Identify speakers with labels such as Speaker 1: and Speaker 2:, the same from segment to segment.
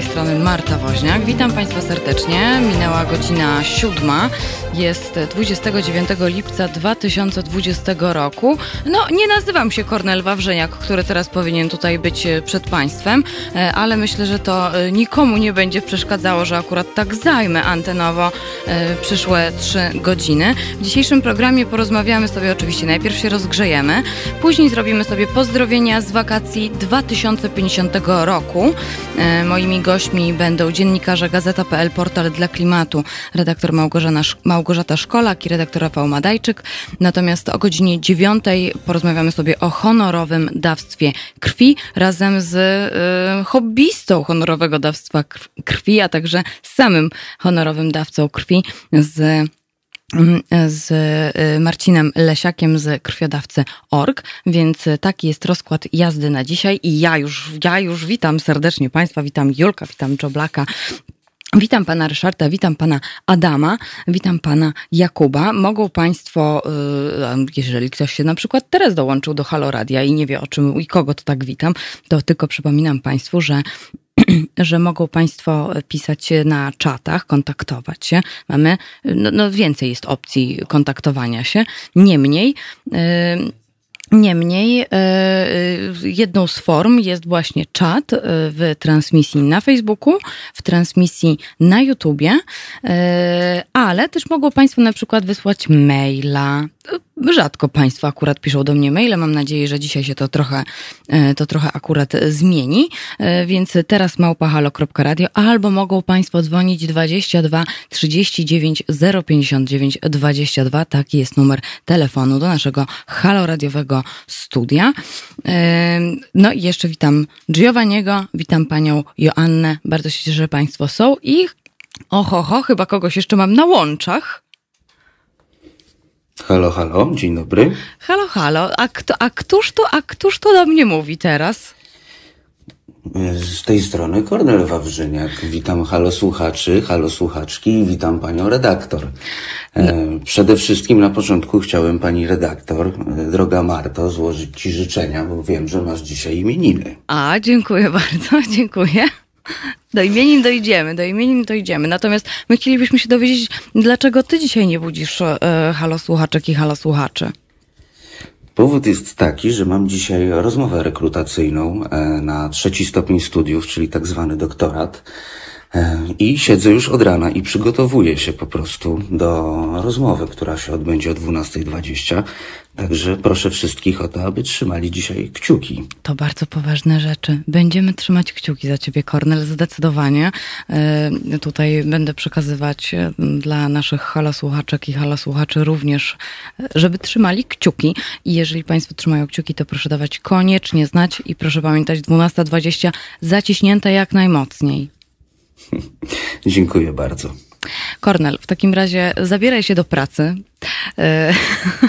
Speaker 1: tej strony Marta Woźniak. Witam Państwa serdecznie. Minęła godzina siódma. Jest 29 lipca 2020 roku. No, nie nazywam się Kornel Wawrzeniak, który teraz powinien tutaj być e, przed Państwem, e, ale myślę, że to e, nikomu nie będzie przeszkadzało, że akurat tak zajmę antenowo przyszłe trzy godziny. W dzisiejszym programie porozmawiamy sobie oczywiście, najpierw się rozgrzejemy, później zrobimy sobie pozdrowienia z wakacji 2050 roku. Moimi będą dziennikarze Gazeta.pl, portal dla klimatu, redaktor Małgorzata, Szkolak i redaktor Rafał Madajczyk. Natomiast o godzinie dziewiątej porozmawiamy sobie o honorowym dawstwie krwi razem z y, hobbystą honorowego dawstwa krwi, a także samym honorowym dawcą krwi z z y, Marcinem Lesiakiem z krwiodawcy.org, więc taki jest rozkład jazdy na dzisiaj i ja już, ja już witam serdecznie Państwa, witam Julka, witam Czoblaka, Witam pana Ryszarda, witam pana Adama, witam pana Jakuba. Mogą państwo, y, jeżeli ktoś się na przykład teraz dołączył do Haloradia i nie wie o czym i kogo to tak witam, to tylko przypominam państwu, że że mogą Państwo pisać na czatach, kontaktować się. Mamy, no, no więcej jest opcji kontaktowania się. Niemniej, yy, Niemniej e, e, jedną z form jest właśnie czat e, w transmisji na Facebooku, w transmisji na YouTubie, ale też mogą Państwo na przykład wysłać maila Rzadko Państwo akurat piszą do mnie maile. Mam nadzieję, że dzisiaj się to trochę, e, to trochę akurat zmieni. E, więc teraz małpahalo.radio albo mogą Państwo dzwonić 22 39 059 22. Taki jest numer telefonu do naszego haloradiowego studia. E, no i jeszcze witam Giovanniego, witam Panią Joannę. Bardzo się cieszę, że Państwo są i oho, ho, chyba kogoś jeszcze mam na łączach.
Speaker 2: Halo, halo, dzień dobry.
Speaker 1: Halo, halo, a, kto, a, któż, to, a któż to do mnie mówi teraz?
Speaker 2: Z tej strony Kornel Wawrzyniak. Witam halo słuchaczy, halo słuchaczki i witam panią redaktor. No. Przede wszystkim na początku chciałem pani redaktor, e, droga Marto, złożyć ci życzenia, bo wiem, że masz dzisiaj imieniny.
Speaker 1: A, dziękuję bardzo, dziękuję. Do imienin dojdziemy, do imienin dojdziemy. Natomiast my chcielibyśmy się dowiedzieć, dlaczego ty dzisiaj nie budzisz e, halo słuchaczek i halo słuchaczy?
Speaker 2: Powód jest taki, że mam dzisiaj rozmowę rekrutacyjną e, na trzeci stopień studiów, czyli tak zwany doktorat. E, I siedzę już od rana i przygotowuję się po prostu do rozmowy, która się odbędzie o 12.20. Także proszę wszystkich o to, aby trzymali dzisiaj kciuki.
Speaker 1: To bardzo poważne rzeczy. Będziemy trzymać kciuki za ciebie, Kornel, zdecydowanie. E, tutaj będę przekazywać e, dla naszych halasłuchaczek i halasłuchaczy również, żeby trzymali kciuki. I jeżeli Państwo trzymają kciuki, to proszę dawać koniecznie znać i proszę pamiętać 12.20 zaciśnięte jak najmocniej.
Speaker 2: Dziękuję bardzo.
Speaker 1: Kornel, w takim razie zabieraj się do pracy. E,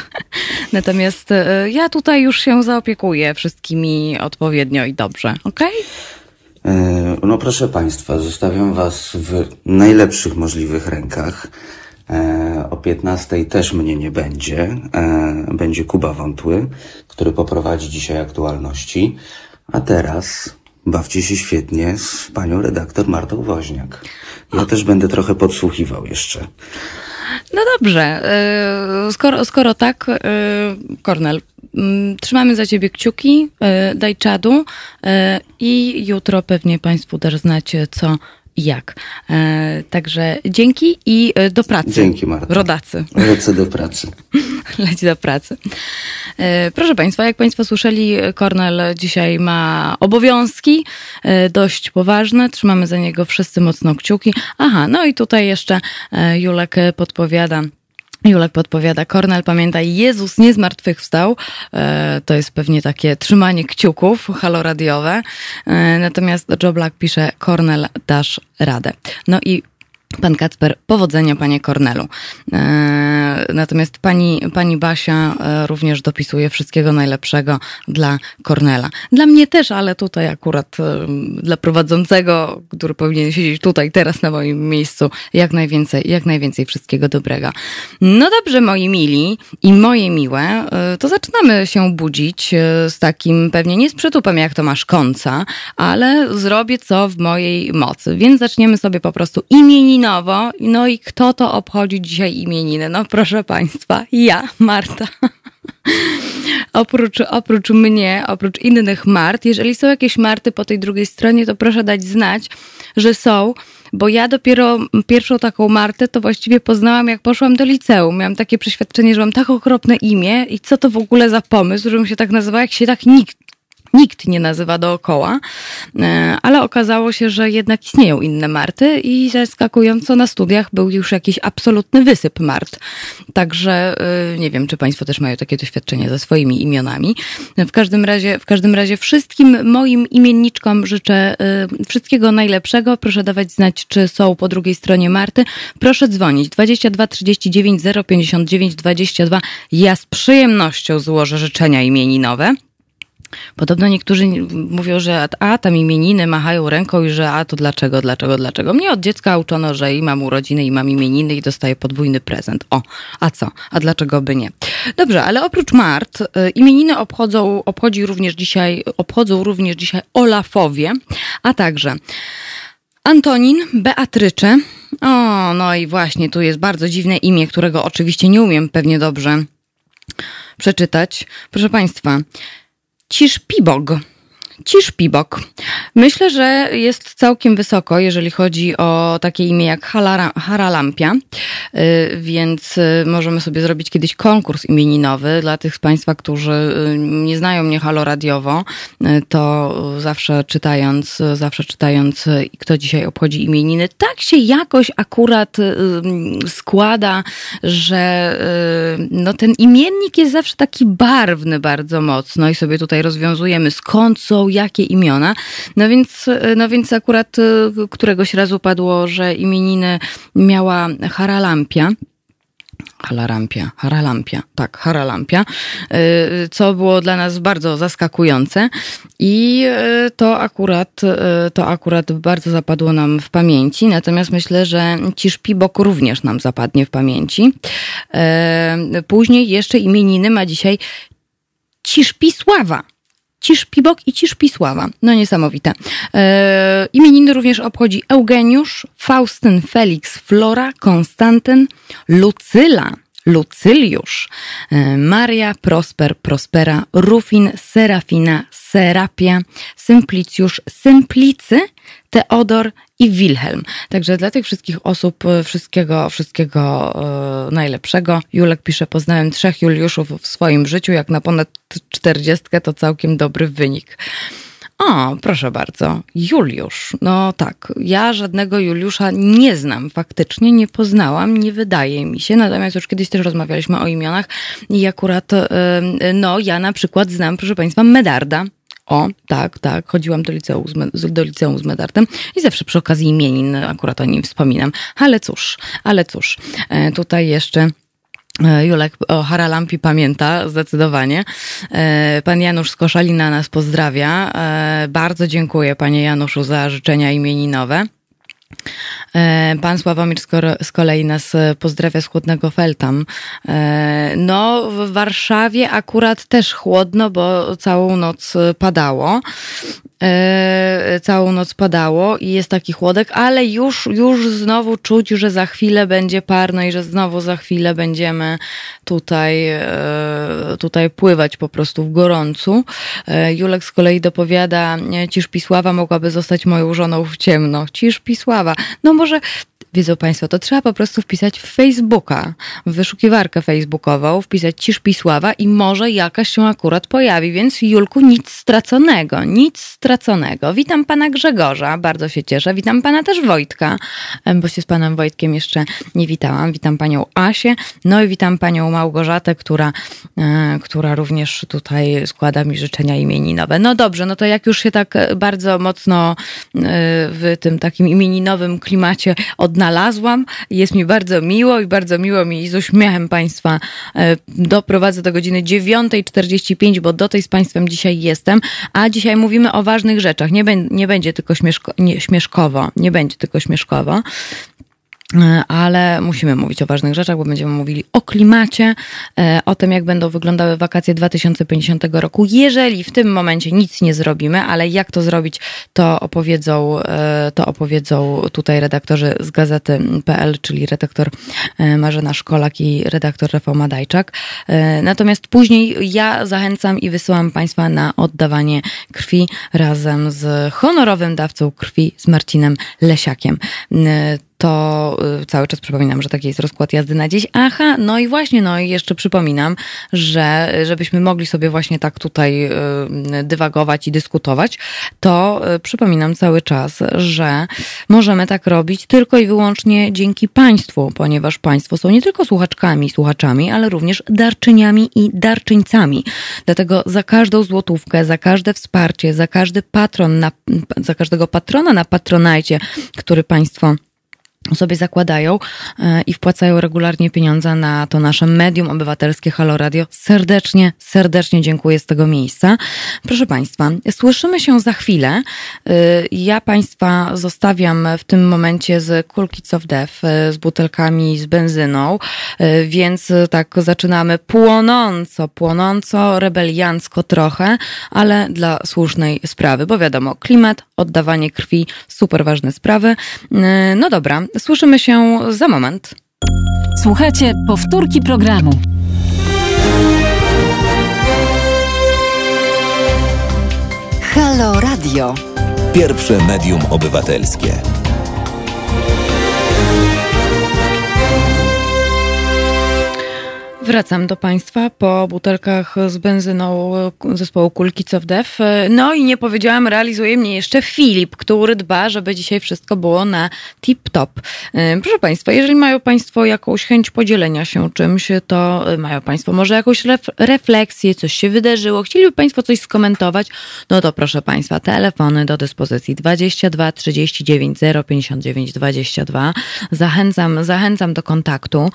Speaker 1: natomiast e, ja tutaj już się zaopiekuję wszystkimi odpowiednio i dobrze, ok?
Speaker 2: E, no proszę Państwa, zostawiam Was w najlepszych możliwych rękach. O 15 też mnie nie będzie. Będzie Kuba Wątły, który poprowadzi dzisiaj aktualności. A teraz Bawcie się świetnie z panią redaktor Martą Woźniak. Ja też będę trochę podsłuchiwał jeszcze.
Speaker 1: No dobrze, e, skoro, skoro tak, e, Kornel, mm, trzymamy za ciebie kciuki, e, daj czadu i jutro pewnie państwu też znacie, co jak. Także dzięki i do pracy.
Speaker 2: Dzięki, Marta.
Speaker 1: Rodacy.
Speaker 2: Lecę do pracy.
Speaker 1: Leci do pracy. E, proszę Państwa, jak Państwo słyszeli, Kornel dzisiaj ma obowiązki e, dość poważne. Trzymamy za niego wszyscy mocno kciuki. Aha, no i tutaj jeszcze e, Julek podpowiada. Julek podpowiada, Kornel, pamiętaj, Jezus nie zmartwychwstał. To jest pewnie takie trzymanie kciuków haloradiowe. Natomiast Joe Black pisze, Kornel, dasz radę. No i Pan Kacper, powodzenia panie Kornelu. E, natomiast pani, pani Basia e, również dopisuje wszystkiego najlepszego dla Kornela. Dla mnie też, ale tutaj akurat e, dla prowadzącego, który powinien siedzieć tutaj teraz na moim miejscu, jak najwięcej, jak najwięcej wszystkiego dobrego. No dobrze, moi mili i moje miłe, to zaczynamy się budzić z takim pewnie nie z przytupem, jak to masz końca, ale zrobię co w mojej mocy. Więc zaczniemy sobie po prostu imieninowo imieninowo. No i kto to obchodzi dzisiaj imieniny? No proszę Państwa, ja, Marta. oprócz, oprócz mnie, oprócz innych Mart, jeżeli są jakieś Marty po tej drugiej stronie, to proszę dać znać, że są, bo ja dopiero pierwszą taką Martę to właściwie poznałam, jak poszłam do liceum. Miałam takie przeświadczenie, że mam tak okropne imię i co to w ogóle za pomysł, żebym się tak nazywała, jak się tak nikt nikt nie nazywa dookoła, e, ale okazało się, że jednak istnieją inne Marty i zaskakująco na studiach był już jakiś absolutny wysyp Mart. Także e, nie wiem, czy Państwo też mają takie doświadczenie ze swoimi imionami. W każdym razie, w każdym razie wszystkim moim imienniczkom życzę e, wszystkiego najlepszego. Proszę dawać znać, czy są po drugiej stronie Marty. Proszę dzwonić 22 39 059 22. Ja z przyjemnością złożę życzenia imieninowe. Podobno niektórzy mówią, że a tam imieniny machają ręką i że a to dlaczego, dlaczego, dlaczego. Mnie od dziecka uczono, że i mam urodziny, i mam imieniny i dostaję podwójny prezent. O, a co? A dlaczego by nie? Dobrze, ale oprócz Mart, y, imieniny obchodzą, obchodzi również dzisiaj, obchodzą również dzisiaj Olafowie, a także Antonin, Beatrycze. O, no i właśnie tu jest bardzo dziwne imię, którego oczywiście nie umiem pewnie dobrze przeczytać. Proszę Państwa, Cisz Pibog. Ciszpibog. Ciszpibok. Myślę, że jest całkiem wysoko, jeżeli chodzi o takie imię jak Haralampia, y, więc y, możemy sobie zrobić kiedyś konkurs imieninowy dla tych z Państwa, którzy y, nie znają mnie haloradiowo, to zawsze czytając, zawsze czytając, kto dzisiaj obchodzi imieniny, tak się jakoś akurat składa, że no ten imiennik jest zawsze taki barwny bardzo mocno i sobie tutaj rozwiązujemy skąd są jakie imiona. No więc, no więc akurat y, któregoś razu padło, że imieniny miała Haralampia. Halarampia, Haralampia, tak, Haralampia, y, co było dla nas bardzo zaskakujące i to akurat, to akurat bardzo zapadło nam w pamięci, natomiast myślę, że Ciszpibok również nam zapadnie w pamięci. Później jeszcze imieniny ma dzisiaj Ciszpisława. Ciszpibok i Ciszpisława. No niesamowite. E, imieniny również obchodzi Eugeniusz, Faustyn, Felix, Flora, Konstantyn, Lucyla, Lucyliusz, e, Maria, Prosper, Prospera, Rufin, Serafina, Serapia, Symplicjusz, Symplicy, Teodor i Wilhelm. Także dla tych wszystkich osób e, wszystkiego, wszystkiego e, najlepszego. Julek pisze, poznałem trzech Juliuszów w swoim życiu, jak na ponad czterdziestkę to całkiem dobry wynik. O, proszę bardzo, Juliusz. No tak, ja żadnego Juliusza nie znam, faktycznie nie poznałam, nie wydaje mi się. Natomiast już kiedyś też rozmawialiśmy o imionach i akurat, no ja na przykład znam, proszę Państwa, Medarda. O, tak, tak. Chodziłam do liceum, z, do liceum z Medartem i zawsze przy okazji imienin akurat o nim wspominam. Ale cóż, ale cóż, e, tutaj jeszcze Julek o Haralampi pamięta zdecydowanie. E, pan Janusz z Koszalina nas pozdrawia. Bardzo dziękuję panie Januszu za życzenia imieninowe. E, pan Sławomir z kolei nas e, pozdrawia z chłodnego Feltam. E, no, w Warszawie akurat też chłodno, bo całą noc padało. Całą noc padało i jest taki chłodek, ale już, już znowu czuć, że za chwilę będzie parno i że znowu za chwilę będziemy tutaj, tutaj pływać po prostu w gorącu. Julek z kolei dopowiada, Ciszpisława mogłaby zostać moją żoną w ciemno. Ciszpisława. No może Wiedzą Państwo, to trzeba po prostu wpisać w Facebooka, w wyszukiwarkę facebookową, wpisać Ciszpisława i może jakaś się akurat pojawi, więc Julku, nic straconego, nic straconego. Witam Pana Grzegorza, bardzo się cieszę. Witam Pana też Wojtka, bo się z Panem Wojtkiem jeszcze nie witałam. Witam Panią Asię, no i witam Panią Małgorzatę, która, e, która również tutaj składa mi życzenia imieninowe. No dobrze, no to jak już się tak bardzo mocno e, w tym takim imieninowym klimacie od odnalazłam. Jest mi bardzo miło i bardzo miło mi z uśmiechem Państwa e, doprowadzę do godziny 9.45, bo do tej z Państwem dzisiaj jestem. A dzisiaj mówimy o ważnych rzeczach. Nie, nie będzie tylko śmieszko, nie, śmieszkowo. Nie będzie tylko śmieszkowo. E, ale musimy mówić o ważnych rzeczach, bo będziemy mówili o klimacie, e, o tym, jak będą wyglądały wakacje 2050 roku. Jeżeli w tym momencie nic nie zrobimy, ale jak to zrobić, to opowiedzą, e, to opowiedzą tutaj redaktorzy z gazety.pl, czyli redaktor Marzena Szkolak i redaktor Rafał Madajczak. Natomiast później ja zachęcam i wysyłam Państwa na oddawanie krwi razem z honorowym dawcą krwi, z Marcinem Lesiakiem to y, cały czas przypominam, że taki jest rozkład jazdy na dziś. Aha, no i właśnie, no i jeszcze przypominam, że żebyśmy mogli sobie właśnie tak tutaj y, dywagować i dyskutować, to y, przypominam cały czas, że możemy tak robić tylko i wyłącznie dzięki Państwu, ponieważ Państwo są nie tylko słuchaczkami, słuchaczami, ale również darczyniami i darczyńcami. Dlatego za każdą złotówkę, za każde wsparcie, za każdy patron, na, za każdego patrona na patronajcie, który Państwo sobie zakładają e, i wpłacają regularnie pieniądze na to nasze medium obywatelskie Halo Radio. Serdecznie, serdecznie dziękuję z tego miejsca. Proszę Państwa, słyszymy się za chwilę. E, ja Państwa zostawiam w tym momencie z Cool Kids of Death, e, z butelkami z benzyną, więc tak zaczynamy płonąco, płonąco, rebeliancko trochę, ale dla słusznej sprawy, bo wiadomo, klimat, oddawanie krwi, super ważne sprawy. No dobra, Słyszymy się za moment.
Speaker 3: Słuchajcie powtórki programu.
Speaker 4: Halo Radio.
Speaker 5: Pierwsze medium obywatelskie.
Speaker 1: Wracam do Państwa po butelkach z benzyną zespołu Kulki of Death. No i nie powiedziałam, realizuje mnie jeszcze Filip, który dba, żeby dzisiaj wszystko było na tip-top. Proszę Państwa, jeżeli mają Państwo jakąś chęć podzielenia się czymś, to mają Państwo może jakąś refleksję, coś się wydarzyło, chcieliby Państwo coś skomentować, no to proszę Państwa, telefony do dyspozycji 22 39 059 22. Zachęcam, zachęcam do kontaktu.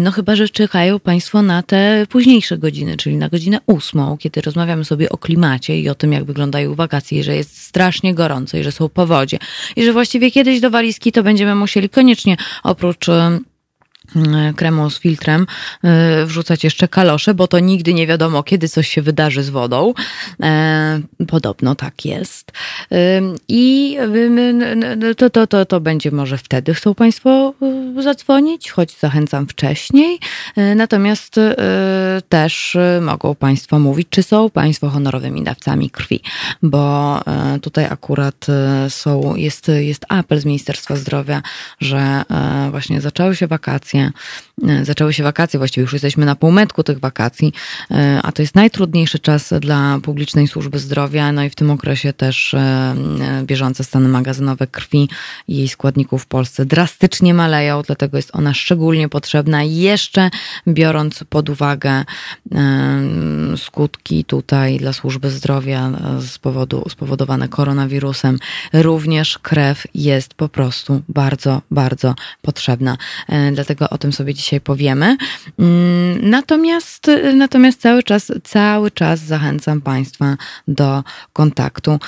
Speaker 1: No chyba, że czekają Państwo Państwo na te późniejsze godziny, czyli na godzinę ósmą, kiedy rozmawiamy sobie o klimacie i o tym, jak wyglądają wakacje, że jest strasznie gorąco i że są powodzie i że właściwie kiedyś do walizki to będziemy musieli koniecznie oprócz E, kremu z filtrem e, wrzucać jeszcze kalosze, bo to nigdy nie wiadomo, kiedy coś się wydarzy z wodą. E, podobno tak jest. I to, to, to, to będzie może wtedy chcą Państwo zadzwonić, choć zachęcam wcześniej. Natomiast też mogą Państwo mówić, czy są Państwo honorowymi dawcami krwi, bo tutaj akurat są, jest, jest apel z Ministerstwa Zdrowia, że właśnie zaczęły się wakacje, wakacje, zaczęły się wakacje, właściwie już jesteśmy na półmetku tych wakacji, e, a to jest najtrudniejszy czas dla publicznej służby zdrowia, no i w tym okresie też e, bieżące stany magazynowe krwi i jej składników w Polsce drastycznie maleją, dlatego jest ona szczególnie potrzebna, jeszcze biorąc pod uwagę e, skutki tutaj dla służby zdrowia z powodu, spowodowane koronawirusem, również krew jest po prostu bardzo, bardzo potrzebna. Dlatego o tym sobie dzisiaj powiemy. Mm, natomiast, natomiast cały czas, cały czas zachęcam Państwa do kontaktu,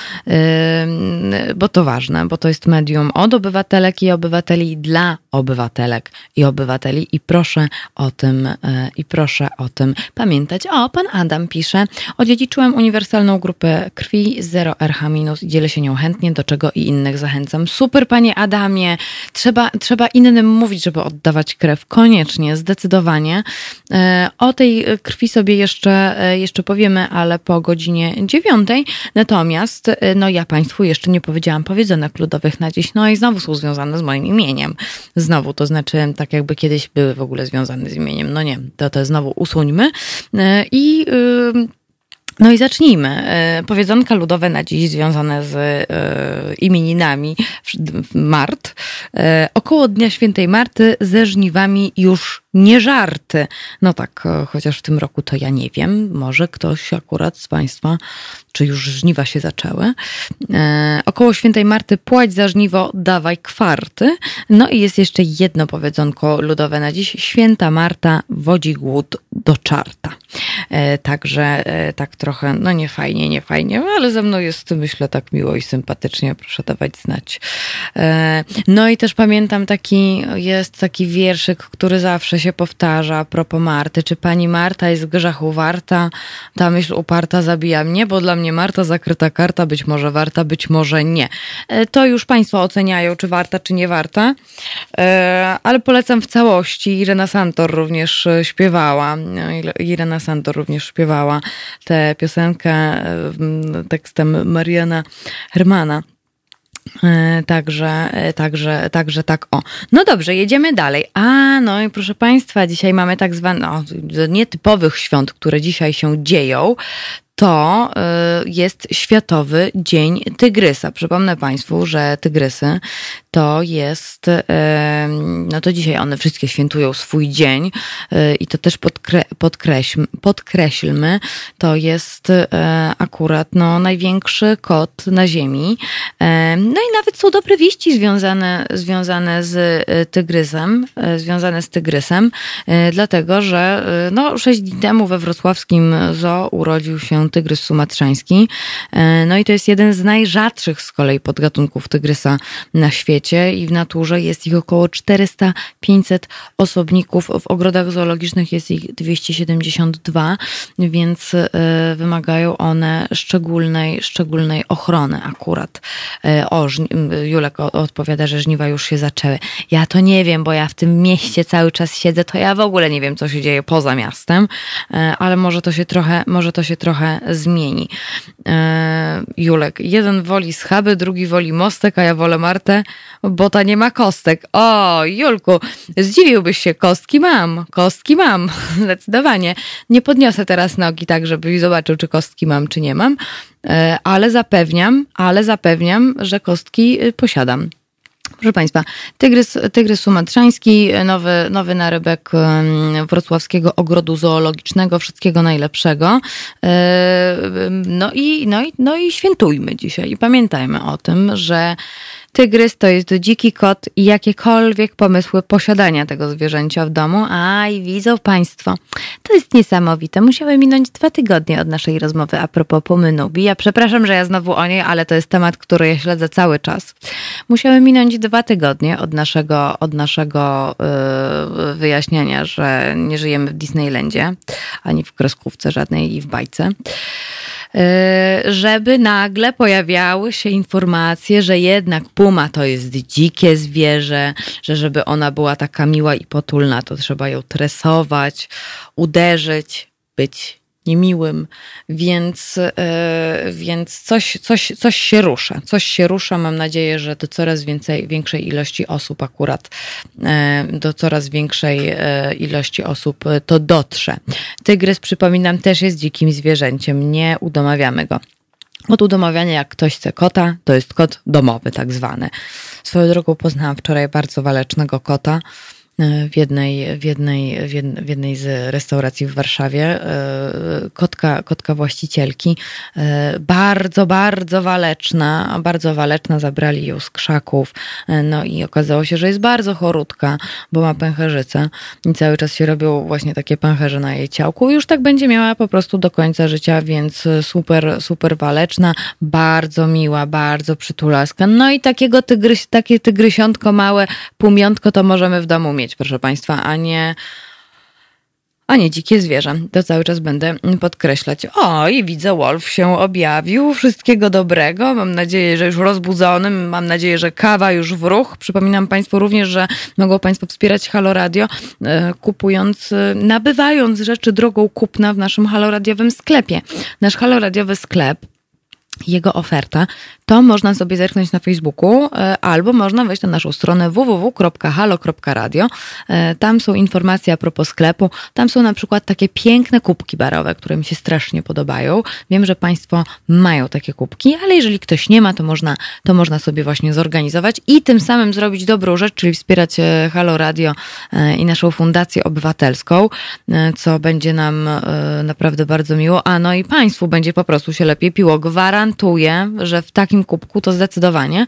Speaker 1: bo to ważne, bo to jest medium od obywatelek i obywateli dla obywatelek i obywateli i proszę o tym, e, i proszę o tym pamiętać. O, pan Adam pisze, odziedziczyłem uniwersalną grupę krwi 0RH- i dzielę się nią chętnie, do czego i innych zachęcam. Super, panie Adamie, trzeba, trzeba innym mówić, żeby oddawać krew krew, koniecznie, zdecydowanie. E, o tej krwi sobie jeszcze, e, jeszcze powiemy, ale po godzinie dziewiątej. Natomiast, e, no ja Państwu jeszcze nie powiedziałam powiedzonek ludowych na dziś, no i znowu są związane z moim imieniem. Znowu, to znaczy tak jakby kiedyś były w ogóle związane z imieniem. No nie, to to znowu usuńmy. I... Yy, No i zacznijmy. E, powiedzonka ludowe na dziś związane z e, imieninami Mart. E, około Dnia Świętej Marty ze żniwami już nie żarty. No tak, chociaż w tym roku to ja nie wiem. Może ktoś akurat z Państwa, czy już żniwa się zaczęły. Około Świętej Marty płać za żniwo, dawaj kwarty. No i jest jeszcze jedno powiedzonko ludowe na dziś. Święta Marta wodzi głód do czarta. Także tak trochę, no nie fajnie, nie fajnie, ale ze mną jest, myślę, tak miło i sympatycznie, proszę dawać znać. E, no i też pamiętam taki, jest taki wierszyk, który zawsze się powtarza a propos Marty. Czy pani Marta jest grzechu warta? Ta myśl uparta zabija mnie, bo dla mnie Marta zakryta karta, być może warta, być może nie. E, to już państwo oceniają, czy warta, czy nie warta, e, ale polecam w całości. Irena Santor również śpiewała, Irena Santor również śpiewała te piosenkę tekstem Mariana Hermana. E, także, e, także, także tak o. No dobrze, jedziemy dalej. A, no i proszę Państwa, dzisiaj mamy tak zwane, no, nietypowych świąt, które dzisiaj się dzieją to y, jest Światowy Dzień Tygrysa. Przypomnę Państwu, że tygrysy to jest, y, no to dzisiaj one wszystkie świętują swój dzień y, i to też podkre, podkreślmy, podkreślmy, to jest akurat no, największy kot na ziemi. No i nawet są dobre wieści związane, związane z tygrysem, związane z tygrysem, dlatego, że no, sześć dni temu we wrocławskim zoo urodził się tygrys sumatrzański. E, no i to jest jeden z najrzadszych z kolei podgatunków tygrysa na świecie i w naturze jest ich około 400-500 osobników. W ogrodach zoologicznych jest ich 272, więc e, wymagają one szczególnej, szczególnej ochrony akurat. E, o, Julek odpowiada, że żniwa już się zaczęły. Ja to nie wiem, bo ja w tym mieście cały czas siedzę, to ja w ogóle nie wiem, co się dzieje poza miastem, ale może to się trochę, może to się trochę zmieni. E, Julek, jeden woli schaby, drugi woli mostek, a ja wolę Martę, bo ta nie ma kostek. O, Julku, zdziwiłbyś się, kostki mam, kostki mam, zdecydowanie. Nie podniosę teraz nogi tak, żebyś zobaczył, czy kostki mam, czy nie mam, e, ale zapewniam, ale zapewniam, że kostki y, posiadam. Proszę Państwa, tygrys, tygrys sumatrzański, nowy, nowy narybek wrocławskiego ogrodu zoologicznego, wszystkiego najlepszego. E, no i, no i, no i świętujmy dzisiaj i pamiętajmy o tym, że Tygrys to jest dziki kot i jakiekolwiek pomysły posiadania tego zwierzęcia w domu. A i widzą Państwo, to jest niesamowite. Musiały minąć dwa tygodnie od naszej rozmowy a propos pomynubi. Ja przepraszam, że ja znowu o niej, ale to jest temat, który ja śledzę cały czas. Musiały minąć dwa tygodnie od naszego, od naszego yy, wyjaśnienia, że nie żyjemy w Disneylandzie, ani w kreskówce żadnej i w bajce. E, żeby nagle pojawiały się informacje, że jednak puma to jest dzikie zwierzę, że żeby ona była taka miła i potulna, to trzeba ją tresować, uderzyć, być niemiłym, więc, e, więc coś, coś, coś się rusza. Coś się rusza. Mam nadzieję, że do coraz więcej, większej ilości osób akurat, e, do coraz większej e, ilości osób to dotrze. Tygrys, przypominam, też jest dzikim zwierzęciem. Nie udomawiamy go. Od udomawiania, jak ktoś chce kota, to jest kot domowy, tak zwany. Swoją drogą poznałam wczoraj bardzo walecznego kota. E, w jednej, w jednej, w jednej z restauracji w Warszawie. E, kotka, kotka właścicielki, e, bardzo, bardzo waleczna, bardzo waleczna, zabrali ją z krzaków, no i okazało się, że jest bardzo chorutka, bo ma pęcherzycę i cały czas się robią właśnie takie pęcherze na jej ciałku już tak będzie miała po prostu do końca życia, więc super, super waleczna, bardzo miła, bardzo przytulaska. No i takiego tygryś, takie tygrysiątko małe, półmiątko to możemy w domu mieć proszę Państwa, a nie a nie dzikie zwierzę. To cały czas będę podkreślać. O, i widzę, Wolf się objawił. Wszystkiego dobrego. Mam nadzieję, że już rozbudzony. Mam nadzieję, że kawa już w ruch. Przypominam Państwu również, że mogą Państwo wspierać Halo Radio, e, kupując, e, nabywając rzeczy drogą kupna w naszym Halo Radiowym sklepie. Nasz Halo Radiowy sklep jego oferta to można sobie zerknąć na Facebooku e, albo można wejść na naszą stronę www.halo.radio. E, tam są informacje a propos sklepu. Tam są na przykład takie piękne kubki barowe, które mi się strasznie podobają. Wiem, że Państwo mają takie kubki, ale jeżeli ktoś nie ma, to można, to można sobie właśnie zorganizować i tym samym zrobić dobrą rzecz, czyli wspierać e, Halo Radio i naszą Fundację Obywatelską, co będzie nam naprawdę bardzo miło. A no i Państwu będzie po prostu się lepiej piło. Gwarantuję, że w takim kubku to zdecydowanie.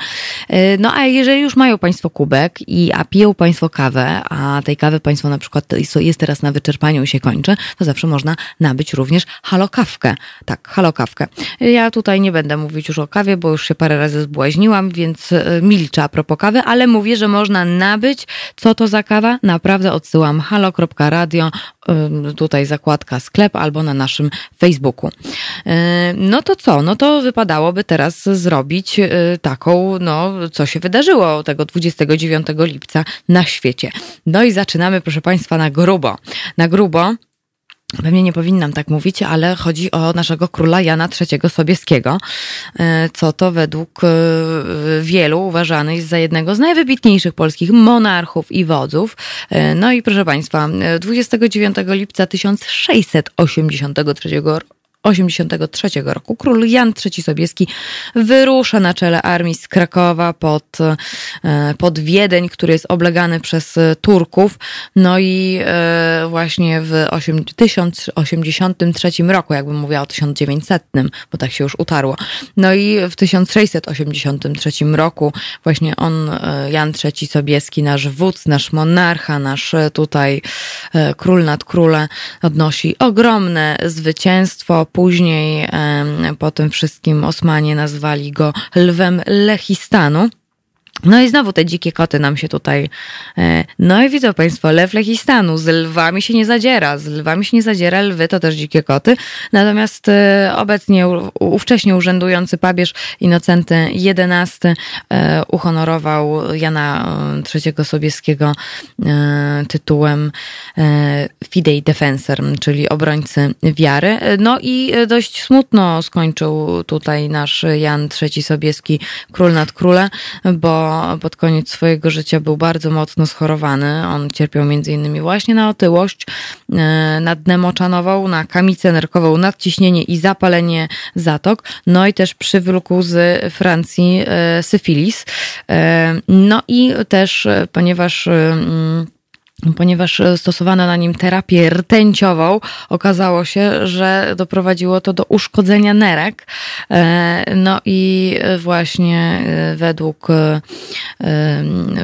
Speaker 1: Y, no a jeżeli już mają Państwo kubek i a piją Państwo kawę, a tej kawy Państwo na przykład jest teraz na wyczerpaniu i się kończy, to zawsze można nabyć również halokawkę. Tak, halokawkę. Ja tutaj nie będę mówić już o kawie, bo już się parę razy zbłaźniłam, więc y, milczę a propos kawy, ale mówię, że można nabyć. Co to za kawa? Naprawdę odsyłam halo.radio, y, tutaj zakładka sklep albo na naszym Facebooku. No to co? No to wypadałoby teraz zrobić y, taką, no, co się wydarzyło tego 29 lipca na świecie. No i zaczynamy, proszę Państwa, na grubo. Na grubo. Pewnie nie powinnam tak mówić, ale chodzi o naszego króla Jana III Sobieskiego, y, co to według y, wielu uważany jest za jednego z najwybitniejszych polskich monarchów i wodzów. No i proszę Państwa, 29 lipca 1683 1983 roku król Jan III Sobieski wyrusza na czele armii z Krakowa pod, e, pod Wiedeń, który jest oblegany przez Turków. No i e, właśnie w 1083 roku, jakbym mówiła o 1900, bo tak się już utarło. No i w 1683 roku właśnie on, e, Jan III Sobieski, nasz wódz, nasz monarcha, nasz tutaj król nad króle odnosi ogromne zwycięstwo Później po tym wszystkim Osmanie nazwali go lwem Lechistanu. No i znowu te dzikie koty nam się tutaj. E, no i widzą Państwo, lew Lechistanu. Z lwami się nie zadziera. Z lwami się nie zadziera. Lwy to też dzikie koty. Natomiast e, obecnie ówcześnie urzędujący papież Innocenty XI e, uhonorował Jana III Sobieskiego tytułem Fidei Defensor, czyli obrońcy wiary. No i dość smutno skończył tutaj nasz Jan III Sobieski, król nad króle, bo pod koniec swojego życia był bardzo mocno schorowany. On cierpiał między innymi właśnie na otyłość, e, na dnem moczanową, na kamicę nerkową, nadciśnienie i zapalenie zatok, no i też przywrókł z Francji e, syfilis. E, no i też, ponieważ mm, ponieważ stosowano na nim terapię rtęciową, okazało się, że doprowadziło to do uszkodzenia nerek. E, no i właśnie e, według, e,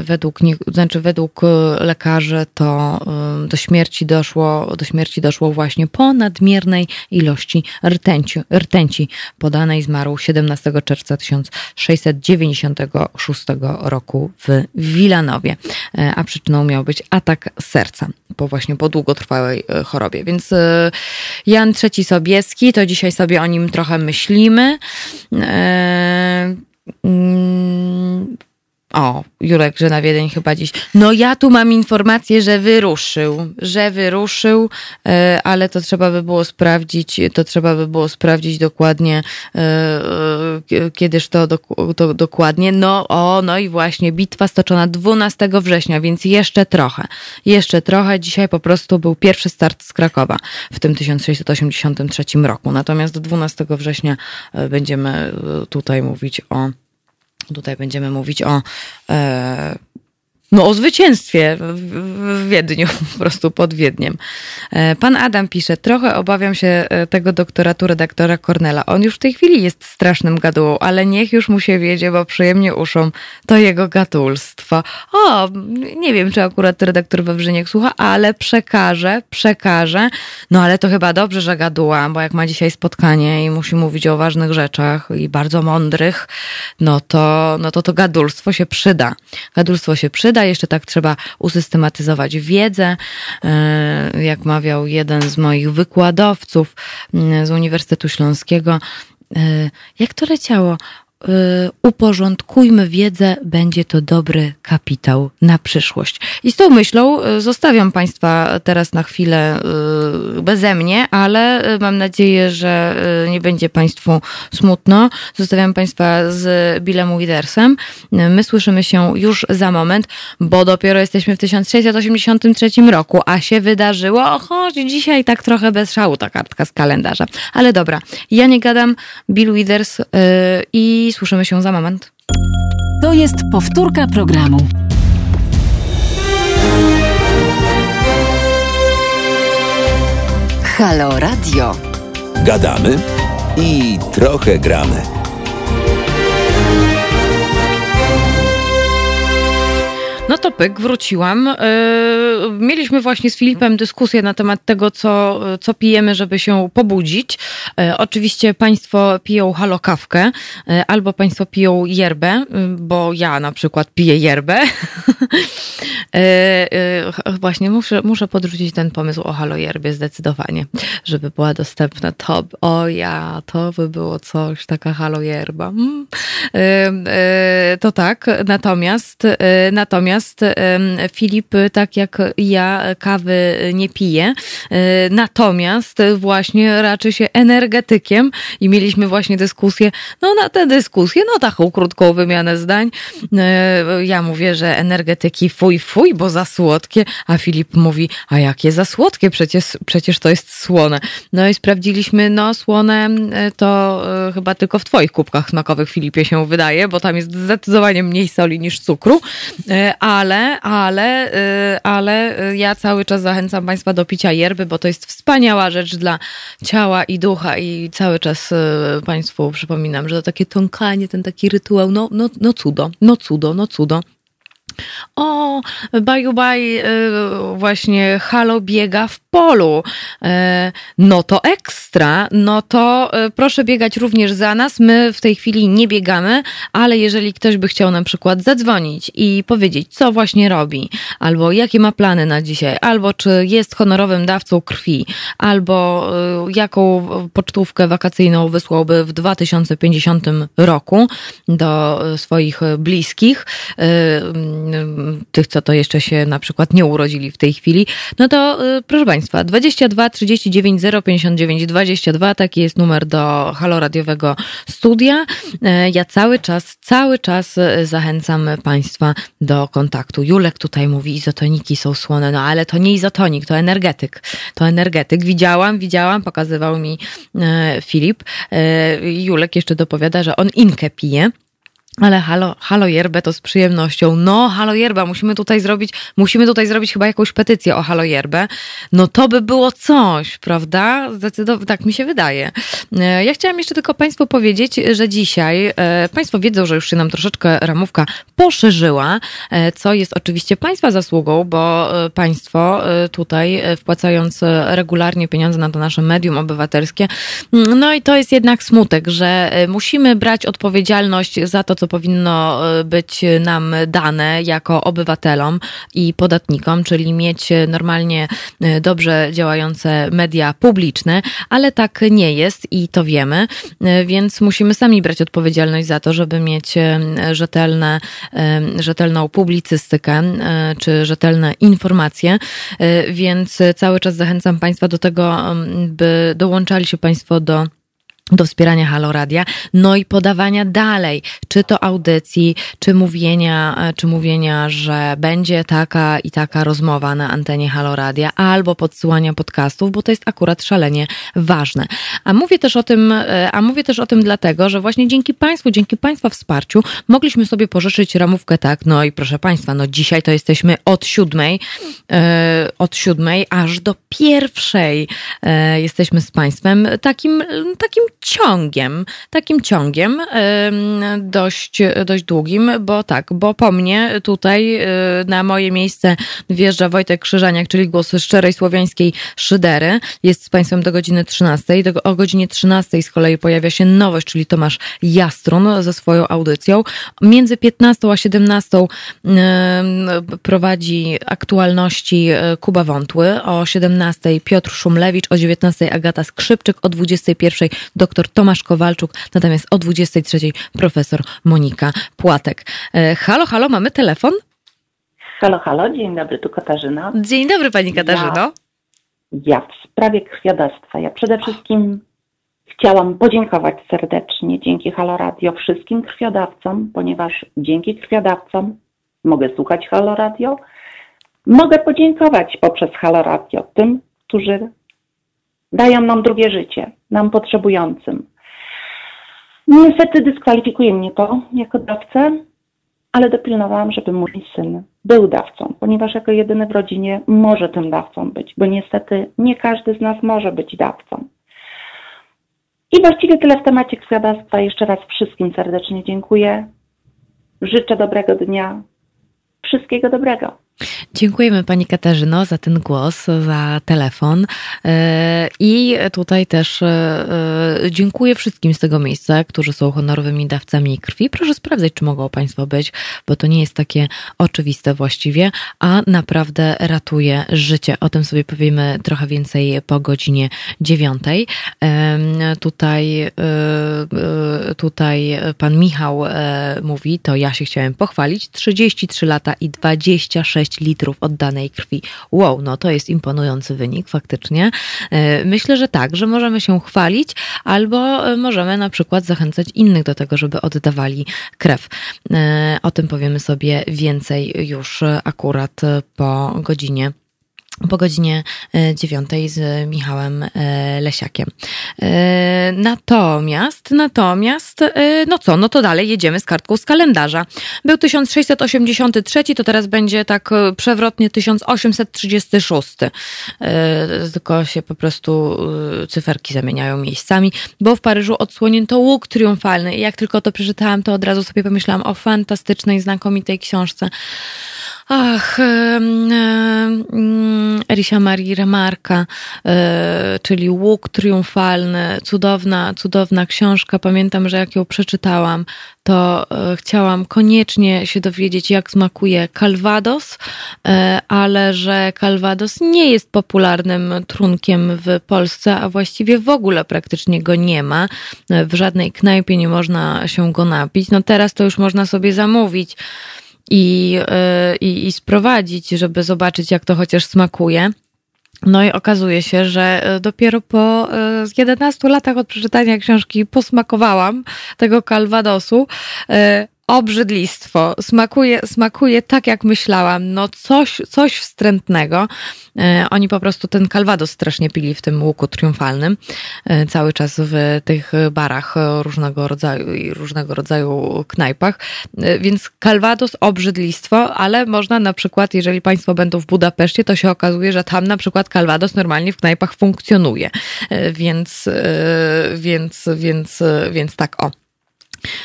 Speaker 1: według, znaczy według lekarzy to do śmierci doszło, do śmierci doszło właśnie po nadmiernej ilości rtęci, rtęci podanej zmarł 17 czerwca 1696 roku w Wilanowie, a przyczyną miał być atak serca po właśnie po długotrwałej e, chorobie. Więc e, Jan III Sobieski, to dzisiaj sobie o nim trochę myślimy. Mm, o, Jurek, że na Wiedeń chyba dziś. No ja tu mam informację, że wyruszył, że wyruszył, e, ale to trzeba by było sprawdzić, to trzeba by było sprawdzić dokładnie, e, e, kiedyż to, to dokładnie. No, o, no i właśnie bitwa stoczona 12 września, więc jeszcze trochę, jeszcze trochę. Dzisiaj po prostu był pierwszy start z Krakowa w tym 1683 roku. Natomiast 12 września będziemy tutaj mówić o Tutaj będziemy mówić o e, no, o zwycięstwie w Wiedniu, po prostu pod Wiedniem. E, pan Adam pisze, trochę obawiam się e, tego doktoratu redaktora Cornela. On już w tej chwili jest strasznym gadułą, ale niech już mu się wiedzie, bo przyjemnie uszą to jego gatulstwo. O, nie wiem, czy akurat redaktor Wawrzyniek słucha, ale przekażę, przekażę. No ale to chyba dobrze, że gaduła, bo jak ma dzisiaj spotkanie i musi mówić o ważnych rzeczach i bardzo mądrych, no to, no to to gadulstwo się przyda. Gadulstwo się przyda jeszcze tak trzeba usystematyzować wiedzę. E, jak mawiał jeden z moich wykładowców mm, z Uniwersytetu Śląskiego, e, jak to leciało? Uporządkujmy wiedzę, będzie to dobry kapitał na przyszłość. I z tą myślą zostawiam Państwa teraz na chwilę beze mnie, ale mam nadzieję, że nie będzie Państwu smutno. Zostawiam Państwa z Billem Withersem. My słyszymy się już za moment, bo dopiero jesteśmy w 1683 roku, a się wydarzyło, choć dzisiaj tak trochę bez szału ta kartka z kalendarza. Ale dobra, ja nie gadam, Bill Withers yy, i słyszymy się za moment.
Speaker 3: To jest powtórka programu.
Speaker 4: Halo Radio.
Speaker 5: Gadamy i trochę gramy.
Speaker 1: No to pyk, wróciłam. E, mieliśmy właśnie z Filipem dyskusję na temat tego, co, co pijemy, żeby się pobudzić. E, oczywiście Państwo piją halokawkę, e, albo Państwo piją yerbę, bo ja na przykład piję yerbę. Właśnie muszę, muszę podrzucić ten pomysł o halojerbie zdecydowanie, żeby była dostępna. To, o ja, to by było coś, taka halojerba. Mm. To tak, natomiast, natomiast Natomiast Filip, tak jak ja, kawy nie pije. Natomiast właśnie raczy się energetykiem i mieliśmy właśnie dyskusję, no na tę dyskusję, no taką krótką wymianę zdań. E, ja mówię, że energetyki fuj, fuj, bo za słodkie, a Filip mówi, a jakie za słodkie, przecież, przecież to jest słone. No i sprawdziliśmy, no słone e, to e, chyba tylko w twoich kubkach smakowych, Filipie, się wydaje, bo tam jest zdecydowanie mniej soli niż cukru, a ale, ale, y, ale ja cały czas zachęcam Państwa do picia yerby, bo to jest wspaniała rzecz dla ciała i ducha i cały czas y, Państwu przypominam, że to takie tąkanie, ten taki rytuał, no, no, no cudo, no cudo, no cudo. O, Baju Baj y, właśnie halo biega w polu. E, no to ekstra. No to e, proszę biegać również za nas. My w tej chwili nie biegamy, ale jeżeli ktoś by chciał na przykład zadzwonić i powiedzieć, co właśnie robi, albo jakie ma plany na dzisiaj, albo czy jest honorowym dawcą krwi, albo e, jaką pocztówkę wakacyjną wysłałby w 2050 roku do swoich bliskich, tych, co to jeszcze się na przykład nie urodzili w tej chwili, no to proszę Państwa, 22 39 059 22, taki jest numer do haloradiowego studia. E, ja cały czas, cały czas e, zachęcam Państwa do kontaktu. Julek tutaj mówi, izotoniki są słone, no ale to nie izotonik, to energetyk. To energetyk. Widziałam, widziałam, pokazywał mi e, Filip. Julek jeszcze dopowiada, że on inkę pije. Ale halo, halo Yerbę to z przyjemnością. No, halo Yerba, musimy tutaj zrobić, musimy tutaj zrobić chyba jakąś petycję o halo Yerbę. No to by było coś, prawda? Tak mi się wydaje. E, ja chciałam jeszcze tylko Państwu powiedzieć, że dzisiaj e, Państwo wiedzą, że już się nam troszeczkę ramówka poszerzyła, e, co jest oczywiście Państwa zasługą, bo Państwo tutaj wpłacając regularnie pieniądze na to nasze medium obywatelskie, no i to jest jednak smutek, że musimy brać odpowiedzialność za to, co powinno e, być nam dane jako obywatelom i podatnikom, czyli mieć normalnie e, dobrze działające media publiczne, ale tak nie jest i to wiemy, e, więc musimy sami brać odpowiedzialność za to, żeby mieć rzetelne, rzetelną publicystykę czy rzetelne informacje, więc cały czas zachęcam Państwa do tego, by dołączali się Państwo do do wspierania Haloradia, no i podawania dalej, czy to audycji, czy mówienia, e, czy mówienia, że będzie taka i taka rozmowa na antenie Haloradia, albo podsyłania podcastów, bo to jest akurat szalenie ważne. A mówię też o tym, e, a mówię też o tym dlatego, że właśnie dzięki Państwu, dzięki Państwa wsparciu mogliśmy sobie pożyczyć ramówkę tak, no i proszę Państwa, no dzisiaj to jesteśmy od siódmej, e, od siódmej aż do pierwszej jesteśmy z Państwem takim, takim ciągiem, takim ciągiem dość, dość długim, bo tak, bo po mnie tutaj e, na moje miejsce wjeżdża Wojtek Krzyżaniak, czyli głos szczerej słowiańskiej szydery. Jest z Państwem do godziny 13. Do, o godzinie 13 z kolei pojawia się nowość, czyli Tomasz Jastrun ze swoją audycją. Między 15 a 17 prowadzi aktualności e, Kuba Wątły, o 17 Piotr Szumlewicz, o 19 Agata Skrzypczyk, o 21 do dr Tomasz Kowalczuk, natomiast o 23 profesor Monika Płatek. E, halo, halo, mamy telefon?
Speaker 6: Halo, halo, dzień dobry, tu Katarzyna.
Speaker 1: Dzień dobry Pani Katarzyno.
Speaker 6: Ja, ja w sprawie krwiodawstwa. Ja przede wszystkim chciałam podziękować serdecznie dzięki Halo Radio wszystkim krwiodawcom, ponieważ dzięki krwiodawcom mogę słuchać Halo Radio. Mogę podziękować poprzez Halo Radio tym, którzy dają nam drugie życie, nam potrzebującym. Niestety dyskwalifikuje mnie to jako dawcę, ale dopilnowałam, żeby mój syn był dawcą, ponieważ jako jedyny w rodzinie może tym dawcą być, bo niestety nie każdy z nas może być dawcą. I właściwie tyle w temacie krwiodawstwa. Jeszcze raz wszystkim serdecznie dziękuję. Życzę dobrego dnia. Wszystkiego dobrego.
Speaker 1: Dziękujemy Pani Katarzyno za ten głos, za telefon e, i tutaj też e, e, dziękuję wszystkim z tego miejsca, którzy są honorowymi dawcami krwi. Proszę sprawdzać, czy mogą Państwo być, bo to nie jest takie oczywiste właściwie, a naprawdę ratuje życie. O tym sobie powiemy trochę więcej po godzinie dziewiątej. Tutaj, tutaj Pan Michał mówi, to ja się chciałem pochwalić, 33 lata i 26 litrów litrów oddanej krwi. Wow, no to jest imponujący wynik faktycznie. E, myślę, że tak, że możemy się chwalić albo e, możemy na przykład zachęcać innych do tego, żeby oddawali krew. E, o tym powiemy sobie więcej już akurat po godzinie po godzinie e, dziewiątej z Michałem e, Lesiakiem. E, natomiast, natomiast, no co, no to dalej jedziemy z kartką z kalendarza. Był 1683, to teraz będzie tak przewrotnie 1836. Tylko się po prostu cyferki zamieniają miejscami, bo w Paryżu odsłonięto łuk triumfalny i jak tylko to przeczytałam, to od razu sobie pomyślałam o fantastycznej, znakomitej książce Ach, Erisia Marii Remarka, e, czyli Łuk Triumfalny, cudowna, cudowna książka. Pamiętam, że jak ją przeczytałam, to e, chciałam koniecznie się dowiedzieć, jak smakuje Calvados, e, ale że Calvados nie jest popularnym trunkiem w Polsce, a właściwie w ogóle praktycznie go nie ma. W żadnej knajpie nie można się go napić. No teraz to już można sobie zamówić i, y, i, i sprowadzić, żeby zobaczyć, jak to chociaż smakuje. No i okazuje się, że y, dopiero po 11 y, latach od przeczytania książki posmakowałam tego kalwadosu obrzydlistwo. Smakuje, smakuje tak, jak myślałam. No coś, coś wstrętnego. E, oni po prostu ten kalwados strasznie pili w tym łuku triumfalnym. E, cały czas w tych barach różnego rodzaju i różnego rodzaju knajpach. E, więc kalwados, obrzydlistwo, ale można na przykład, jeżeli Państwo będą w Budapeszcie, to się okazuje, że tam na przykład kalwados normalnie w knajpach funkcjonuje. Więc, więc, więc, więc tak o.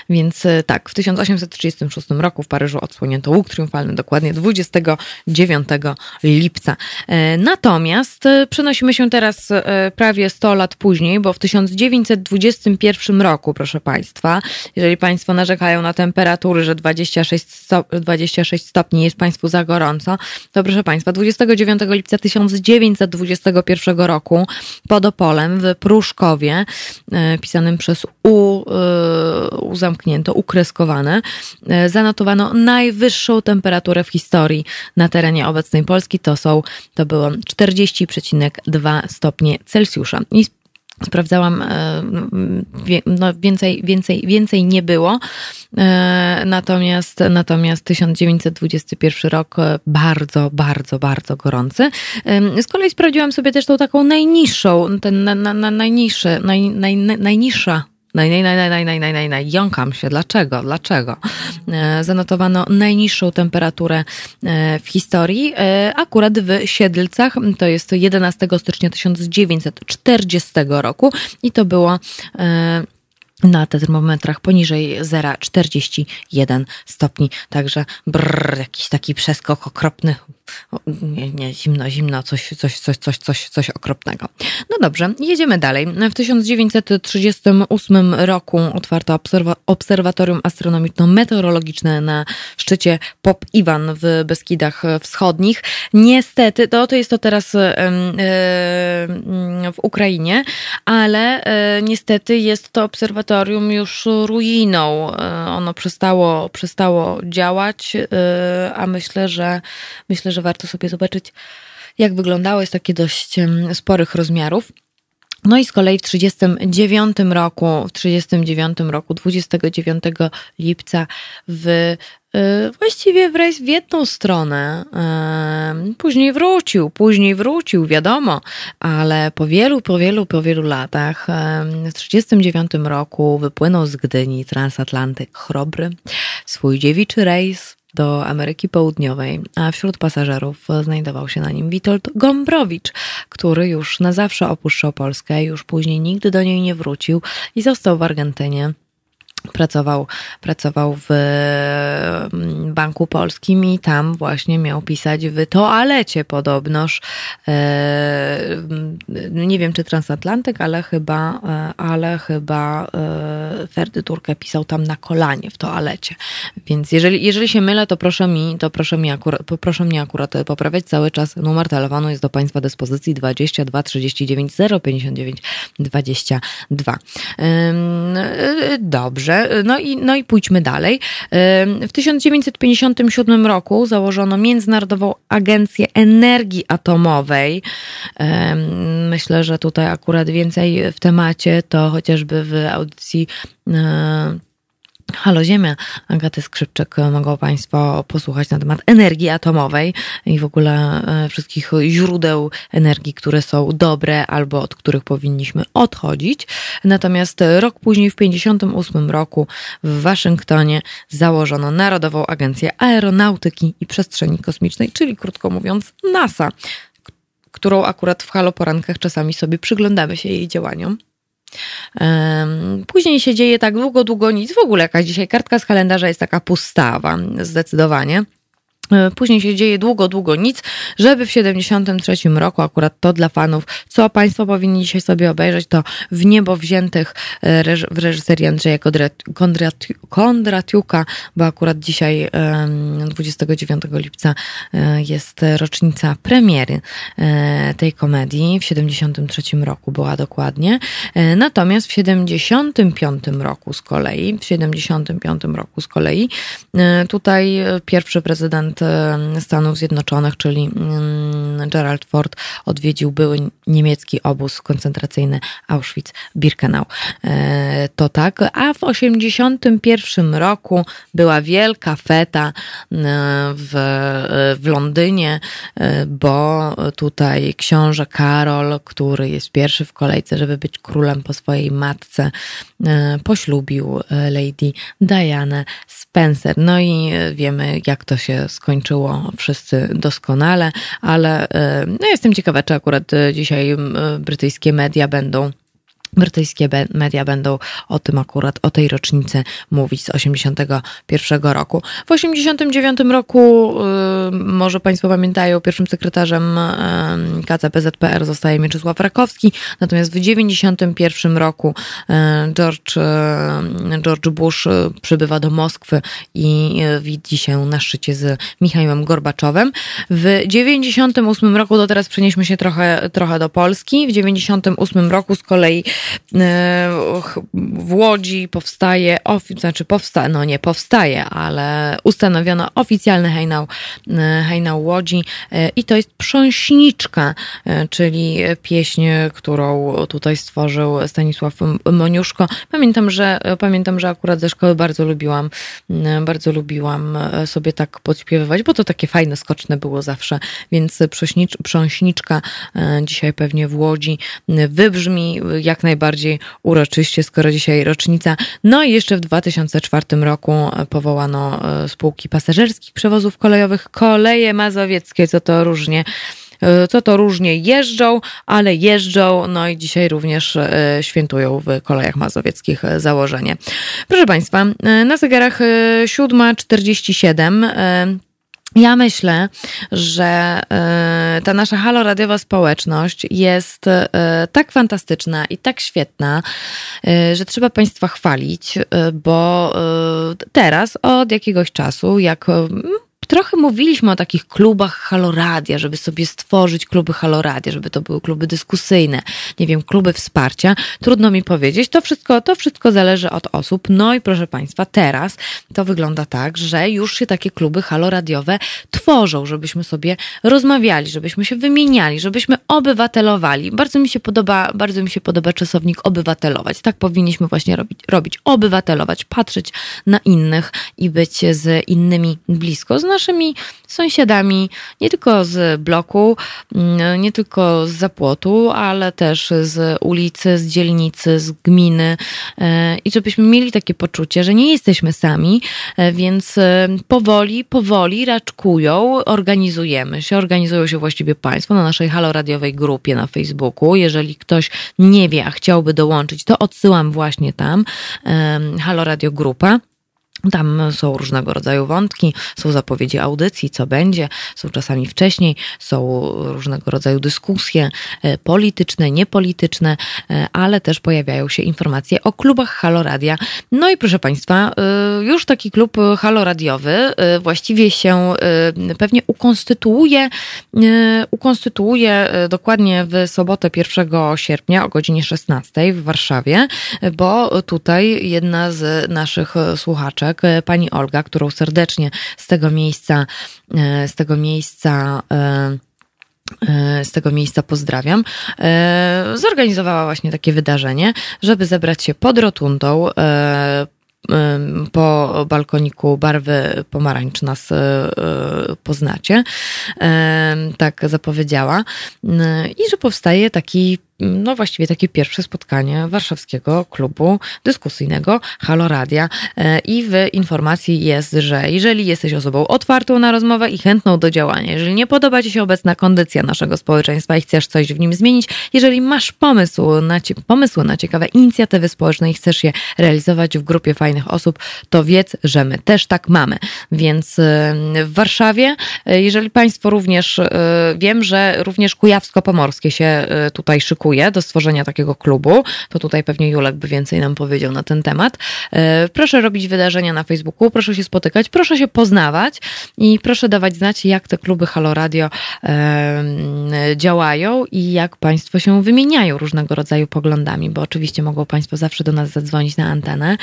Speaker 1: Więc e, tak, w 1836 roku w Paryżu odsłonięto łuk triumfalny, dokładnie 29 lipca. E, natomiast e, przenosimy się teraz prawie 100 lat później, bo w 1921 roku, proszę Państwa, jeżeli Państwo narzekają na temperatury, że 26, stop, 26 stopni jest Państwu za gorąco, to proszę Państwa, 29 lipca 1921 roku pod Opolem w Pruszkowie, pisanym przez U uzamknięto, ukreskowane, e, zanotowano najwyższą temperaturę w historii na terenie obecnej Polski. To są, to było 40,2 stopnie Celsjusza. I sprawdzałam, e, no więcej, więcej, więcej nie było. E, natomiast, natomiast 1921 rok bardzo, bardzo, bardzo gorący. Z kolei sprawdziłam sobie też tą taką najniższą, ten na, na, na najniższy, naj, naj, najniższa Naj, naj, naj, naj, naj, naj, naj, naj, jąkam się. Dlaczego? Dlaczego? E, zanotowano najniższą temperaturę e, w historii, e, akurat w Siedlcach, to jest 11 stycznia 1940 roku i to było na termometrach poniżej 0,41 stopni. Także brrr, jakiś taki przeskok okropny. Nie, nie, zimno, zimno, coś, coś, coś, coś, coś, coś okropnego. No dobrze, jedziemy dalej. W 1938 roku otwarto obserwa obserwatorium astronomiczno-meteorologiczne na szczycie Pop Iwan w Beskidach Wschodnich. Niestety, to, to jest to teraz w Ukrainie, ale e, niestety jest to obserwatorium już ruiną. E, ono przestało, przestało działać, e, a myślę, że myślę, że warto sobie zobaczyć, jak wyglądało. Jest takie dość sporych rozmiarów. No i z kolei w 1939 roku, w 39 roku, 29 lipca w y, właściwie w, w jedną stronę. Później wrócił, później wrócił, wiadomo, ale po wielu, po wielu, po wielu latach, w 1939 roku wypłynął z Gdyni transatlantyk Chrobry, swój dziewiczy rejs do Ameryki Południowej, a wśród pasażerów znajdował się na nim Witold Gombrowicz, który już na zawsze opuszczał Polskę, już później nigdy do niej nie wrócił i został w Argentynie Pracował, pracował w mm, Banku Polskim i tam właśnie miał pisać w toalecie podobnoż. E, nie wiem, czy transatlantyk, ale chyba, e, ale chyba e, Ferdy Turkę pisał tam na kolanie w toalecie. Więc jeżeli, jeżeli się mylę, to proszę mi, to proszę mi akurat, proszę mnie akurat poprawiać cały czas. Numer telefonu jest do Państwa dyspozycji 22 39 059 22. Dobrze. No i, no i pójdźmy dalej. W 1957 roku założono Międzynarodową Agencję Energii Atomowej. Myślę, że tutaj akurat więcej w temacie to chociażby w audycji e, Halo Ziemia, Agaty Skrzypczek mogą Państwo posłuchać na temat energii atomowej i w ogóle e, wszystkich źródeł energii, które są dobre albo od których powinniśmy odchodzić. Natomiast rok później, w 1958 roku w Waszyngtonie założono Narodową Agencję Aeronautyki i Przestrzeni Kosmicznej, czyli krótko mówiąc NASA, którą akurat w Halo Porankach czasami sobie przyglądamy się jej działaniom. Później się dzieje tak długo, długo nic. W ogóle jakaś dzisiaj kartka z kalendarza jest taka pustawa, zdecydowanie. E, później się dzieje długo, długo nic, żeby w 73 roku, akurat to dla fanów, co Państwo powinni dzisiaj sobie obejrzeć, to w niebo wziętych e, w reżyserii Andrzeja Kondratiuka, bo akurat dzisiaj 29 lipca e, jest rocznica premiery tej komedii, w 73 roku była dokładnie. Natomiast w 75 roku z kolei, w 75 roku z kolei, tutaj pierwszy prezydent prezydent Stanów Zjednoczonych, czyli mm, Gerald Ford, odwiedził były niemiecki obóz koncentracyjny Auschwitz-Birkenau. E, to tak. A w 1981 roku była wielka feta e, w, w Londynie, e, bo tutaj książę Karol, który jest pierwszy w kolejce, żeby być królem po swojej matce, poślubił Lady Diana Spencer. No i wiemy, jak to się skończyło skończyło wszyscy doskonale, ale e, no jestem ciekawa, czy akurat e, dzisiaj brytyjskie media będą Brytyjskie media będą o tym akurat, o tej rocznicy mówić z 81 roku. W 89 roku, y, może Państwo pamiętają, pierwszym sekretarzem y, KCPZPR zostaje Mieczysław Rakowski, natomiast w 91 roku y, George, George Bush przybywa do Moskwy i widzi się na szczycie z Michałem Gorbaczowem. W 98 roku, do teraz przenieśmy się trochę, trochę do Polski, w 98 roku z kolei w Łodzi powstaje, znaczy powstaje, no nie powstaje, ale ustanowiono oficjalny hejnał, e, hejnał Łodzi e, i to jest Prząśniczka, czyli pieśń, którą tutaj stworzył Stanisław Moniuszko. Pamiętam, że pamiętam, że akurat ze szkoły bardzo lubiłam, bardzo lubiłam sobie tak podśpiewywać, bo to takie fajne, skoczne było zawsze, więc Prząśniczka dzisiaj pewnie w Łodzi wybrzmi jak najbardziej bardziej uroczyście, skoro dzisiaj rocznica. No i jeszcze w 2004 roku powołano e, spółki pasażerskich przewozów kolejowych Koleje Mazowieckie, co to różnie e, co to różnie jeżdżą, ale jeżdżą, no i dzisiaj również e, świętują w kolejach mazowieckich założenie. Proszę Państwa, na zegarach 7.47 ja myślę, że y, ta nasza haloradiowa społeczność jest y, tak fantastyczna i tak świetna, y, że trzeba Państwa chwalić, bo teraz od jakiegoś czasu, jak trochę mówiliśmy o takich klubach haloradia, żeby sobie stworzyć kluby haloradia, żeby to były kluby dyskusyjne, nie wiem, kluby wsparcia. Trudno mi powiedzieć. To wszystko, to wszystko zależy od osób. No i proszę Państwa, teraz to wygląda tak, że już się takie kluby haloradiowe tworzą, żebyśmy sobie rozmawiali, żebyśmy się wymieniali, żebyśmy obywatelowali. Bardzo mi się podoba, bardzo mi się podoba czasownik obywatelować. Tak powinniśmy właśnie robić, robić obywatelować, patrzeć na innych i być z innymi blisko. Naszymi sąsiadami, nie tylko z bloku, mm, nie tylko z zapłotu, ale też z ulicy, z dzielnicy, z gminy e, i żebyśmy mieli takie poczucie, że nie jesteśmy sami, e, więc e, powoli, powoli raczkują, organizujemy się, organizują się właściwie Państwo na naszej haloradiowej grupie na Facebooku. Jeżeli ktoś nie wie, a chciałby dołączyć, to odsyłam właśnie tam, Halo Radio Grupa. Tam są różnego rodzaju wątki, są zapowiedzi audycji, co będzie, są czasami wcześniej, są różnego rodzaju dyskusje e, polityczne, niepolityczne, e, ale też pojawiają się informacje o klubach Haloradia. No i proszę Państwa, e, już taki klub haloradiowy właściwie się pewnie ukonstytuuje, ukonstytuuje dokładnie w sobotę 1 sierpnia o godzinie 16 w Warszawie, bo tutaj jedna z naszych słuchaczek E, pani Olga, którą serdecznie z tego miejsca, e, z tego miejsca e, z tego miejsca pozdrawiam, zorganizowała właśnie takie wydarzenie, żeby zebrać się pod rotundą po balkoniku barwy pomarańcz nas poznacie. Tak zapowiedziała. I że powstaje taki no właściwie takie pierwsze spotkanie warszawskiego klubu dyskusyjnego Halo Radia e, i w informacji jest, że jeżeli jesteś osobą otwartą na rozmowę i chętną do działania, jeżeli nie podoba Ci się obecna kondycja naszego społeczeństwa i chcesz coś w nim zmienić, jeżeli masz pomysł na, pomysły na ciekawe inicjatywy społeczne i chcesz je realizować w grupie fajnych osób, to wiedz, że my też tak mamy. Więc e, w Warszawie, e, jeżeli Państwo również, wiem, że również Kujawsko-Pomorskie się tutaj szykuje, do stworzenia takiego klubu, to tutaj pewnie Julek by więcej nam powiedział na ten temat. E, proszę robić wydarzenia na Facebooku, proszę się spotykać, proszę się poznawać i proszę dawać znać, jak te kluby Halo Radio działają i jak Państwo się wymieniają różnego rodzaju poglądami, bo oczywiście mogą Państwo zawsze do nas zadzwonić na antenę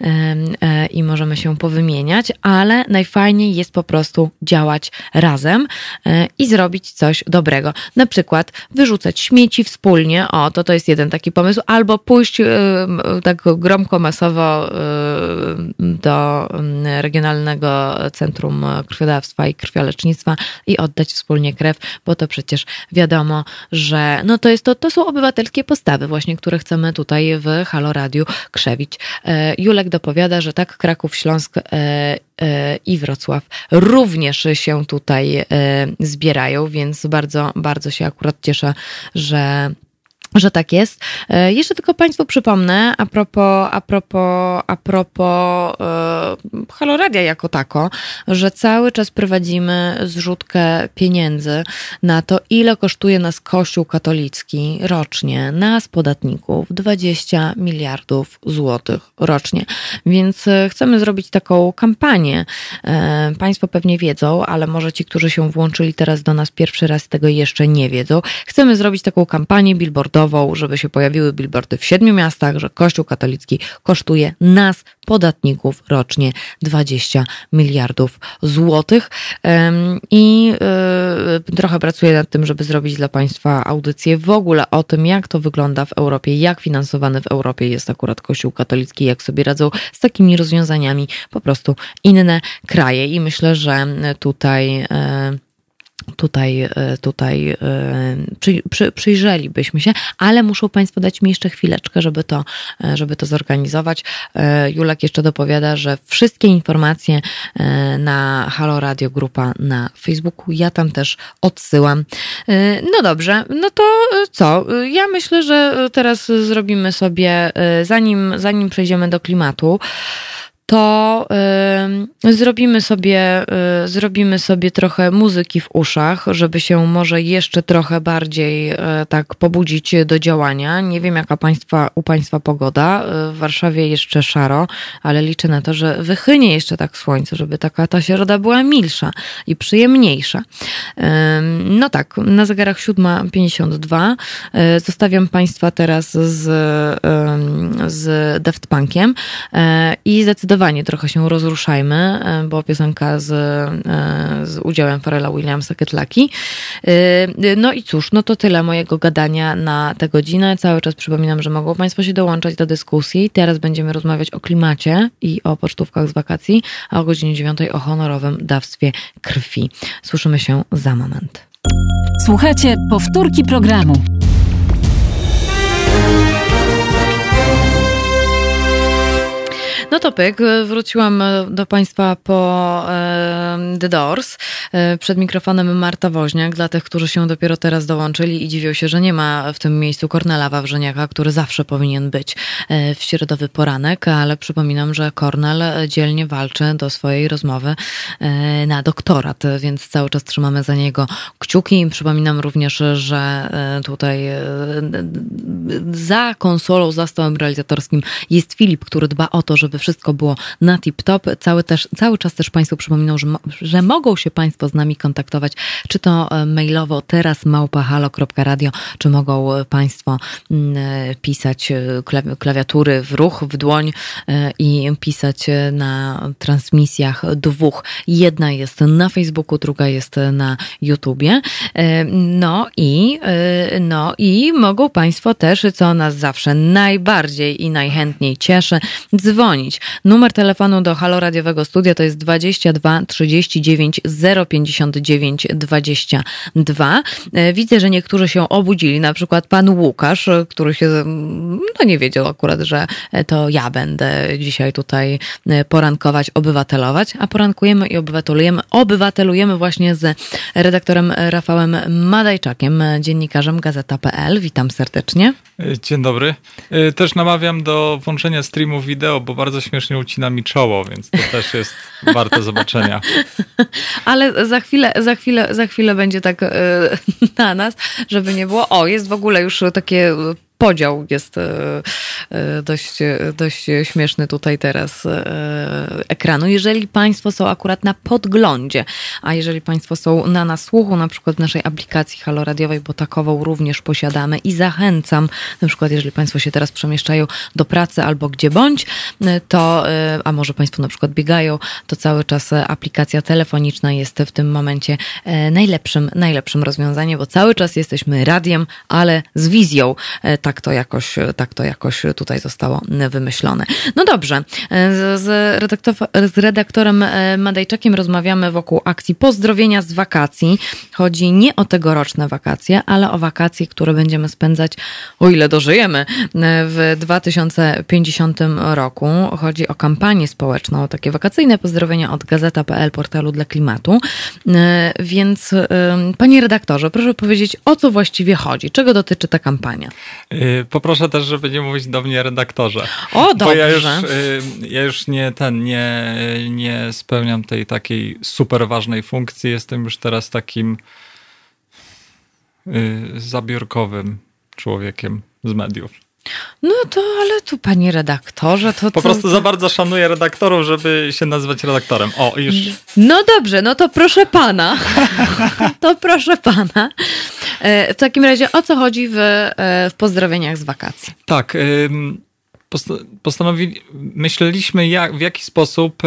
Speaker 1: e, i możemy się powymieniać, ale najfajniej jest po prostu działać razem e, i zrobić coś dobrego. Na przykład wyrzucać śmieci wspólnie, wspólnie, o, to to jest jeden taki pomysł, albo pójść y, tak gromko masowo y, do Regionalnego Centrum Krwiodawstwa i Krwiolecznictwa i oddać wspólnie krew, bo to przecież wiadomo, że no to jest to, to są obywatelskie postawy właśnie, które chcemy tutaj w Halo Radiu krzewić. E, Julek dopowiada, że tak Kraków, Śląsk e, e, i Wrocław również się tutaj zbierają, więc bardzo, bardzo się akurat cieszę, że że tak jest. E, jeszcze tylko Państwu przypomnę, a propos, a propos, a propos e, jako tako, że cały czas prowadzimy zrzutkę pieniędzy na to, ile kosztuje nas Kościół katolicki rocznie, nas podatników, 20 miliardów złotych rocznie. Więc e, chcemy zrobić taką kampanię. E, państwo pewnie wiedzą, ale może ci, którzy się włączyli teraz do nas pierwszy raz, tego jeszcze nie wiedzą. Chcemy zrobić taką kampanię billboardową, żeby się pojawiły billboardy w siedmiu miastach, że Kościół katolicki kosztuje nas, podatników, rocznie 20 miliardów złotych. I y, trochę pracuję nad tym, żeby zrobić dla Państwa audycję w ogóle o tym, jak to wygląda w Europie, jak finansowany w Europie jest akurat Kościół katolicki, jak sobie radzą z takimi rozwiązaniami po prostu inne kraje. I myślę, że tutaj tutaj, tutaj przy, przy, przyjrzelibyśmy się, ale muszą Państwo dać mi jeszcze chwileczkę, żeby to, żeby to zorganizować. Julek jeszcze dopowiada, że wszystkie informacje na Halo Radio Grupa na Facebooku, ja tam też odsyłam. No dobrze, no to co? Ja myślę, że teraz zrobimy sobie, zanim, zanim przejdziemy do klimatu, to zrobimy, sobie, y, zrobimy sobie trochę muzyki w uszach, żeby się może jeszcze trochę bardziej y, tak pobudzić do działania. Nie wiem, jaka państwa, u Państwa pogoda. W Warszawie jeszcze szaro, ale liczę na to, że wychynie jeszcze tak słońce, żeby taka ta środa była milsza i przyjemniejsza. No tak, na zegarach 7.52. Zostawiam Państwa teraz z, z Daft Punkiem i zdecydowanie trochę się rozruszajmy, e, bo piosenka z, e, z udziałem Farela Williamsa Ketlaki. E, no i cóż, no to tyle mojego gadania na tę godzinę. Cały czas przypominam, że mogą Państwo się dołączać do dyskusji. Teraz będziemy rozmawiać o klimacie i o pocztówkach z wakacji, a o godzinie 9 o honorowym dawstwie krwi. Słyszymy się za moment.
Speaker 3: Słuchajcie powtórki programu.
Speaker 1: No to pyk, wróciłam e, do Państwa po e, The Doors. E, przed mikrofonem Marta Woźniak, dla tych, którzy się dopiero teraz dołączyli i dziwią się, że nie ma w tym miejscu Kornela Wawrzyniaka, który zawsze powinien być w środowy poranek, ale przypominam, że Kornel dzielnie walczy do swojej rozmowy na doktorat, więc cały czas trzymamy za niego kciuki. Przypominam również, że tutaj za konsolą, za stołem realizatorskim jest Filip, który dba o to, żeby wszystko było na tip-top. Cały, też, cały czas też Państwu przypominam, że, że mogą się Państwo z nami kontaktować, czy to e, mailowo teraz małpahalo.radio, czy mogą e, Państwo mm, e, pisać klawiatury w ruch, w dłoń i pisać na transmisjach dwóch. Jedna jest na Facebooku, druga jest na YouTubie. No i, no i mogą Państwo też, co nas zawsze najbardziej i najchętniej cieszy, dzwonić Numer telefonu do Halo Radiowego Studia to jest 22 39 059 22. Widzę, że niektórzy się obudzili, na przykład pan Łukasz, który się no nie wiedział akurat, że to ja będę dzisiaj tutaj porankować, obywatelować, a porankujemy i obywatelujemy, obywatelujemy właśnie z redaktorem Rafałem Madajczakiem, dziennikarzem Gazeta.pl. Witam serdecznie.
Speaker 7: Dzień dobry. Też namawiam do włączenia streamu wideo, bo bardzo śmiesznie ucina mi czoło, więc to też jest warte zobaczenia.
Speaker 1: Ale za chwilę, za chwilę, za chwilę będzie tak yy, na nas, żeby nie było. O, jest w ogóle już takie podział jest e, e, dość, dość śmieszny tutaj teraz e, ekranu. Jeżeli Państwo są akurat na podglądzie, a jeżeli Państwo są na nasłuchu, na przykład w naszej aplikacji haloradiowej, bo takową również posiadamy i zachęcam, na przykład jeżeli Państwo się teraz przemieszczają do pracy albo gdzie bądź, to, a może Państwo na przykład biegają, to cały czas aplikacja telefoniczna jest w tym momencie najlepszym, najlepszym rozwiązaniem, bo cały czas jesteśmy radiem, ale z wizją, tak tak to jakoś, tak to jakoś tutaj zostało wymyślone. No dobrze, z, redaktor, z redaktorem e, Madejczakiem rozmawiamy wokół akcji pozdrowienia z wakacji. Chodzi nie o tegoroczne wakacje, ale o wakacje, które będziemy spędzać, o ile dożyjemy, e, w 2050 roku. Chodzi o kampanię społeczną, o takie wakacyjne pozdrowienia od Gazeta.pl, portalu dla klimatu. E, więc, panie redaktorze, proszę powiedzieć, o co właściwie chodzi? Czego dotyczy ta kampania?
Speaker 7: Y, poproszę też, żeby nie mówić do mnie redaktorze.
Speaker 1: O, dobrze. Bo
Speaker 7: ja już, y, ja już nie ten, nie, nie spełniam tej takiej super ważnej funkcji. Jestem już teraz takim y, zabiórkowym człowiekiem z mediów.
Speaker 1: No to, ale tu panie redaktorze, to...
Speaker 7: Po prostu za bardzo szanuję redaktorów, żeby się nazywać redaktorem. O, już...
Speaker 1: No dobrze, no to proszę pana. to proszę pana. E, w takim razie o co chodzi w, e, w pozdrowieniach z wakacji?
Speaker 7: Tak, postanowili, myśleliśmy jak, w jaki sposób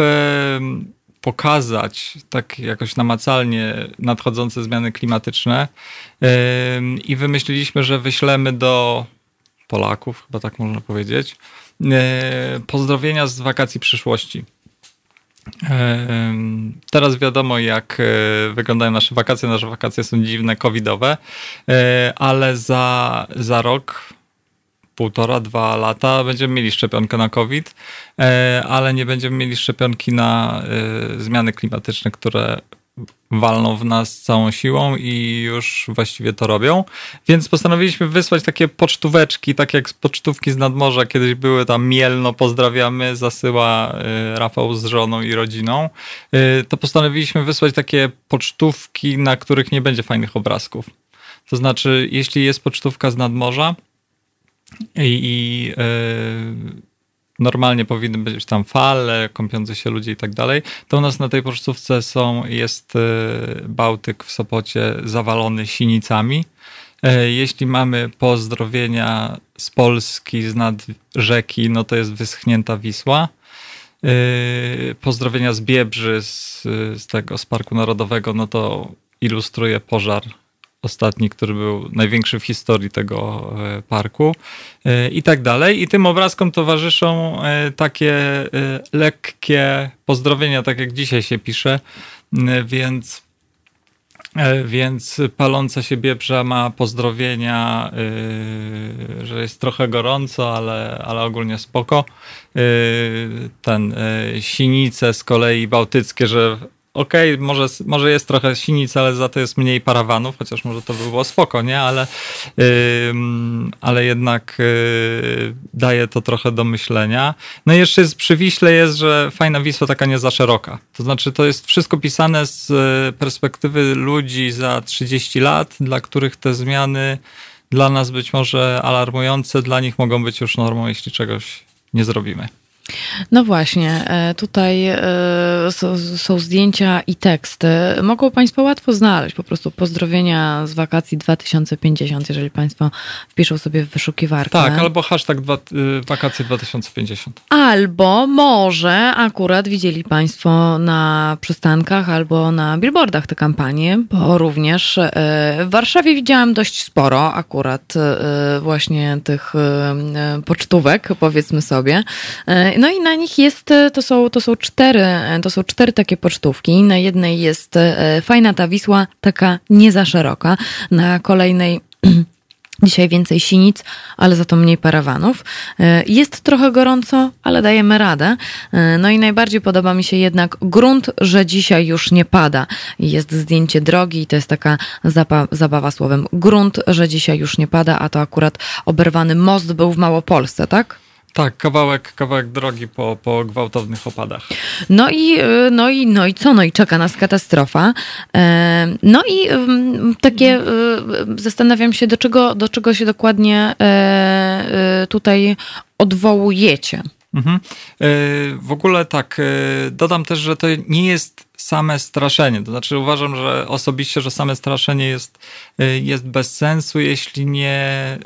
Speaker 7: pokazać tak jakoś namacalnie nadchodzące zmiany klimatyczne i wymyśliliśmy, że wyślemy do Polaków, chyba tak można powiedzieć, pozdrowienia z wakacji przyszłości. Teraz wiadomo, jak wyglądają nasze wakacje. Nasze wakacje są dziwne, covidowe, ale za, za rok półtora, dwa lata będziemy mieli szczepionkę na COVID, e, ale nie będziemy mieli szczepionki na e, zmiany klimatyczne, które walną w nas całą siłą i już właściwie to robią. Więc postanowiliśmy wysłać takie pocztóweczki, tak jak pocztówki z nadmorza kiedyś były tam Mielno, pozdrawiamy, zasyła e, Rafał z żoną i rodziną. To postanowiliśmy wysłać takie pocztówki, na których nie będzie fajnych obrazków. To znaczy, jeśli jest pocztówka z nadmorza, i, i e, normalnie powinny być tam fale, kąpiące się ludzie i tak dalej, to u nas na tej pocztówce są, jest e, Bałtyk w Sopocie zawalony sinicami. E, jeśli mamy pozdrowienia z Polski, z nad rzeki, no to jest wyschnięta Wisła. Pozdrowienia z Biebrzy, z, z tego, z Parku Narodowego, no to ilustruje pożar ostatni, który był największy w historii tego e, parku e, i tak dalej. I tym obrazkom towarzyszą e, takie lekkie pozdrowienia, tak jak dzisiaj się pisze, więc więc paląca się biebrza ma pozdrowienia, że jest trochę gorąco, ale, ale ogólnie spoko. Ten sinice z kolei bałtyckie, że okej, okay, może, może jest trochę sinic, ale za to jest mniej parawanów, chociaż może to by było spoko, nie? Ale, yy, ale jednak yy, daje to trochę do myślenia. No i jeszcze jest, przy Wiśle jest, że fajna Wisła taka nie za szeroka. To znaczy to jest wszystko pisane z y, perspektywy ludzi za 30 lat, dla których te zmiany dla nas być może alarmujące, dla nich mogą być już normą, jeśli czegoś nie zrobimy.
Speaker 1: No właśnie, e, tutaj e, są zdjęcia i teksty. Mogą Państwo łatwo znaleźć po prostu pozdrowienia z wakacji 2050, jeżeli Państwo wpiszą sobie w wyszukiwarkę.
Speaker 7: Tak, albo hashtag dwa, y, wakacje 2050.
Speaker 1: Albo może akurat widzieli Państwo na przystankach albo na billboardach te kampanie, bo również e, w Warszawie widziałam dość sporo akurat właśnie tych pocztówek, powiedzmy sobie. No i na nich jest, e, to są, to są cztery, e, to są cztery takie pocztówki. Na jednej jest e, fajna ta Wisła, taka nie za szeroka. Na kolejnej Dzisiaj więcej sinic, ale za to mniej parawanów. Jest trochę gorąco, ale dajemy radę. No i najbardziej podoba mi się jednak grunt, że dzisiaj już nie pada. Jest zdjęcie drogi i to jest taka zabawa słowem. Grunt, że dzisiaj już nie pada, a to akurat oberwany most był w Małopolsce, tak?
Speaker 7: Tak, kawałek, kawałek drogi po, po gwałtownych opadach.
Speaker 1: No i, y, no, i, no i co? No i czeka nas katastrofa. E, no i takie y, zastanawiam się, do czego, do czego się dokładnie e, y, tutaj odwołujecie. Mhm. E,
Speaker 7: w ogóle tak, dodam też, że to nie jest same straszenie. To znaczy uważam, że osobiście, że same straszenie jest, jest bez sensu, jeśli nie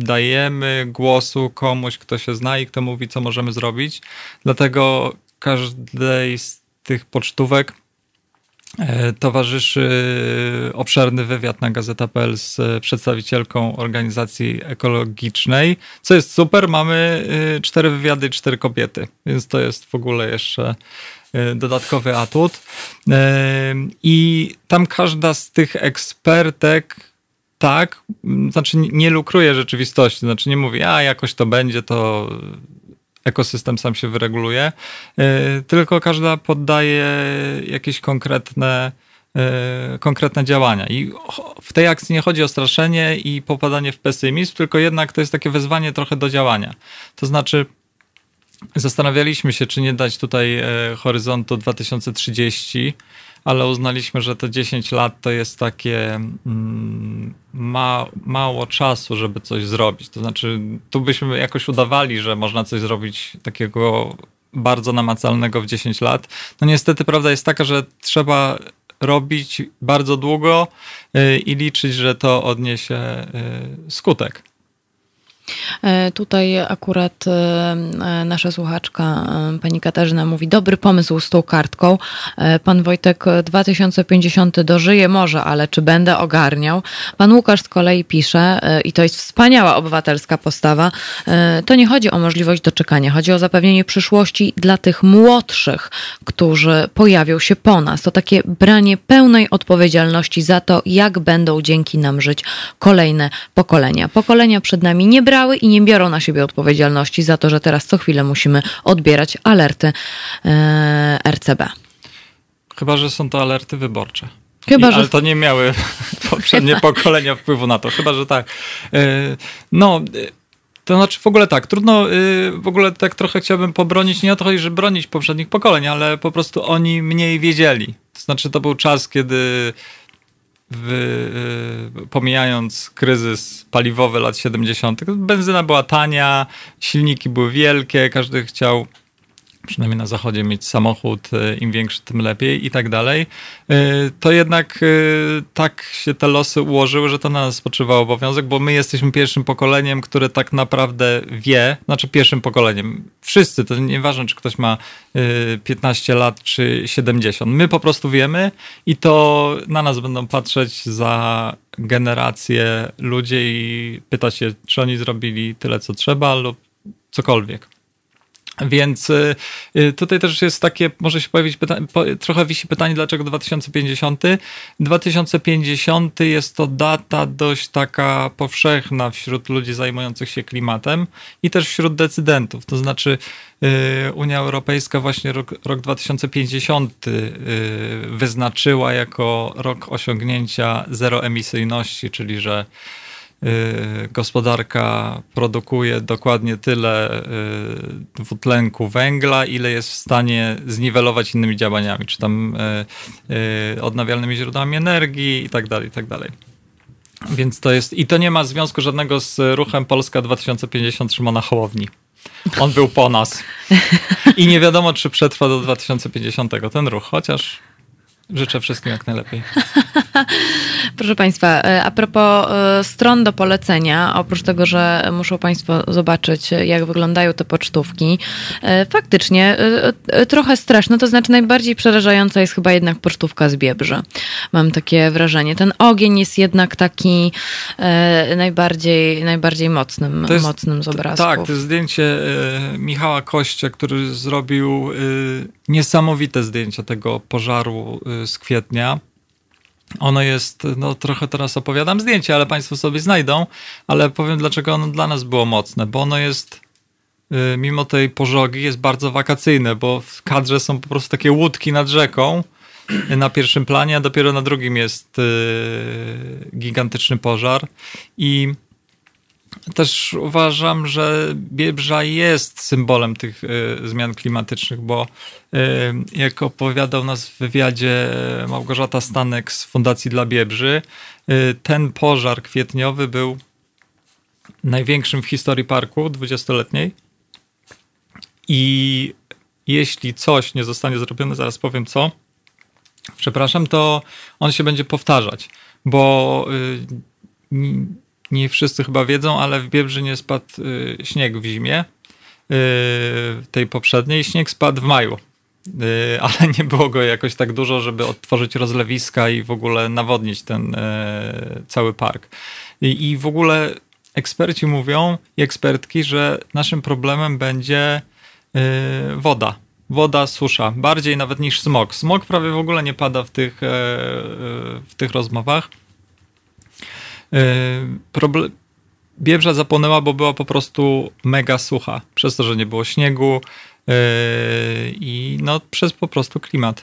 Speaker 7: dajemy głosu komuś, kto się zna i kto mówi, co możemy zrobić. Dlatego każdej z tych pocztówek e, towarzyszy obszerny wywiad na Gazeta.pl z przedstawicielką organizacji ekologicznej, co jest super. Mamy e, cztery wywiady i cztery kobiety, więc to jest w ogóle jeszcze e, dodatkowy atut. I tam każda z tych ekspertek tak, znaczy nie lukruje rzeczywistości, znaczy nie mówi, a jakoś to będzie, to ekosystem sam się wyreguluje, e, tylko każda poddaje jakieś konkretne, e, konkretne działania. I w tej akcji nie chodzi o straszenie i popadanie w pesymizm, tylko jednak to jest takie wezwanie trochę do działania. To znaczy, zastanawialiśmy się, czy nie dać tutaj e, horyzontu 2030 ale uznaliśmy, że te 10 lat to jest takie mm, ma, mało czasu, żeby coś zrobić. To znaczy, tu byśmy jakoś udawali, że można coś zrobić takiego bardzo namacalnego w 10 lat. No niestety prawda jest taka, że trzeba robić bardzo długo y, i liczyć, że to odniesie y, skutek.
Speaker 1: E, tutaj akurat e, e, nasza słuchaczka, pani Katarzyna mówi, dobry pomysł z tą kartką. Pan Wojtek 2050 dożyje może, ale czy będę ogarniał? Pan Łukasz z kolei pisze, i to jest wspaniała obywatelska postawa, to nie chodzi o możliwość doczekania, chodzi o zapewnienie przyszłości dla tych młodszych, którzy pojawią się po nas. To takie branie pełnej odpowiedzialności za to, jak będą dzięki nam żyć kolejne pokolenia. Pokolenia przed nami nie brały i nie biorą na siebie odpowiedzialności za to, że teraz co chwilę musimy odbierać alerty e, RCB.
Speaker 7: Chyba, że są to alerty wyborcze.
Speaker 1: Chyba,
Speaker 7: I,
Speaker 1: że...
Speaker 7: Ale to nie miały poprzednie pokolenia wpływu na to. Chyba, że tak. E, no, to znaczy w ogóle tak, trudno, w ogóle tak trochę chciałbym pobronić, nie o to chodzi, że bronić poprzednich pokoleń, ale po prostu oni mniej wiedzieli. To znaczy to był czas, kiedy w, y, pomijając kryzys paliwowy lat 70., benzyna była tania, silniki były wielkie, każdy chciał przynajmniej na zachodzie mieć samochód, e, im większy, tym lepiej i tak dalej, e, to jednak e, tak się te losy ułożyły, że to na nas spoczywa obowiązek, bo my jesteśmy pierwszym pokoleniem, które tak naprawdę wie, znaczy pierwszym pokoleniem, wszyscy, to nieważne, czy ktoś ma 15 lat, czy 70, my po prostu wiemy i to na nas będą patrzeć za generację ludzie i pytać się, czy oni zrobili tyle, co trzeba lub cokolwiek. Więc y, y, tutaj też jest takie, może się pojawić pytanie, trochę wisi pytanie, dlaczego 2050? 2050 jest to data dość taka powszechna wśród ludzi zajmujących się klimatem i też wśród decydentów. To znaczy y, Unia Europejska właśnie rok, rok 2050 wyznaczyła jako rok osiągnięcia zeroemisyjności, czyli że gospodarka produkuje dokładnie tyle y, dwutlenku węgla, ile jest w stanie zniwelować innymi działaniami, czy tam y, odnawialnymi źródłami energii i tak dalej, i tak dalej. Więc to jest, i to nie ma związku żadnego z ruchem Polska 2050 Szymona Hołowni. On był po nas. I nie wiadomo, czy przetrwa do 2050 ten ruch, chociaż Życzę wszystkim jak najlepiej.
Speaker 1: Proszę Państwa, e, a propos e, stron do polecenia, oprócz tego, że muszą Państwo zobaczyć, jak wyglądają te pocztówki, e, faktycznie trochę straszne, to znaczy najbardziej przerażająca jest chyba jednak pocztówka z Biebrzy. Mam takie wrażenie. Ten ogień jest jednak taki najbardziej, najbardziej mocnym, jest, mocnym z obrazków.
Speaker 7: Tak, to jest zdjęcie Michała Kościa, który zrobił niesamowite zdjęcia tego pożaru z kwietnia. Ono jest, no trochę teraz opowiadam zdjęcie, ale Państwo sobie znajdą, ale powiem dlaczego ono dla nas było mocne, bo ono jest, y, mimo tej pożogi, jest bardzo wakacyjne, bo w kadrze są po prostu takie łódki nad rzeką y, na pierwszym planie, a dopiero na drugim jest y, gigantyczny pożar i też uważam, że Biebrza jest symbolem tych y, zmian klimatycznych, bo y, jak opowiadał nas w wywiadzie Małgorzata Stanek z Fundacji dla Biebrzy, y, ten pożar kwietniowy był największym w historii parku dwudziestoletniej. I jeśli coś nie zostanie zrobione, zaraz powiem co, przepraszam, to on się będzie powtarzać, bo nie wszyscy chyba wiedzą, ale w Biebrzynie spadł y, śnieg w zimie, y, tej poprzedniej. Śnieg spadł w maju, y, ale nie było go jakoś tak dużo, żeby odtworzyć rozlewiska i w ogóle nawodnić ten cały park. I w ogóle eksperci mówią i ekspertki, że naszym problemem będzie woda. Woda, susza, bardziej nawet niż smog. Smog prawie w ogóle nie pada w tych, w tych rozmowach. Problem... Biebrza zapłonęła, bo była po prostu mega sucha, przez to, że nie było śniegu yy, i no przez po prostu klimat.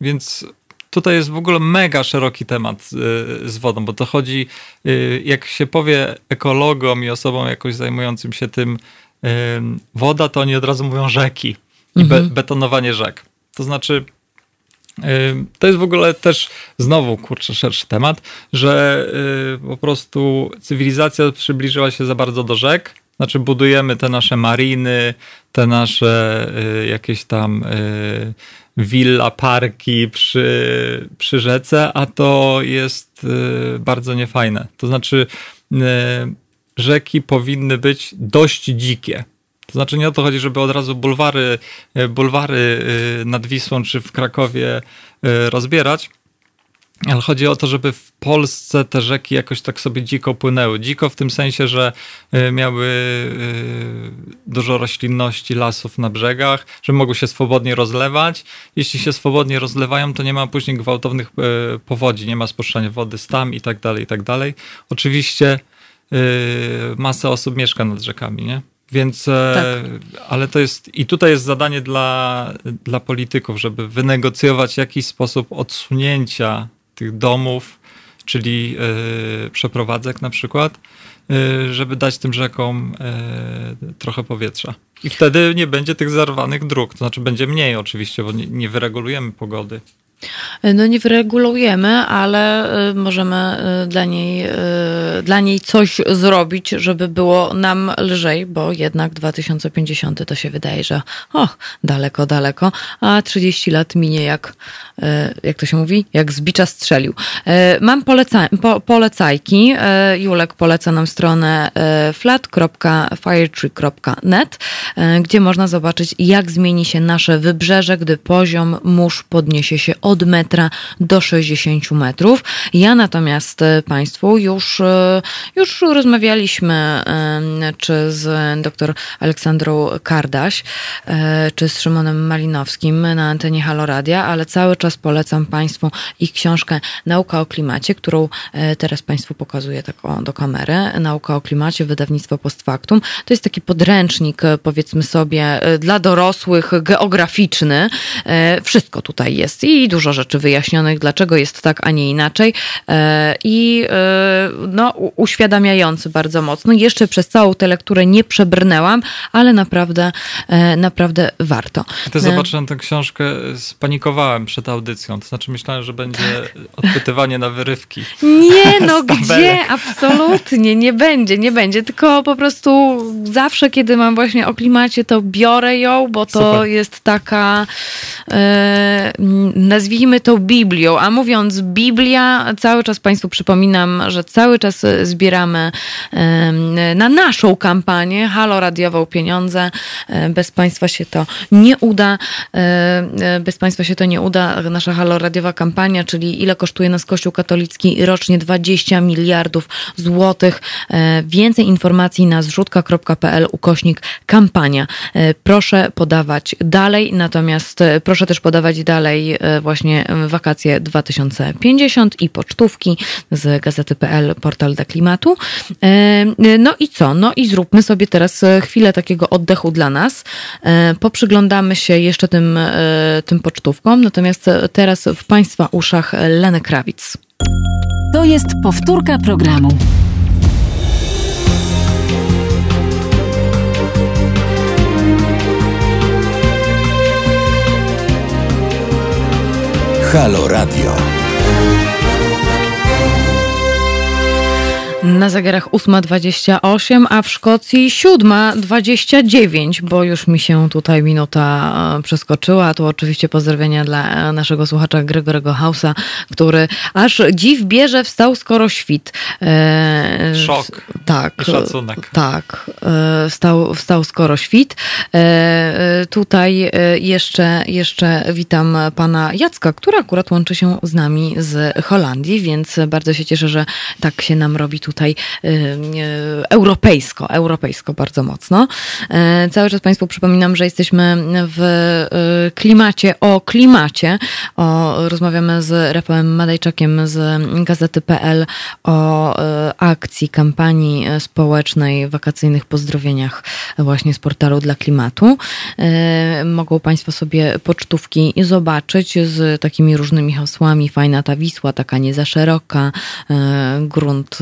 Speaker 7: Więc tutaj jest w ogóle mega szeroki temat yy, z wodą, bo to chodzi, yy, jak się powie ekologom i osobom jakoś zajmującym się tym woda, to oni od razu mówią rzeki i be mhm. betonowanie rzek. To znaczy to jest w ogóle też znowu, kurczę, szerszy temat, że y, po prostu cywilizacja przybliżyła się za bardzo do rzek. Znaczy budujemy te nasze mariny, te nasze y, jakieś tam y, willa, parki przy, przy rzece, a to jest bardzo niefajne. To znaczy rzeki powinny być dość dzikie. To znaczy nie o to chodzi, żeby od razu bulwary, bulwary nad Wisłą czy w Krakowie rozbierać, ale chodzi o to, żeby w Polsce te rzeki jakoś tak sobie dziko płynęły. Dziko w tym sensie, że miały dużo roślinności, lasów na brzegach, że mogły się swobodnie rozlewać. Jeśli się swobodnie rozlewają, to nie ma później gwałtownych powodzi, nie ma spuszczania wody stam i tak dalej, i tak dalej. Oczywiście masa osób mieszka nad rzekami, nie? Więc, e, tak. ale to jest, i tutaj jest zadanie dla, dla polityków, żeby wynegocjować jakiś sposób odsunięcia tych domów, czyli yy, przeprowadzek na przykład, yy, żeby dać tym rzekom yy, trochę powietrza. I wtedy nie będzie tych zarwanych dróg, to znaczy będzie mniej oczywiście, bo nie, nie wyregulujemy pogody.
Speaker 1: No nie wyregulujemy, ale y, możemy y, dla niej, dla niej coś zrobić, żeby było nam lżej, bo jednak 2050 to się wydaje, że o, daleko, daleko, a 30 lat minie jak, jak to się mówi, jak z bicza strzelił. Mam poleca po, polecajki. Julek poleca nam stronę flat.firetree.net, gdzie można zobaczyć, jak zmieni się nasze wybrzeże, gdy poziom mórz podniesie się od metra do 60 metrów. Ja natomiast e, Państwu już, e, już rozmawialiśmy e, czy z dr Aleksandrą Kardaś, czy z Szymonem Malinowskim na antenie Haloradia, ale cały czas polecam Państwu ich książkę Nauka o klimacie, którą teraz Państwu pokazuję tak do kamery. Nauka o klimacie, wydawnictwo post factum. To jest taki podręcznik, powiedzmy sobie, dla dorosłych, geograficzny. Wszystko tutaj jest i dużo rzeczy wyjaśnionych, dlaczego jest tak, a nie inaczej. E, I e, no, uświadamiający bardzo mocno. Jeszcze przez całą tę lekturę nie przebrnęłam, ale naprawdę, e, naprawdę warto.
Speaker 7: Gdy zobaczyłem tę książkę, spanikowałem przed audycją. To znaczy myślałem, że będzie odpytywanie na wyrywki.
Speaker 1: Nie, no gdzie? Absolutnie nie będzie, nie będzie. Tylko po prostu zawsze, kiedy mam właśnie o klimacie, to biorę ją, bo to Super. jest taka, e, nazwijmy to Biblią. A mówiąc Biblia, cały czas Państwu przypominam, że cały czas zbieramy na naszą kampanię Halo Radiową pieniądze. E, bez Państwa się to nie uda. E, e, bez Państwa się to nie uda. Nasza Halo Radiowa kampania, czyli ile kosztuje nas Kościół katolicki rocznie 20 miliardów złotych. Więcej informacji na zrzutka.pl ukośnik kampania. Proszę podawać dalej, natomiast proszę też podawać dalej właśnie wakacje 2050 i pocztówki z gazety.pl, portal dla klimatu. No i co? No i zróbmy sobie teraz chwilę takiego oddechu dla nas. Poprzyglądamy się jeszcze tym, e, tym pocztówkom, natomiast teraz w Państwa uszach Lenę Krawic.
Speaker 3: To jest powtórka programu.
Speaker 5: Halo Radio.
Speaker 1: Na zegarach 8.28, a w Szkocji 7.29, bo już mi się tutaj minuta e, przeskoczyła. Tu oczywiście pozdrowienia dla naszego słuchacza Gregorego Hausa, który aż dziw bierze, wstał skoro świt.
Speaker 7: E, Szok.
Speaker 1: Tak.
Speaker 7: I szacunek.
Speaker 1: Tak. E, wstał, wstał skoro świt. Tutaj jeszcze, jeszcze witam pana Jacka, który akurat łączy się z nami z Holandii, więc bardzo się cieszę, że tak się nam robi tutaj tutaj y, europejsko, europejsko bardzo mocno. E, cały czas Państwu przypominam, że jesteśmy w y, klimacie o klimacie. O, rozmawiamy z Rafałem Madejczakiem z gazety.pl o akcji, kampanii społecznej, wakacyjnych pozdrowieniach właśnie z portalu dla klimatu. E, mogą Państwo sobie pocztówki zobaczyć z takimi różnymi hasłami. Fajna ta Wisła, taka nie za szeroka, e, grunt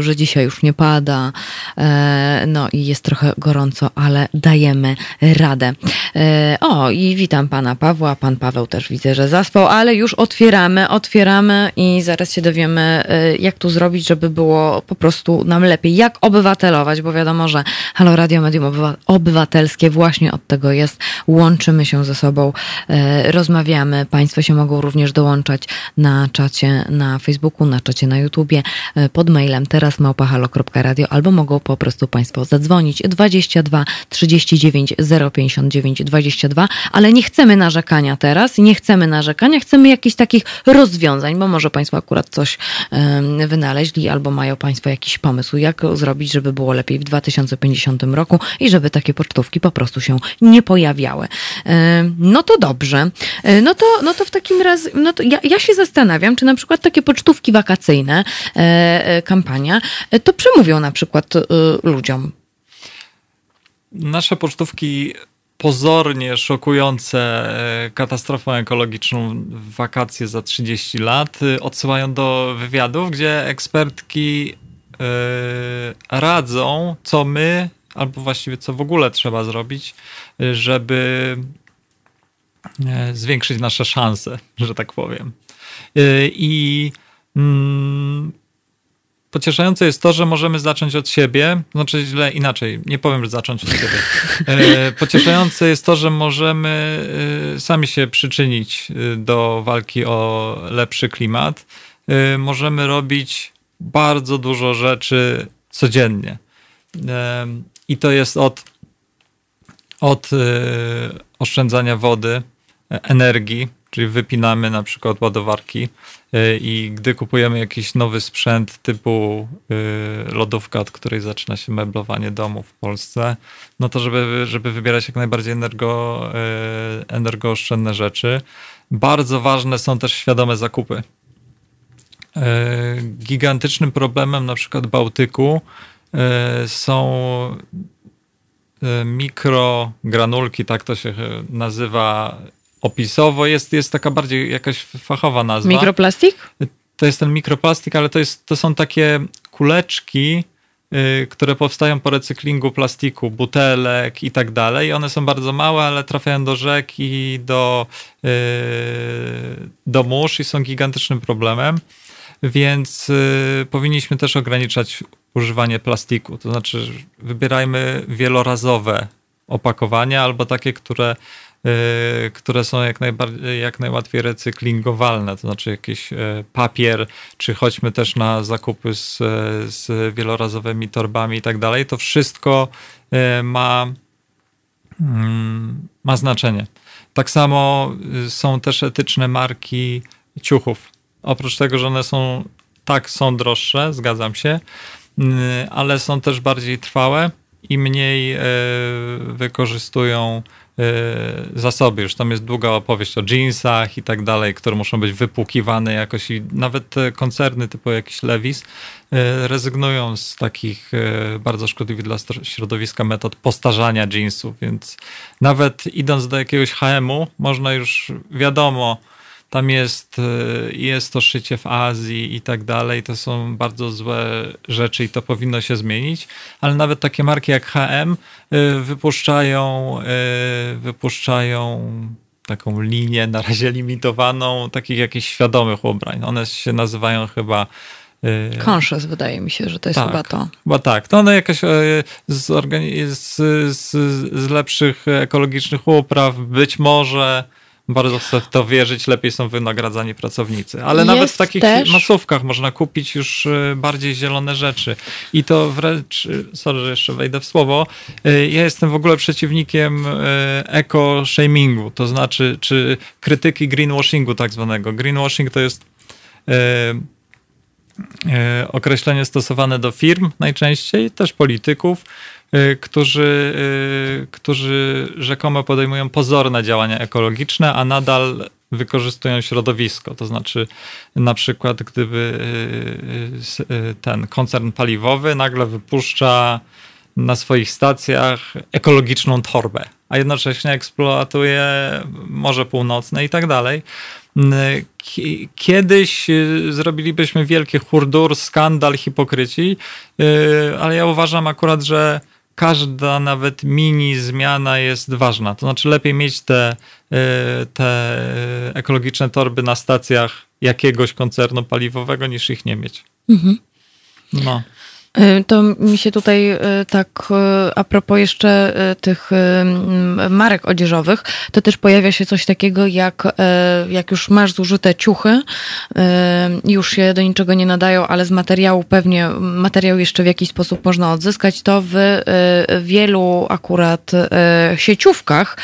Speaker 1: że dzisiaj już nie pada, e, no i jest trochę gorąco, ale dajemy radę. E, o, i witam pana Pawła. Pan Paweł też widzę, że zaspał, ale już otwieramy, otwieramy i zaraz się dowiemy, e, jak tu zrobić, żeby było po prostu nam lepiej. Jak obywatelować, bo wiadomo, że Halo Radio Medium Obywatelskie właśnie od tego jest. Łączymy się ze sobą, rozmawiamy. Państwo się mogą również dołączać na czacie na Facebooku, na czacie na YouTubie, pod mailem małpahalo.radio albo mogą po prostu Państwo zadzwonić 22 39 059 22, ale nie chcemy narzekania teraz, nie chcemy narzekania, chcemy jakichś takich rozwiązań, bo może Państwo akurat coś wynaleźli albo mają Państwo jakiś pomysł, jak zrobić, żeby było lepiej w 2050 roku i żeby takie pocztówki po prostu się nie pojawiały. No to dobrze. E, No to, no to w takim razie, no to ja, ja się zastanawiam, czy na przykład takie pocztówki wakacyjne, e, e, kampania, e, to przemówią na przykład e, ludziom.
Speaker 7: Nasze pocztówki pozornie szokujące e, katastrofą ekologiczną w wakacje za 30 lat odsyłają do wywiadów, gdzie ekspertki radzą, co my, albo właściwie co w ogóle trzeba zrobić, żeby zwiększyć nasze szanse, że tak powiem. I mm, pocieszające jest to, że możemy zacząć od siebie, znaczy źle inaczej, nie powiem, że zacząć od siebie. E, Pocieszające jest to, że możemy e, sami się przyczynić e, do walki o lepszy klimat. Możemy robić bardzo dużo rzeczy codziennie. I to jest od, od oszczędzania wody, energii, czyli wypinamy na przykład ładowarki e, i gdy kupujemy jakiś nowy sprzęt typu e, lodówka, od której zaczyna się meblowanie domu w Polsce, no to żeby, żeby wybierać jak najbardziej energo, e, energooszczędne rzeczy. Bardzo ważne są też świadome zakupy. Gigantycznym problemem na przykład Bałtyku są mikrogranulki, tak to się nazywa opisowo. Jest, jest taka bardziej jakaś fachowa nazwa.
Speaker 1: Mikroplastik?
Speaker 7: To jest ten mikroplastik, ale to, jest, to są takie kuleczki, y, które powstają po recyklingu plastiku, butelek i tak dalej. One są bardzo małe, ale trafiają do rzek i do, y, do mórz i są gigantycznym problemem. Więc y, powinniśmy też ograniczać używanie plastiku. To znaczy, wybierajmy wielorazowe opakowania albo takie, które które są jak, najbardziej, jak najłatwiej recyklingowalne, to znaczy jakiś y, papier, czy chodźmy też na zakupy z, z wielorazowymi torbami i tak dalej, to wszystko y, ma, mm, ma znaczenie. Tak samo y, są też etyczne marki ciuchów. Oprócz tego, że one są tak, są droższe, zgadzam się, y, ale są też bardziej trwałe i mniej wykorzystują zasoby. Już tam jest długa opowieść o jeansach i tak dalej, które muszą być wypłukiwane jakoś i nawet koncerny typu jakiś Levis y, rezygnują z takich y, bardzo szkodliwych dla środowiska metod postarzania jeansów, więc nawet idąc do jakiegoś HM-u można już wiadomo, tam jest, y, jest to szycie w Azji i tak dalej. To są bardzo złe rzeczy i to powinno się zmienić. Ale nawet takie marki jak HM wypuszczają, y, wypuszczają taką linię na razie limitowaną takich jakichś świadomych ubrań. One się nazywają chyba
Speaker 1: Conscious wydaje mi się, że to jest
Speaker 7: Tak.
Speaker 1: chyba to.
Speaker 7: Chyba tak. To one jakaś z, z, z, z lepszych ekologicznych upraw, być może. Bardzo chcę w to wierzyć, lepiej są wynagradzani pracownicy. Ale nawet
Speaker 1: Jest
Speaker 7: w takich
Speaker 1: też-
Speaker 7: masówkach można kupić już e, bardziej zielone rzeczy. I to wręcz, e, sorry, że jeszcze wejdę w słowo, e, ja jestem w ogóle przeciwnikiem e, eco-shamingu, to znaczy, czy krytyki greenwashingu tak zwanego. Greenwashing to jest określenie stosowane do firm najczęściej, też polityków, którzy, e, którzy rzekomo podejmują pozorne działania ekologiczne, a nadal wykorzystują środowisko. To znaczy, na przykład, gdyby e, ten koncern paliwowy nagle wypuszcza na swoich stacjach ekologiczną torbę, a jednocześnie eksploatuje Morze Północne i tak dalej. Ki- Kiedyś y, zrobilibyśmy wielkie hurdur, skandal, hipokryci, y, ale ja uważam akurat, że każda nawet mini zmiana jest ważna. To znaczy lepiej mieć te, y, te ekologiczne torby na stacjach jakiegoś koncernu paliwowego niż ich nie mieć. No.
Speaker 1: Y, to mi się tutaj y, tak y, a propos jeszcze tych marek odzieżowych, to też pojawia się coś takiego jak, jak już masz zużyte ciuchy, już się do niczego nie nadają, ale z materiału pewnie, materiał jeszcze w jakiś sposób można odzyskać, to w wielu akurat sieciówkach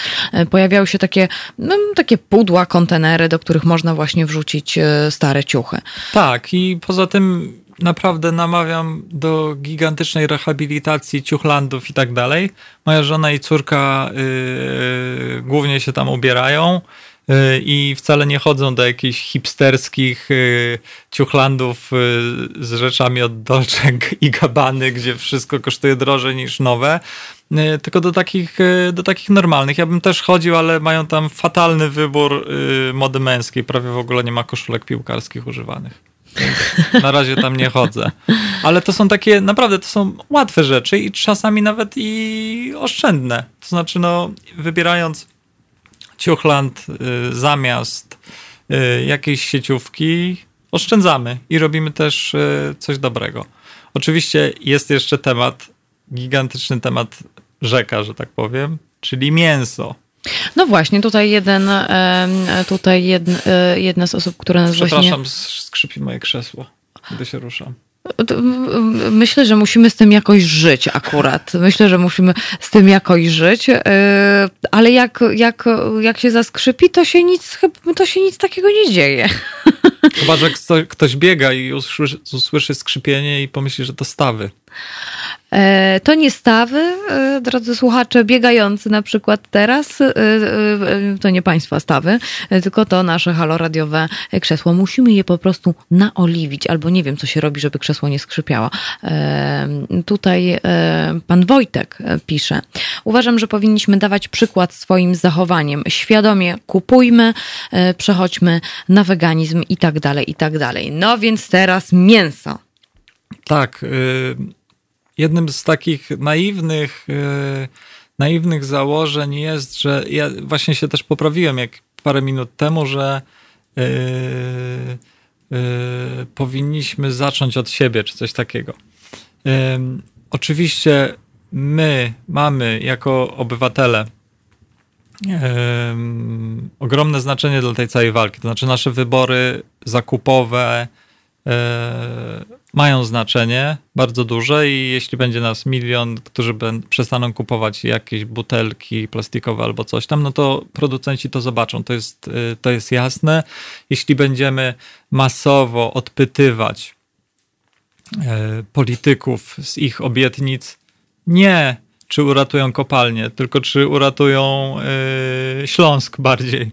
Speaker 1: pojawiały się takie, no, takie pudła, kontenery, do których można właśnie wrzucić stare ciuchy.
Speaker 7: Tak i poza tym naprawdę namawiam do gigantycznej rehabilitacji ciuchlandów i tak dalej. Moja żona i córka yy, głównie się tam ubierają yy, i wcale nie chodzą do jakichś hipsterskich yy, ciuchlandów z rzeczami od Dolce i Gabbany, gdzie wszystko kosztuje drożej niż nowe, tylko do takich, do takich normalnych. Ja bym też chodził, ale mają tam fatalny wybór mody męskiej. Prawie w ogóle nie ma koszulek piłkarskich używanych. Na razie tam nie chodzę. Ale to są takie, naprawdę to są łatwe rzeczy i czasami nawet i oszczędne. To znaczy, no, wybierając ciuchland y, zamiast y, jakiejś sieciówki, oszczędzamy i robimy też y, coś dobrego. Oczywiście jest jeszcze temat, gigantyczny temat rzeka, że tak powiem, czyli mięso.
Speaker 1: No właśnie, tutaj jeden, tutaj jedna, e, jedna z osób, która nas
Speaker 7: Przepraszam,
Speaker 1: właśnie...
Speaker 7: skrzypi moje krzesło, gdy się ruszam.
Speaker 1: Myślę, że musimy z tym jakoś żyć akurat. Myślę, że musimy z tym jakoś żyć, e, ale jak, jak, jak się zaskrzypi, to się nic, to się nic takiego nie dzieje.
Speaker 7: Chyba, że ktoś biega i usłyszy, usłyszy skrzypienie i pomyśli, że to stawy.
Speaker 1: E, to nie stawy, e, drodzy słuchacze, biegający na przykład teraz, e, to nie państwa stawy, tylko to nasze haloradiowe krzesło. Musimy je po prostu naoliwić, albo nie wiem, co się robi, żeby krzesło nie skrzypiało. Tutaj pan Wojtek pisze. Uważam, że powinniśmy dawać przykład swoim zachowaniem. Świadomie kupujmy, przechodźmy na weganizm i tak dalej, i tak dalej. No więc teraz mięso.
Speaker 7: Tak. Y jednym z takich naiwnych, e, naiwnych założeń jest, że ja właśnie się też poprawiłem jak parę minut temu, że e, e, powinniśmy zacząć od siebie, czy coś takiego. Oczywiście my mamy jako obywatele ogromne znaczenie dla tej całej walki. To znaczy, nasze wybory zakupowe, mają znaczenie bardzo duże i jeśli będzie nas milion, którzy przestaną kupować jakieś butelki plastikowe albo coś tam, no to producenci to zobaczą. To jest, y, to jest jasne. Jeśli będziemy masowo odpytywać e, polityków z ich obietnic, nie czy uratują kopalnię, tylko czy uratują e, Śląsk bardziej,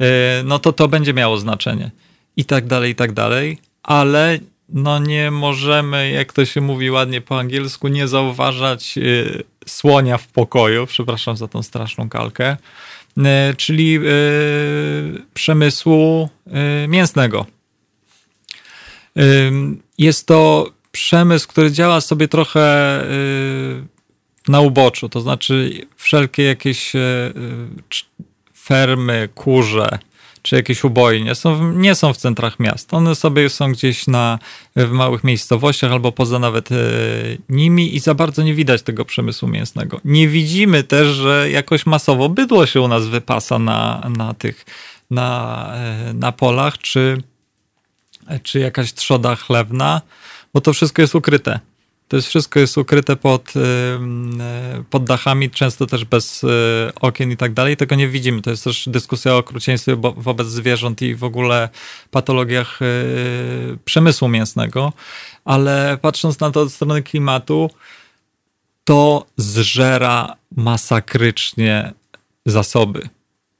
Speaker 7: e, no to to będzie miało znaczenie. I tak dalej, i tak dalej, ale no nie możemy, jak to się mówi ładnie po angielsku, nie zauważać y, słonia w pokoju, przepraszam za tą straszną kalkę, y, czyli y, przemysłu mięsnego. Jest to przemysł, który działa sobie trochę na uboczu, to znaczy wszelkie jakieś fermy, kurze, czy jakieś ubojnie są, nie są w centrach miast. One sobie są gdzieś na, w małych miejscowościach albo poza nawet e, nimi i za bardzo nie widać tego przemysłu mięsnego. Nie widzimy też, że jakoś masowo bydło się u nas wypasa na, na tych, na, e, na polach, czy, czy jakaś trzoda chlewna, bo to wszystko jest ukryte. To jest wszystko jest ukryte pod, pod dachami, często też bez y, okien i tak dalej. Tego nie widzimy. To jest też dyskusja o okrucieństwie wobec zwierząt i w ogóle patologiach y, przemysłu mięsnego. Ale patrząc na to od strony klimatu, to zżera masakrycznie zasoby.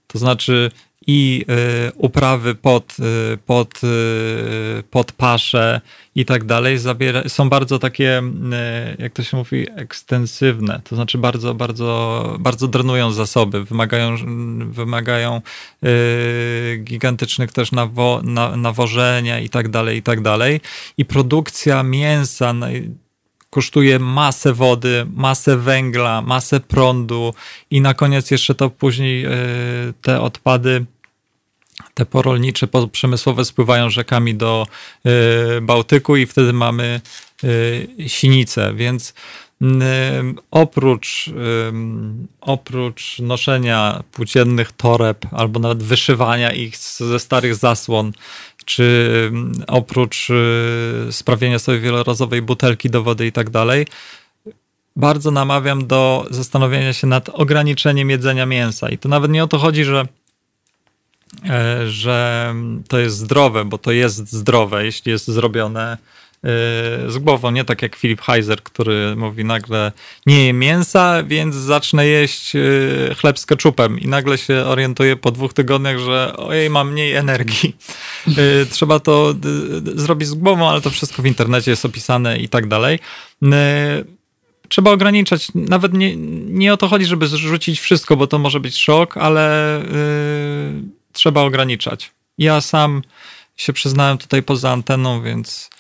Speaker 7: To znaczy, i y, uprawy pod, y, pod, y, pod pasze i tak dalej zabiera, są bardzo takie, jak to się mówi, ekstensywne. To znaczy bardzo, bardzo, bardzo drenują zasoby, wymagają, wymagają gigantycznych też nawo, na, nawożenia i tak dalej, i tak dalej. I produkcja mięsa kosztuje masę wody, masę węgla, masę prądu i na koniec jeszcze to później te odpady te porolnicze, przemysłowe spływają rzekami do y, Bałtyku i wtedy mamy sinice, więc oprócz, oprócz noszenia płóciennych toreb albo nawet wyszywania ich ze starych zasłon, czy oprócz sprawienia sobie wielorazowej butelki do wody i tak dalej, bardzo namawiam do zastanowienia się nad ograniczeniem jedzenia mięsa. I to nawet nie o to chodzi, że, że to jest zdrowe, bo to jest zdrowe, jeśli jest zrobione e, z głową, nie tak jak Filip Heiser, który mówi nagle nie je mięsa, więc zacznę jeść e, chleb z keczupem i nagle się orientuje po dwóch tygodniach, że ojej, mam mniej energii. Trzeba to zrobić z głową, ale to wszystko w internecie jest opisane i tak dalej trzeba ograniczać. Nawet nie, nie o to chodzi, żeby zrzucić wszystko, bo to może być szok, ale yy, trzeba ograniczać. Ja sam się przyznałem tutaj poza anteną, więc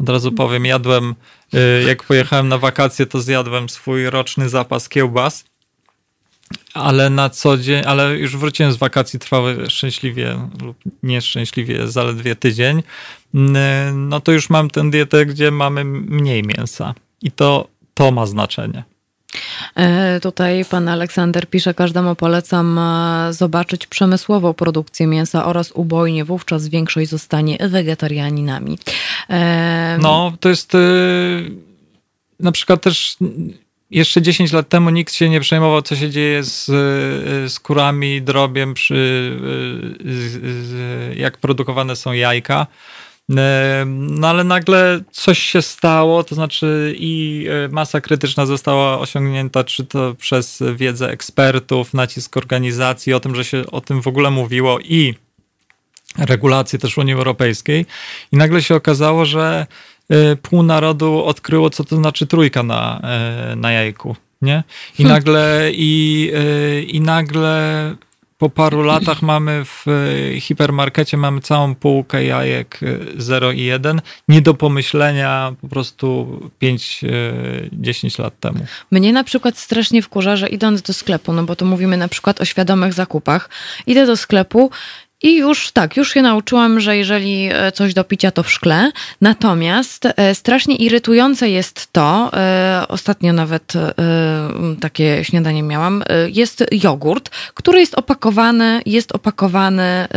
Speaker 7: od razu powiem, jadłem, yy, jak pojechałem na wakacje, to zjadłem swój roczny zapas kiełbas, ale na co dzień, ale już wróciłem z wakacji, trwały szczęśliwie lub nieszczęśliwie zaledwie tydzień, yy, no to już mam tę dietę, gdzie mamy mniej mięsa. I to to ma znaczenie.
Speaker 1: E, tutaj pan Aleksander pisze, każdemu polecam e, zobaczyć przemysłową produkcję mięsa oraz ubojnie, wówczas większość zostanie wegetarianinami.
Speaker 7: E, no, to jest na przykład też jeszcze 10 lat temu nikt się nie przejmował, co się dzieje z, z kurami, drobiem, przy, jak produkowane są jajka. No ale nagle coś się stało, to znaczy i e, masa krytyczna została osiągnięta, czy to przez wiedzę ekspertów, nacisk organizacji, o tym, że się o tym w ogóle mówiło i regulacje też Unii Europejskiej. I nagle się okazało, że e, pół narodu odkryło, co to znaczy trójka na, e, na jajku. Nie? I hmm. nagle, i, i nagle po paru latach mamy w e, hipermarkecie mamy całą półkę jajek 0 e, i 1. Nie do pomyślenia po prostu 5-10 e, lat temu.
Speaker 1: Mnie na przykład strasznie wkurza, że idąc do sklepu, no bo tu mówimy na przykład o świadomych zakupach, idę do sklepu i już tak, już się nauczyłam, że jeżeli e, coś do picia, to w szkle. Natomiast e, strasznie irytujące jest to, e, ostatnio nawet takie śniadanie miałam, jest jogurt, który jest opakowany, jest opakowany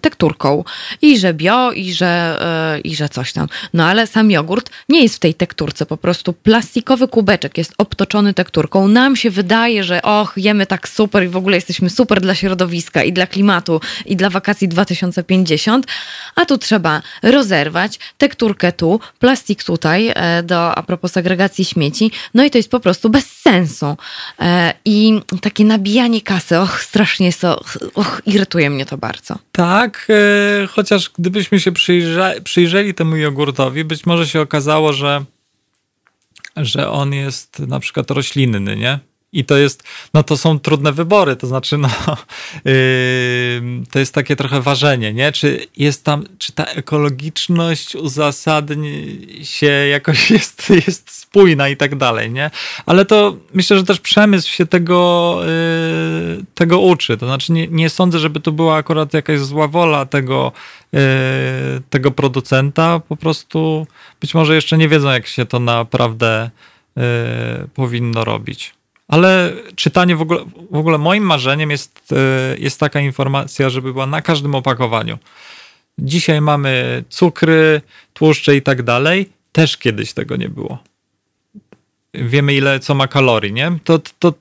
Speaker 1: tekturką. I że bio, i że, i że coś tam. No ale sam jogurt nie jest w tej tekturce, po prostu plastikowy kubeczek jest obtoczony tekturką. Nam się wydaje, że och, jemy tak super i w ogóle jesteśmy super dla środowiska i dla klimatu klimatu i dla wakacji 2050, a tu trzeba rozerwać, tekturkę tu, plastik tutaj, e, do, a propos segregacji śmieci, no i to jest po prostu bez sensu. E, I takie nabijanie kasy, och, strasznie jest to, och, irytuje mnie to bardzo.
Speaker 7: Tak, e, chociaż gdybyśmy się przyjrzeli, przyjrzeli temu jogurtowi, być może się okazało, że że on jest na przykład roślinny, nie? I to jest, no to są trudne wybory, to znaczy, no, yy, to jest takie trochę ważenie, nie? Czy jest tam, czy ta ekologiczność uzasadni się jakoś jest, jest spójna i tak dalej, nie? Ale to myślę, że też przemysł się tego, yy, tego uczy. To znaczy, nie, nie sądzę, żeby to była akurat jakaś zła wola tego, yy, tego producenta. Po prostu być może jeszcze nie wiedzą, jak się to naprawdę yy, powinno robić. Ale czytanie w ogóle, w ogóle moim marzeniem jest, e, jest taka informacja, żeby była na każdym opakowaniu. Dzisiaj mamy cukry, tłuszcze i tak dalej. Też kiedyś tego nie było. Wiemy, ile co ma kalorii, nie? To, to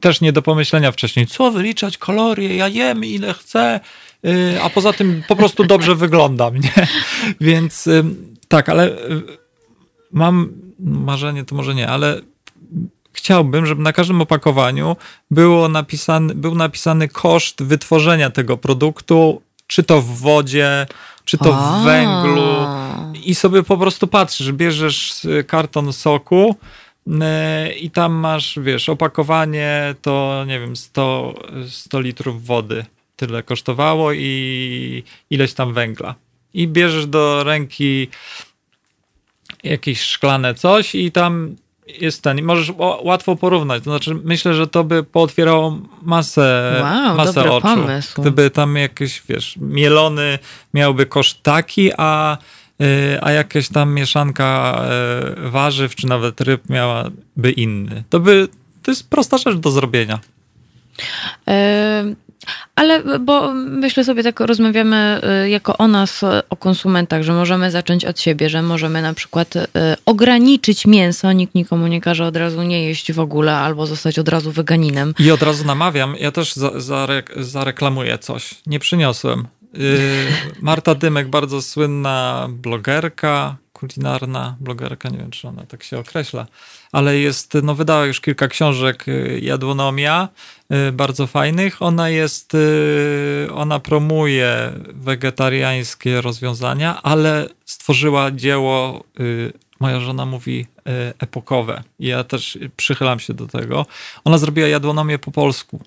Speaker 7: też nie do pomyślenia wcześniej. Co wyliczać kalorie? Ja jem ile chcę, y, a poza tym po prostu dobrze wyglądam, nie? Więc y, tak, ale mam marzenie, to może nie, ale chciałbym, żeby na każdym opakowaniu było napisany, był napisany koszt wytworzenia tego produktu, czy to w wodzie, czy to w węglu i sobie po prostu patrzysz, bierzesz karton soku e, i tam masz, wiesz, opakowanie to, nie wiem, 100, 100 litrów wody. Tyle kosztowało i ileś tam węgla. I bierzesz do ręki jakieś szklane coś i tam jest ten, możesz łatwo porównać. To znaczy, myślę, że to by pootwierało masę,
Speaker 1: wow,
Speaker 7: masę oczu.
Speaker 1: Pomysł.
Speaker 7: Gdyby tam jakieś, wiesz, mielony miałby koszt taki, a a jakaś tam mieszanka warzyw czy nawet ryb miałaby inny. To by to jest prosta rzecz do zrobienia.
Speaker 1: Ale bo myślę sobie, tak rozmawiamy y, jako o nas, o konsumentach, że możemy zacząć od siebie, że możemy na przykład y, ograniczyć mięso, nikt nikomu nie każe od razu nie jeść w ogóle albo zostać od razu weganinem.
Speaker 7: I od razu namawiam, ja też za, zareklamuję coś. Nie przyniosłem. Y, Marta Dymek, bardzo słynna blogerka, kulinarna blogerka, nie wiem czy ona tak się określa, ale jest, no wydała już kilka książek y, Jadłonomia, y, bardzo fajnych. Ona jest, y, ona promuje wegetariańskie rozwiązania, ale stworzyła dzieło, moja żona mówi epokowe. Ja też przychylam się do tego. Ona zrobiła jadłonomię po polsku,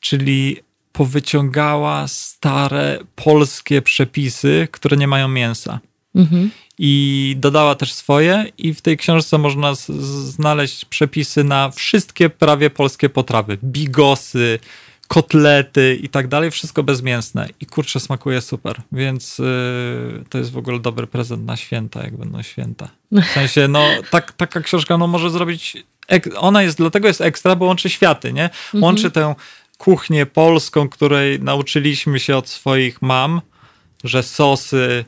Speaker 7: czyli powyciągała stare polskie przepisy, które nie mają mięsa. Mhm i dodała też swoje i w tej książce można znaleźć przepisy na wszystkie prawie polskie potrawy. Bigosy, kotlety i tak dalej, wszystko bezmięsne i kurczę smakuje super, więc yy, to jest w ogóle dobry prezent na święta, jak będą święta. W sensie, no tak, taka książka no, może zrobić, ona jest, dlatego jest ekstra, bo łączy światy, nie? Mhm. Łączy tę kuchnię polską, której nauczyliśmy się od swoich mam, że sosy,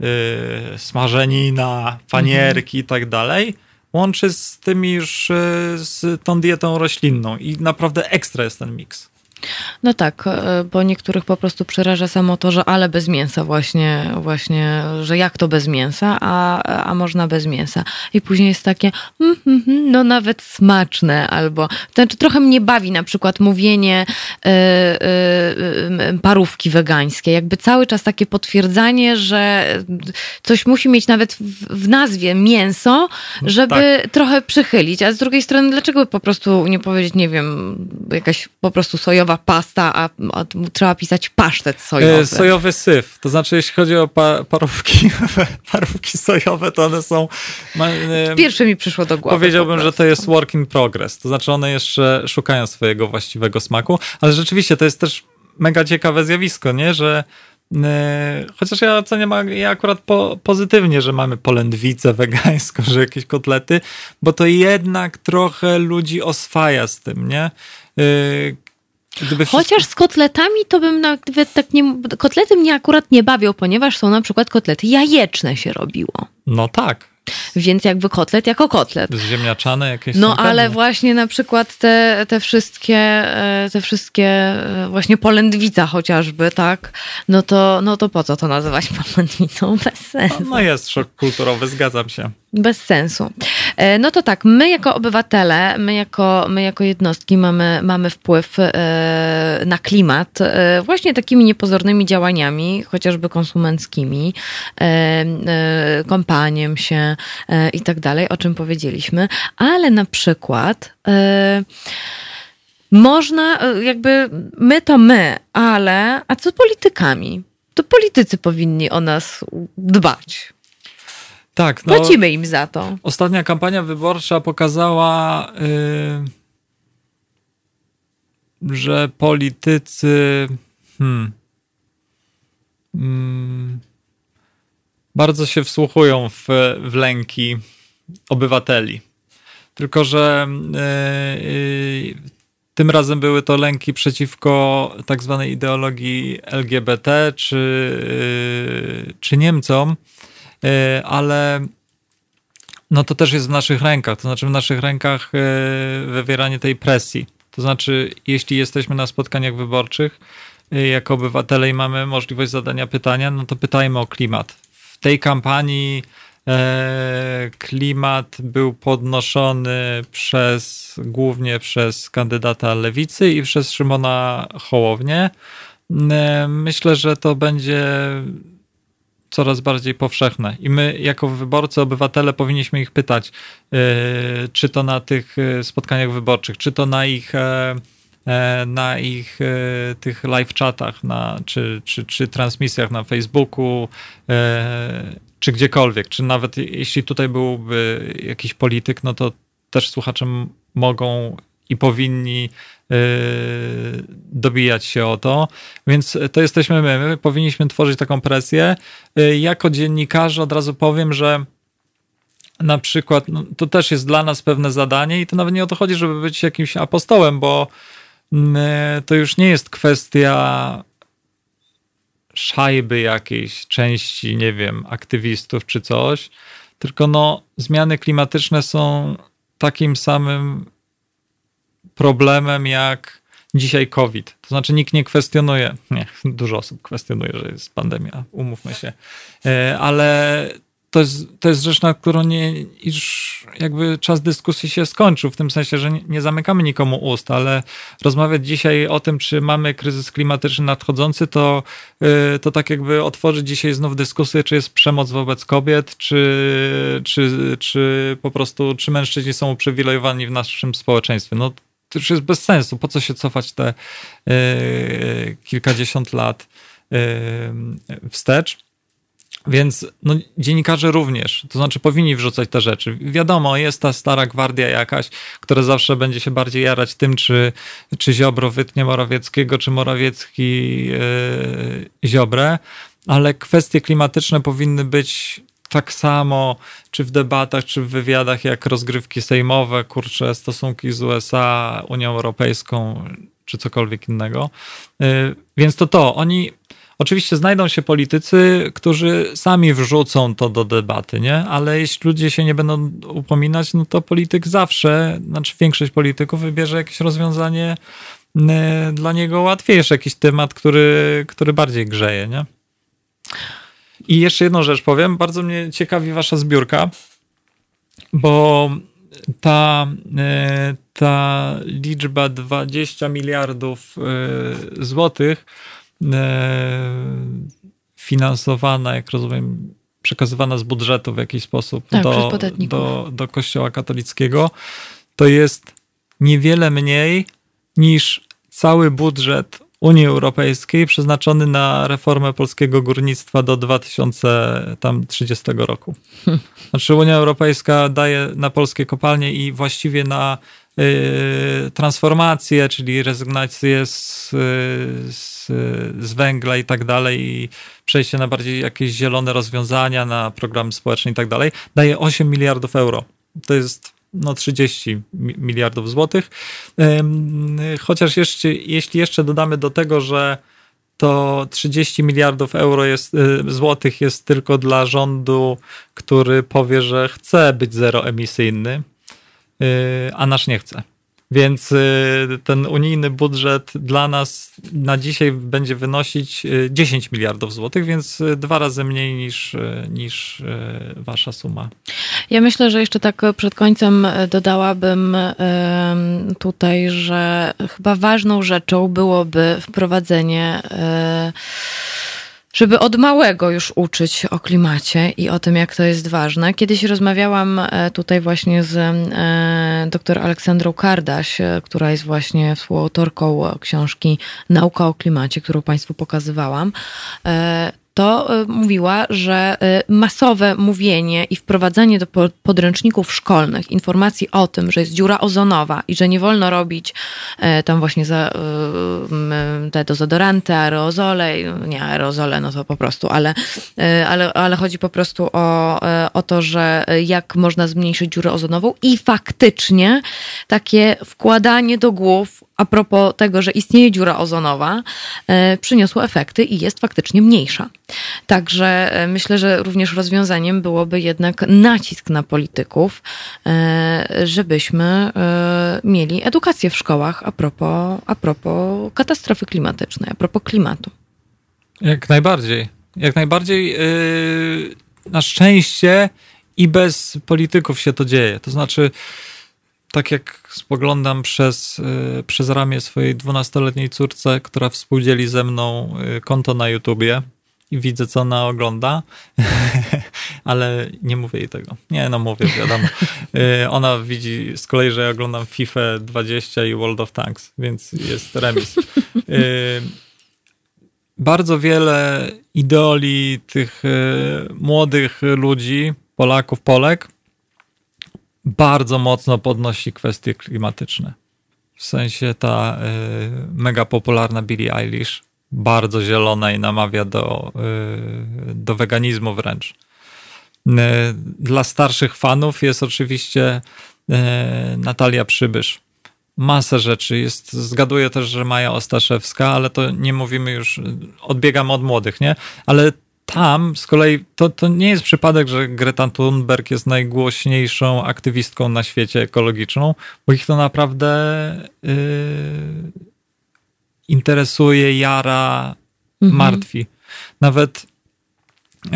Speaker 7: yy, smażenina, panierki i tak dalej, łączy z tymi już, yy, z tą dietą roślinną i naprawdę ekstra jest ten miks.
Speaker 1: No tak, e, bo niektórych po prostu przeraża samo to, że ale bez mięsa właśnie, właśnie, że jak to bez mięsa, a, a można bez mięsa. I później jest takie, mm, mm, mm no nawet smaczne, albo, to znaczy trochę mnie bawi na przykład mówienie y, y, parówki wegańskie, jakby cały czas takie potwierdzanie, że coś musi mieć nawet w, w nazwie mięso, żeby tak. trochę przychylić, a z drugiej strony dlaczego po prostu nie powiedzieć, nie wiem, jakaś po prostu sojowa sojowa a, a trzeba pisać pasztet sojowy.
Speaker 7: E, sojowy syf. To znaczy, jeśli chodzi o pa, parówki, parówki sojowe, to one są...
Speaker 1: E, Pierwsze mi przyszło do głowy.
Speaker 7: Powiedziałbym, że to jest work in progress. To znaczy, one jeszcze szukają swojego właściwego smaku, ale rzeczywiście to jest też mega ciekawe zjawisko, nie? Że e, Chociaż ja oceniam ja akurat po, pozytywnie, że mamy polędwicę wegańską, że jakieś kotlety, bo to jednak trochę ludzi oswaja z tym, nie?
Speaker 1: Gdyby Chociaż z kotletami to bym nawet tak nie. Kotlety mnie akurat nie bawią, ponieważ są na przykład kotlety jajeczne się robiło.
Speaker 7: No tak.
Speaker 1: Więc jakby kotlet jako kotlet.
Speaker 7: Ziemniaczane jakieś
Speaker 1: No ale właśnie na przykład te, te wszystkie, e, te wszystkie e, właśnie polędwica chociażby, tak? No to, no to po co to nazywać polędwicą? Bez sensu.
Speaker 7: No, no jest szok kulturowy, zgadzam się.
Speaker 1: Bez sensu. E, no to tak, my jako obywatele, my jako, my jako jednostki mamy, mamy wpływ na klimat właśnie takimi niepozornymi działaniami, chociażby konsumenckimi, kąpaniem się, E, i tak dalej, o czym powiedzieliśmy, ale na przykład e, można, e, jakby my to my, ale a co z politykami? To politycy powinni o nas dbać.
Speaker 7: Tak,
Speaker 1: no, Płacimy im za to.
Speaker 7: Ostatnia kampania wyborcza pokazała, yy, że politycy. Hmm, hmm, bardzo się wsłuchują w, w lęki obywateli. Tylko, że yy, tym razem były to lęki przeciwko tak zwanej ideologii LGBT czy, yy, czy Niemcom, ale no to też jest w naszych rękach, to znaczy w naszych rękach wywieranie tej presji. To znaczy, jeśli jesteśmy na spotkaniach wyborczych, jako obywatele i mamy możliwość zadania pytania, no to pytajmy o klimat w tej kampanii e, klimat był podnoszony przez głównie przez kandydata lewicy i przez Szymona Hołownię. E, myślę, że to będzie coraz bardziej powszechne. I my, jako wyborcy, obywatele, powinniśmy ich pytać, e, czy to na tych spotkaniach wyborczych, czy to na ich E, na ich e, tych live chatach, na, czy, czy, czy transmisjach na Facebooku, e, czy gdziekolwiek, czy nawet jeśli tutaj byłby jakiś polityk, no to też słuchacze mogą i powinni dobijać się o to, więc to jesteśmy my. my powinniśmy tworzyć taką presję. Jako dziennikarze od razu powiem, że na przykład, no, to też jest dla nas pewne zadanie i to nawet nie o to chodzi, żeby być jakimś apostołem, bo mm, to już nie jest kwestia szajby jakiejś części, nie wiem, aktywistów czy coś, tylko no, zmiany klimatyczne są takim samym problemem jak dzisiaj COVID. To znaczy nikt nie kwestionuje, nie, dużo osób kwestionuje, że jest pandemia, umówmy się, e, ale to jest, to jest rzecz, na którą nie, już jakby czas dyskusji się skończył, w tym sensie, że nie, zamykamy nikomu ust, ale rozmawiać dzisiaj o tym, czy mamy kryzys klimatyczny nadchodzący, to, yy, to tak jakby otworzyć dzisiaj znów dyskusję, czy jest przemoc wobec kobiet, czy, czy, czy po prostu, czy mężczyźni są uprzywilejowani w naszym społeczeństwie. No to już jest bez sensu. Po co się cofać te yy, kilkadziesiąt lat yy, wstecz? Więc no, dziennikarze również, to znaczy powinni wrzucać te rzeczy. Wiadomo, jest ta stara gwardia jakaś, która zawsze będzie się bardziej jarać tym, czy, czy Ziobro wytnie Morawieckiego, czy Morawiecki yy, Ziobrę, ale kwestie klimatyczne powinny być tak samo, czy w debatach, czy w wywiadach, jak rozgrywki sejmowe, kurcze, stosunki z USA, Unią Europejską, czy cokolwiek innego. Yy, więc to to, oni Oczywiście znajdą się politycy, którzy sami wrzucą to do debaty, nie? Ale jeśli ludzie się nie będą upominać, no to polityk zawsze, znaczy większość polityków wybierze jakieś rozwiązanie e, dla niego łatwiejsze, jakiś temat, który, który bardziej grzeje, nie? I jeszcze jedną rzecz powiem. Bardzo mnie ciekawi wasza zbiórka, bo ta, e, ta liczba 20 miliardów e, złotych E, finansowana, jak rozumiem, przekazywana z budżetu w jakiś sposób
Speaker 1: tak,
Speaker 7: do, do, do Kościoła katolickiego, to jest niewiele mniej niż cały budżet Unii Europejskiej przeznaczony na reformę polskiego górnictwa do 2030 roku. Znaczy Unia Europejska daje na polskie kopalnie i właściwie na y, transformację, czyli rezygnację z, z, z węgla i tak dalej i przejście na bardziej jakieś zielone rozwiązania, na program społeczny i tak dalej, daje 8 miliardów euro. To jest no 30 miliardów złotych. Chociaż jeszcze, jeśli jeszcze dodamy do tego, że to 30 miliardów euro jest, y, złotych jest tylko dla rządu, który powie, że chce być zeroemisyjny, y, a nasz nie chce. Więc y, ten unijny budżet dla nas na dzisiaj będzie wynosić 10 y, miliardów złotych, więc y, dwa razy mniej niż, niż wasza suma.
Speaker 1: Ja myślę, że jeszcze tak przed końcem dodałabym tutaj, że chyba ważną rzeczą byłoby wprowadzenie żeby od małego już uczyć o klimacie i o tym, jak to jest ważne. Kiedyś rozmawiałam e, tutaj właśnie z e, dr Aleksandrą Kardaś, e, która jest właśnie współautorką książki Nauka o klimacie, którą Państwu pokazywałam to e, mówiła, że e, masowe mówienie i wprowadzanie do podręczników szkolnych informacji o tym, że jest dziura ozonowa i że nie wolno robić e, tam właśnie za, te dezodoranty, aerozole, nie aerozole, no to po prostu, ale, ale, ale chodzi po prostu o, o to, że jak można zmniejszyć dziurę ozonową i faktycznie takie wkładanie do głów a propos tego, że istnieje dziura ozonowa, e, przyniosło efekty i jest faktycznie mniejsza. Także e, myślę, że również rozwiązaniem byłoby jednak nacisk na polityków, e, żebyśmy mieli edukację w szkołach a propos, a propos katastrofy klimatycznej, a propos klimatu.
Speaker 7: Jak najbardziej. Jak najbardziej. Na szczęście i bez polityków się to dzieje. To znaczy, tak jak spoglądam przez, y, przez ramię swojej dwunastoletniej córce, która współdzieli ze mną y, konto na YouTubie i widzę, co ona ogląda, ale nie mówię jej tego. Nie, no mówię, wiadomo. Y, ona widzi z kolei, że ja oglądam FIFA 20 i World of Tanks, więc jest remis. Bardzo wiele idoli tych młodych ludzi, Polaków, Polek, bardzo mocno podnosi kwestie klimatyczne. W sensie ta y, mega popularna Billie Eilish, bardzo zielona i namawia do, y, do weganizmu wręcz. Y, dla starszych fanów jest oczywiście y, Natalia Przybysz. Masę rzeczy jest, zgaduję też, że Maja Ostaszewska, ale to nie mówimy już, odbiegamy od młodych, nie? Ale tam z kolei to, to nie jest przypadek, że Greta Thunberg jest najgłośniejszą aktywistką na świecie ekologiczną, bo ich to naprawdę yy, interesuje, jara, mhm. martwi. Nawet yy,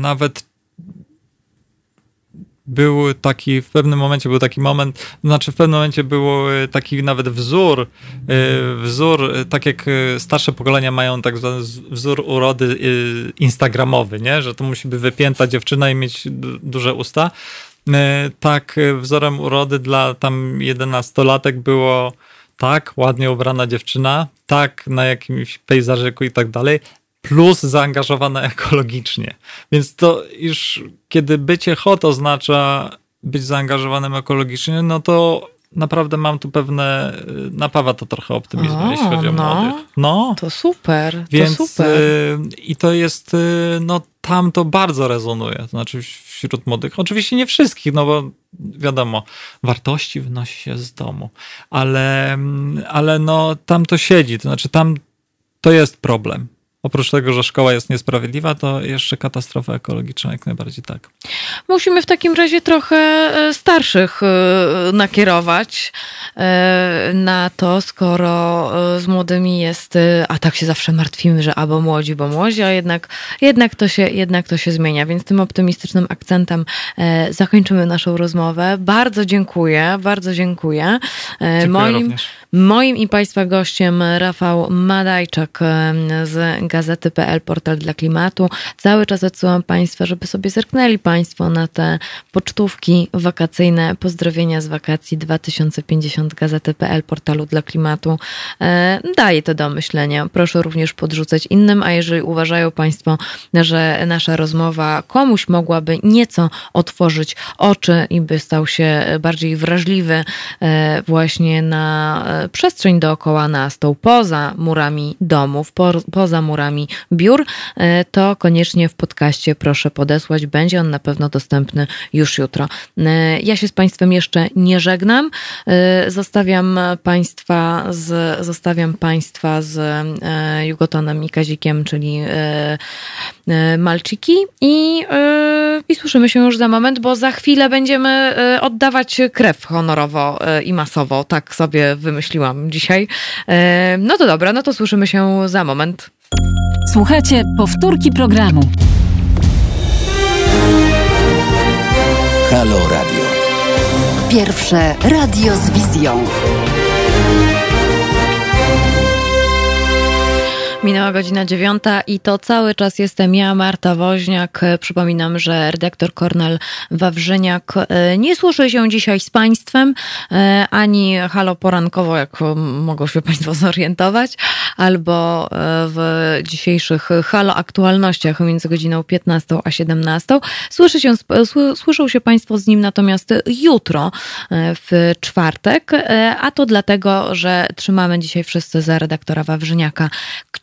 Speaker 7: nawet był taki, w pewnym momencie był taki moment, znaczy w pewnym momencie był taki nawet wzór, y, wzór, y, tak jak starsze pokolenia mają tak zwany wzór urody instagramowy, nie? że to musi być wypięta dziewczyna i mieć duże usta. Tak wzorem urody dla tam jedenastolatek było tak, ładnie ubrana dziewczyna, tak, na jakimś pejzażyku i tak dalej, plus zaangażowane ekologicznie. Więc to już kiedy bycie hot oznacza być zaangażowanym ekologicznie, no to naprawdę mam tu pewne, napawa to trochę optymizmu, o, jeśli chodzi o no, młodych. No,
Speaker 1: to super,
Speaker 7: Więc,
Speaker 1: to super. Y,
Speaker 7: I to jest, y, no tam to bardzo rezonuje, to znaczy wśród młodych. Oczywiście nie wszystkich, no bo wiadomo, wartości wynosi się z domu, ale, ale no tam to siedzi, to znaczy tam to jest problem oprócz tego, że szkoła jest niesprawiedliwa, to jeszcze katastrofa ekologiczna jak najbardziej tak.
Speaker 1: Musimy w takim razie trochę e, starszych e, nakierować e, na to, skoro z młodymi jest, a tak się zawsze martwimy, że albo młodzi, bo młodzi, a jednak, jednak, to, się, jednak to się zmienia. Więc tym optymistycznym akcentem zakończymy naszą rozmowę. Bardzo dziękuję, bardzo dziękuję.
Speaker 7: dziękuję
Speaker 1: moim,
Speaker 7: również.
Speaker 1: Moim i Państwa gościem Rafał Madajczak z gazety.pl, portal dla klimatu. Cały czas odsyłam Państwa, żeby sobie zerknęli Państwo na te pocztówki wakacyjne, pozdrowienia z wakacji 2050 gazety.pl, portalu dla klimatu. E, daje to do myślenia. Proszę również podrzucać innym, a jeżeli uważają Państwo, że nasza rozmowa komuś mogłaby nieco otworzyć oczy i by stał się bardziej wrażliwy e, właśnie na przestrzeń dookoła nas, tą poza murami domów, po, poza murami biur, e, to koniecznie w podcaście proszę podesłać. Będzie on na pewno dostępny już jutro. E, ja się z Państwem jeszcze nie żegnam. E, zostawiam Państwa z, zostawiam Państwa z Jugotonem i Kazikiem, czyli Malczyki i, i słyszymy się już za moment, bo za chwilę będziemy oddawać krew honorowo i masowo. Tak sobie wymyśliłam dzisiaj. No to dobra, no to słyszymy się za moment.
Speaker 3: Słuchajcie powtórki programu.
Speaker 5: Halo Radio.
Speaker 4: Pierwsze radio z wizją.
Speaker 1: Minęła godzina dziewiąta i to cały czas jestem ja, Marta Woźniak. Przypominam, że redaktor Kornel Wawrzyniak e, nie słyszy się dzisiaj z Państwem, e, ani halo porankowo, jak mogą się Państwo zorientować, albo e, w dzisiejszych halo aktualnościach między godziną 15 a 17. Słyszy się, słyszą się Państwo z nim natomiast jutro, w czwartek, a to dlatego, że trzymamy dzisiaj wszyscy za redaktora Wawrzyniaka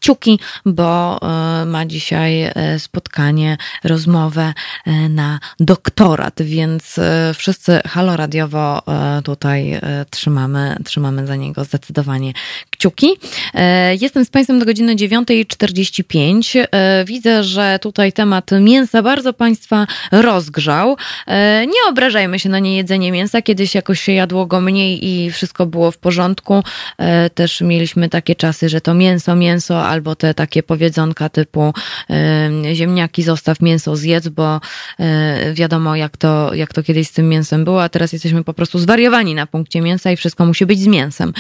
Speaker 1: kciuki, bo e, ma dzisiaj e, spotkanie, rozmowę e, na doktorat, więc wszyscy halo radiowo tutaj trzymamy, trzymamy za niego zdecydowanie kciuki. Jestem z Państwem do godziny 9.45. Widzę, że tutaj temat mięsa bardzo Państwa rozgrzał. Nie obrażajmy się na niejedzenie mięsa. Kiedyś jakoś się jadło go mniej i wszystko było w porządku. Też mieliśmy takie czasy, że to mięso, mięso, albo te takie powiedzonka typu ziemniaki zostaw, mięso zjedz, bo e, wiadomo jak to, jak to kiedyś z tym mięsem było, a teraz jesteśmy po prostu zwariowani na punkcie mięsa i wszystko musi być z mięsem.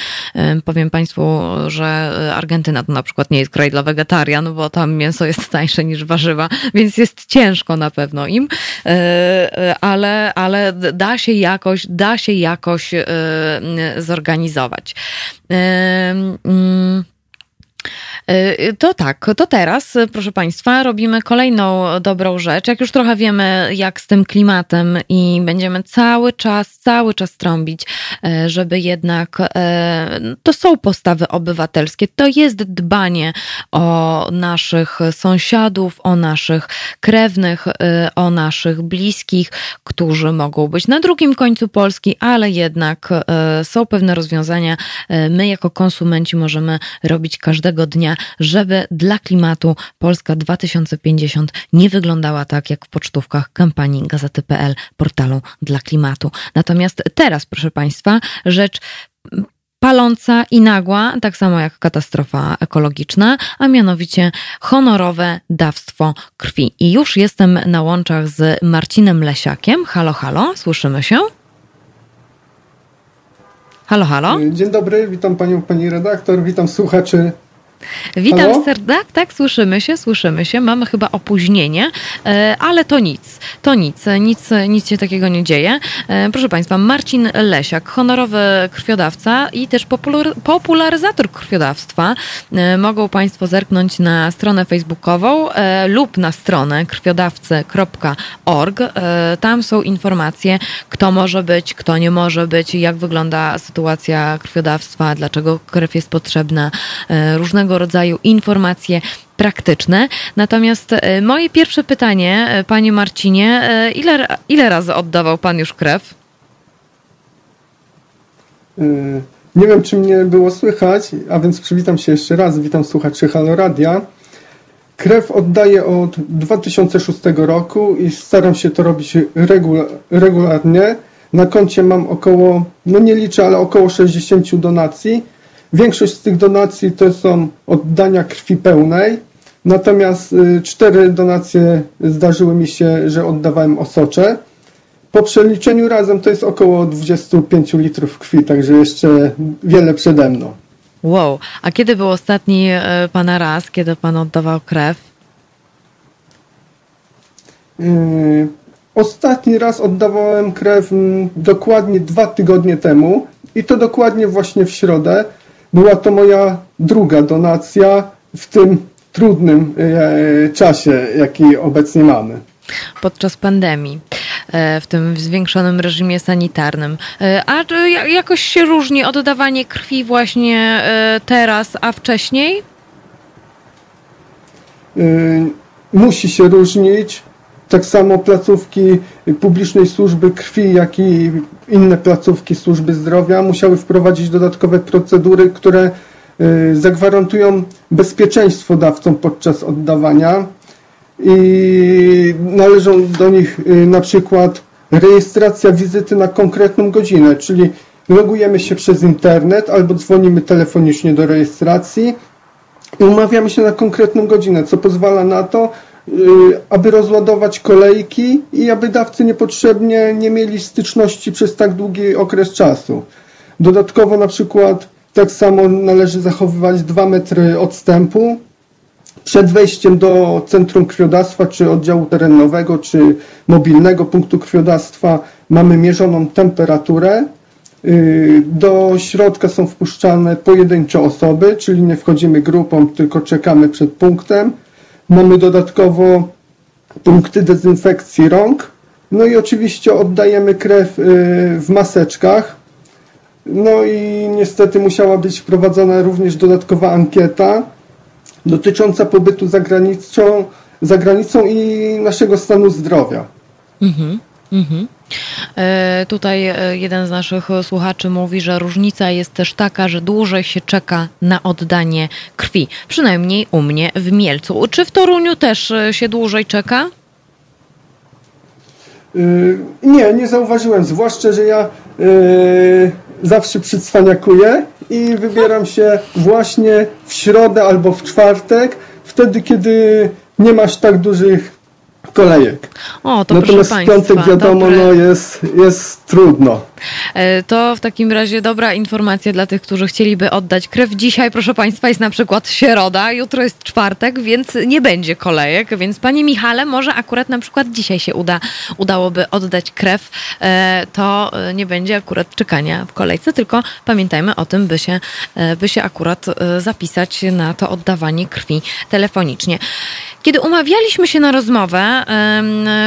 Speaker 1: Powiem Państwu, że Argentyna to na przykład nie jest kraj dla wegetarian, bo tam mięso jest tańsze niż warzywa, więc jest ciężko na pewno im, e, e, ale, ale da się jakoś, da się jakoś zorganizować. Mm, To tak, to teraz, proszę Państwa, robimy kolejną dobrą rzecz. Jak już trochę wiemy, jak z tym klimatem i będziemy cały czas, cały czas trąbić, żeby jednak to są postawy obywatelskie, to jest dbanie o naszych sąsiadów, o naszych krewnych, o naszych bliskich, którzy mogą być na drugim końcu Polski, ale jednak są pewne rozwiązania. My, jako konsumenci, możemy robić każdego dnia, żeby dla klimatu Polska 2050 nie wyglądała tak, jak w pocztówkach kampanii Gazety.pl, portalu dla klimatu. Natomiast teraz, proszę Państwa, rzecz paląca i nagła, tak samo jak katastrofa ekologiczna, a mianowicie honorowe dawstwo krwi. I już jestem na łączach z Marcinem Lesiakiem. Halo, halo, słyszymy się? Halo, halo.
Speaker 8: Dzień dobry, witam panią, pani redaktor, witam słuchaczy
Speaker 1: Witam serdecznie. Tak, tak, słyszymy się, słyszymy się. Mamy chyba opóźnienie, e, ale to nic. To nic, nic, nic się takiego nie dzieje. E, proszę Państwa, Marcin Lesiak, honorowy krwiodawca i też popularyzator krwiodawstwa. E, mogą Państwo zerknąć na stronę facebookową lub na stronę krwiodawcy.org. Tam są informacje, kto może być, kto nie może być, jak wygląda sytuacja krwiodawstwa, dlaczego krew jest potrzebna, różnego różnego rodzaju informacje praktyczne. Natomiast e, moje pierwsze pytanie, e, panie Marcinie, e, ile, ile razy oddawał pan już krew?
Speaker 8: Nie wiem, czy mnie było słychać, a więc przywitam się jeszcze raz. Witam słuchaczy Halo Radia. Krew oddaję od 2006 roku i staram się to robić regularnie. Na koncie mam około, no nie liczę, ale około 60 donacji Większość z tych donacji to są oddania krwi pełnej, natomiast y, cztery donacje zdarzyły mi się, że oddawałem osocze. Po przeliczeniu razem to jest około 25 litrów krwi, także jeszcze wiele przede mną.
Speaker 1: Wow, a kiedy był ostatni y, Pana raz, kiedy Pan oddawał krew?
Speaker 8: Yy, ostatni raz oddawałem krew mm, dokładnie dwa tygodnie temu i to dokładnie właśnie w środę. Była to moja druga donacja w tym trudnym e, czasie, jaki obecnie mamy.
Speaker 1: Podczas pandemii, e, w tym zwiększonym reżimie sanitarnym. E, a jakoś się różni oddawanie krwi właśnie teraz, a wcześniej?
Speaker 8: Musi się różnić. Tak samo placówki publicznej służby krwi, jak i inne placówki służby zdrowia musiały wprowadzić dodatkowe procedury, które y, zagwarantują bezpieczeństwo dawcom podczas oddawania i należą do nich y, na przykład rejestracja wizyty na konkretną godzinę, czyli logujemy się przez internet albo dzwonimy telefonicznie do rejestracji i umawiamy się na konkretną godzinę, co pozwala na to, aby rozładować kolejki i aby dawcy niepotrzebnie nie mieli styczności przez tak długi okres czasu. Dodatkowo na przykład tak samo należy zachowywać 2 metry odstępu przed wejściem do centrum krwiodawstwa, czy oddziału terenowego, czy mobilnego punktu krwiodawstwa mamy mierzoną temperaturę. Y, do środka są wpuszczane pojedyncze osoby, czyli nie wchodzimy grupą, tylko czekamy przed punktem. Mamy dodatkowo punkty dezynfekcji rąk. No i oczywiście oddajemy krew y, w maseczkach. No i niestety musiała być wprowadzona również dodatkowa ankieta dotycząca pobytu za granicą, za granicą i naszego stanu zdrowia. Mhm.
Speaker 1: Mhm. E, tutaj e, jeden z naszych słuchaczy mówi, że różnica jest też taka, że dłużej się czeka na oddanie krwi. Przynajmniej u mnie w Mielcu. Czy w Toruniu też e, się dłużej czeka?
Speaker 8: Nie, nie zauważyłem. Zwłaszcza, że ja yy, zawsze przycwaniakuję i wybieram się właśnie w środę albo w czwartek, wtedy kiedy nie masz tak dużych kolejek.
Speaker 1: O, to
Speaker 8: Natomiast w piątek wiadomo, no jest, jest trudno.
Speaker 1: E, to w takim razie dobra informacja dla tych, którzy chcieliby oddać krew. Dzisiaj, proszę Państwa, jest na przykład środa, jutro jest czwartek, więc nie będzie kolejek. Więc Panie Michale, może akurat na przykład dzisiaj się uda, udałoby oddać krew. E, to e, nie będzie akurat czekania w kolejce, tylko pamiętajmy o tym, by się, by się akurat zapisać na to oddawanie krwi telefonicznie. Kiedy umawialiśmy się na rozmowę,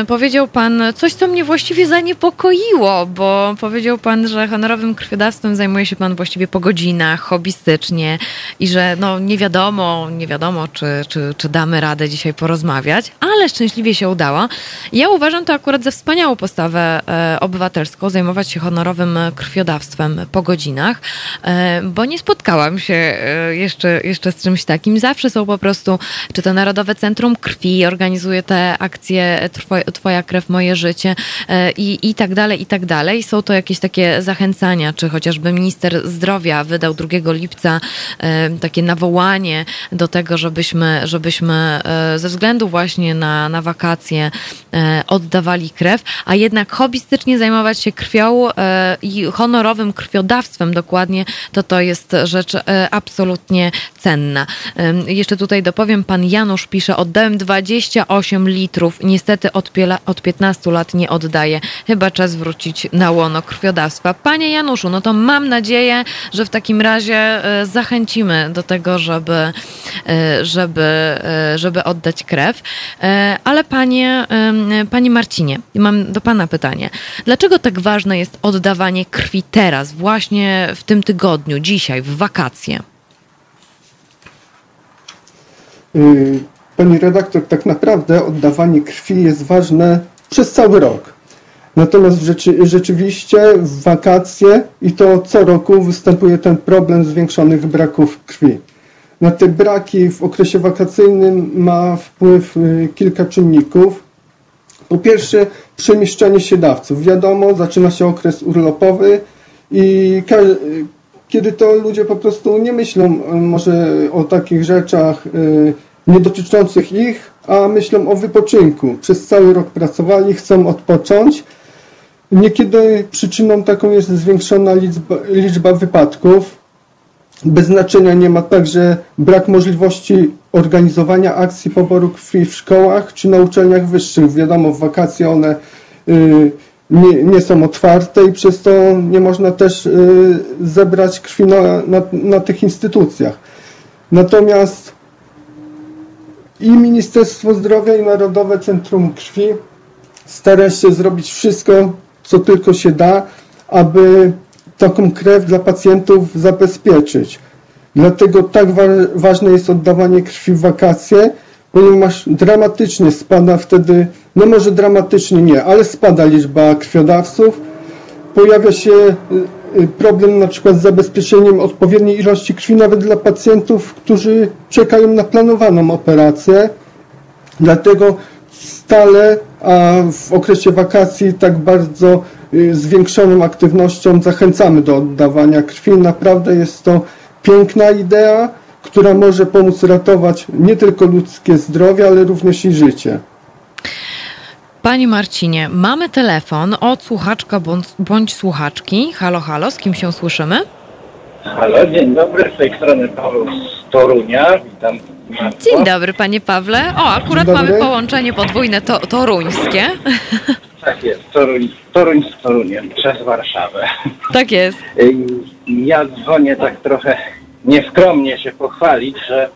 Speaker 1: powiedział Pan coś, co mnie właściwie zaniepokoiło, bo powiedział Pan, że honorowym krwiodawstwem zajmuje się Pan właściwie po godzinach, hobbystycznie i że no nie wiadomo, nie wiadomo, czy, czy, czy damy radę dzisiaj porozmawiać, ale szczęśliwie się udało. Ja uważam to akurat za wspaniałą postawę e, obywatelską, zajmować się honorowym krwiodawstwem po godzinach, e, bo nie spotkałam się e, jeszcze, jeszcze z czymś takim. Zawsze są po prostu, czy to Narodowe Centrum Krwi organizuje te akcje Twoja krew, moje życie i, i tak dalej, i tak dalej. Są to jakieś takie zachęcania, czy chociażby minister zdrowia wydał 2 lipca takie nawołanie do tego, żebyśmy, żebyśmy ze względu właśnie na, na wakacje oddawali krew, a jednak hobbystycznie zajmować się krwią i honorowym krwiodawstwem dokładnie, to to jest rzecz absolutnie cenna. Jeszcze tutaj dopowiem, pan Janusz pisze, oddałem 28 litrów, niestety od, od 15 lat nie oddaję. Chyba czas wrócić na łono krwiodawstwa. Panie Januszu, no to mam nadzieję, że w takim razie e, zachęcimy do tego, żeby, e, żeby, e, żeby oddać krew. Ale panie, panie Marcinie, mam do pana pytanie. Dlaczego tak ważne jest oddawanie krwi teraz, właśnie w tym tygodniu, dzisiaj, w wakacje?
Speaker 8: Y, pani redaktor, tak naprawdę oddawanie krwi jest ważne przez cały rok. Natomiast rzeczy, rzeczywiście w wakacje i to co roku występuje ten problem zwiększonych braków krwi. Na te braki w okresie wakacyjnym ma wpływ y, kilka czynników. Po pierwsze, przemieszczanie się dawców. Wiadomo, zaczyna się okres urlopowy i kiedy to ludzie po prostu nie myślą y, może o takich rzeczach nie dotyczących ich, a myślą o wypoczynku. Przez cały rok pracowali, chcą odpocząć Niekiedy przyczyną taką jest zwiększona liczba, liczba wypadków. Bez znaczenia nie ma także brak możliwości organizowania akcji poboru krwi w szkołach czy na uczelniach wyższych. Wiadomo, w wakacje one y, nie, nie, są otwarte i przez to nie można też y, zebrać krwi na, na, na tych instytucjach. Natomiast i Ministerstwo Zdrowia i Narodowe Centrum Krwi stara się zrobić wszystko, co tylko się da, aby taką krew dla pacjentów zabezpieczyć. Dlatego tak wa ważne jest oddawanie krwi w wakacje, ponieważ dramatycznie spada wtedy, no może dramatycznie nie, ale spada liczba krwiodawców. Pojawia się y, y, problem na przykład z zabezpieczeniem odpowiedniej ilości krwi nawet dla pacjentów, którzy czekają na planowaną operację. Dlatego stale, a w okresie wakacji tak bardzo y, zwiększoną aktywnością zachęcamy do oddawania krwi. Naprawdę jest to piękna idea, która może pomóc ratować nie tylko ludzkie zdrowie, ale również i życie.
Speaker 1: Panie Marcinie, mamy telefon od słuchaczka bądź, bądź słuchaczki. Halo, halo, z kim się słyszymy?
Speaker 9: Halo, dzień dobry, z tej strony Paweł z Torunia. Witam
Speaker 1: Dzień dobry, panie Pawle. O, akurat mamy połączenie podwójne to, toruńskie.
Speaker 9: Tak jest, Toruń, Toruń z Toruniem przez Warszawę.
Speaker 1: Tak jest.
Speaker 9: Ja dzwonię tak trochę nieskromnie się pochwalić, że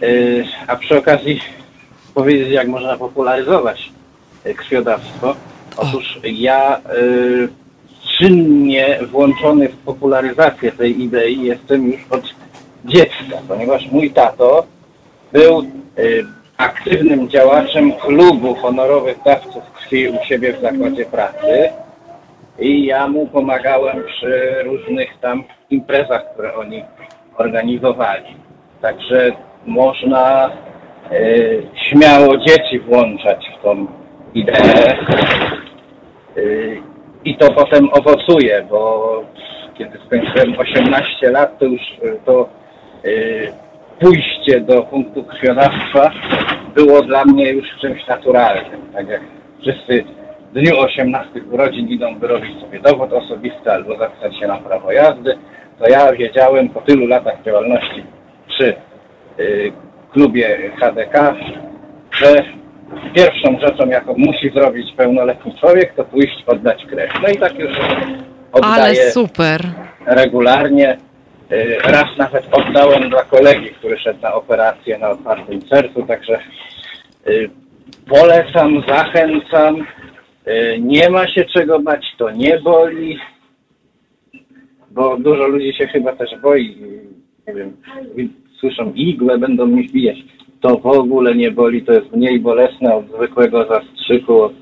Speaker 9: yy, a przy okazji powiedzieć, jak można popularyzować krwiodawstwo. Otóż ja czynnie włączony w popularyzację tej idei jestem już od dziecka, ponieważ mój tato był y, aktywnym działaczem klubu honorowych dawców krwi u siebie w zakładzie pracy i ja mu pomagałem przy różnych tam imprezach, które oni organizowali. Także można y, śmiało dzieci włączać w tą ideę y, i to potem owocuje, bo kiedy skończyłem 18 lat, to już to y, pójście do punktu krwiodawstwa było dla mnie już czymś naturalnym. Tak jak wszyscy w dniu 18 urodzin idą wyrobić sobie dowód osobisty albo zapisać się na prawo jazdy, to ja wiedziałem po tylu latach działalności przy y, klubie HDK, że pierwszą rzeczą, jaką musi zrobić pełnoletni człowiek, to pójść oddać krew. No i tak już
Speaker 1: Ale
Speaker 9: oddaję
Speaker 1: super.
Speaker 9: regularnie. Y, Raz nawet oddałem dla kolegi, który szedł na operację na otwartym sercu, także y, polecam, zachęcam. Y, Nie ma się czego bać, to nie boli, bo dużo ludzi się chyba też boi. Nie wiem, słyszą igłę, będą mi wbijać. To w ogóle nie boli, to jest mniej bolesne od zwykłego zastrzyku, od,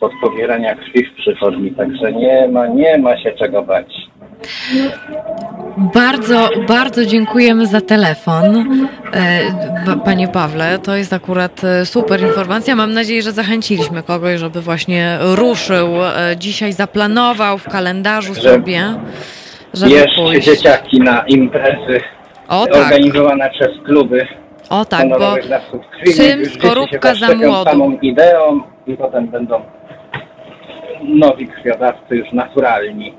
Speaker 9: od pobierania krwi w przychodni, także nie ma, nie ma się czego bać.
Speaker 1: Bardzo, bardzo dziękujemy za telefon. E, Panie Pawle, to jest akurat e, super informacja. Mam nadzieję, że zachęciliśmy kogoś, żeby właśnie ruszył e, dzisiaj, zaplanował w kalendarzu
Speaker 9: Że-
Speaker 1: sobie, żeby
Speaker 9: Jeszcze
Speaker 1: pójść.
Speaker 9: dzieciaki na imprezy
Speaker 1: O tak,
Speaker 9: organizowane przez kluby
Speaker 1: o tak, bo czym skorupka za młodu.
Speaker 9: samą ideą i potem będą nowi krwiodawcy już naturalni,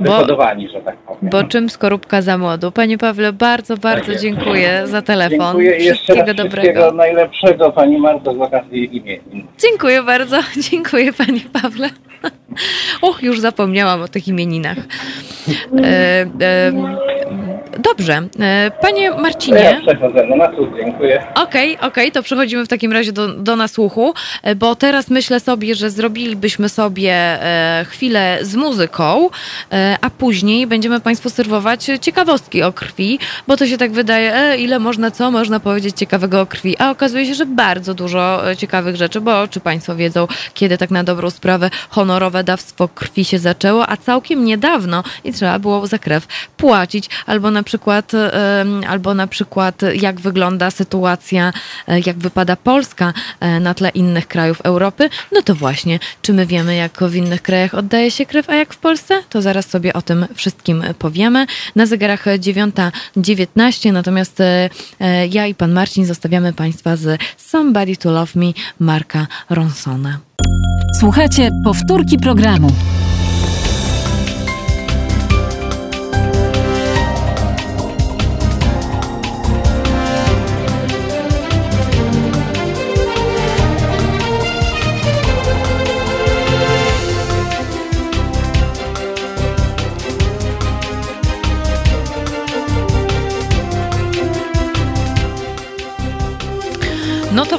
Speaker 1: Bo-
Speaker 9: wyhodowani, że tak powiem.
Speaker 1: Bo czym skorupka za młodu? Panie Pawle, bardzo, bardzo
Speaker 9: jest.
Speaker 1: dziękuję za telefon.
Speaker 9: Dziękuję i jeszcze raz
Speaker 1: Wszystkiego
Speaker 9: wszystkiego
Speaker 1: dobrego.
Speaker 9: najlepszego Pani Marto z okazji imienin.
Speaker 1: Dziękuję bardzo, dziękuję Panie Pawle. Och, już zapomniałam o tych imieninach. E, e, dobrze, e, Panie
Speaker 9: To Ja
Speaker 1: Marcinie.
Speaker 9: przechodzę no na cud, dziękuję.
Speaker 1: Okej, okej, to przechodzimy w takim razie do, do nasłuchu, e, bo teraz myślę sobie, że zrobilibyśmy sobie e, chwilę z muzyką, a później będziemy Państwu serwować ciekawostki o krwi, bo to się tak wydaje, e, ile można, co można powiedzieć ciekawego o krwi, a okazuje się, że bardzo dużo ciekawych rzeczy, bo czy Państwo wiedzą, kiedy tak na dobrą sprawę honorowe dawstwo krwi się zaczęło, a całkiem niedawno i trzeba było za krew płacić, albo na przykład, em, albo na przykład jak wygląda sytuacja, e, jak wypada Polska e, na tle innych krajów Europy, no to właśnie, czy my wiemy, jak w innych krajach oddaje się krew, a jak w Polsce? To zaraz sobie o tym wszystkim powiemy. Na zegarach 9.19, natomiast e, e, ja i pan Marcin zostawiamy Państwa z Somebody to Love Me Marka Ronsona.
Speaker 3: Słuchajcie powtórki programu.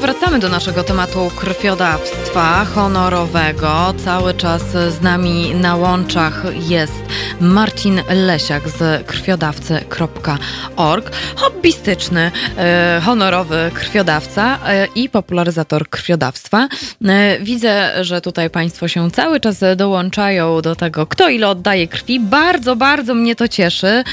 Speaker 1: Wracamy do naszego tematu krwiodawstwa honorowego. Cały czas z nami na łączach jest Marcin Lesiak z krwiodawcy.org. Hobbystyczny, e, honorowy krwiodawca e, i popularyzator krwiodawstwa. E, widzę, że tutaj Państwo się cały czas dołączają do tego, kto ile oddaje krwi. Bardzo, bardzo mnie to cieszy.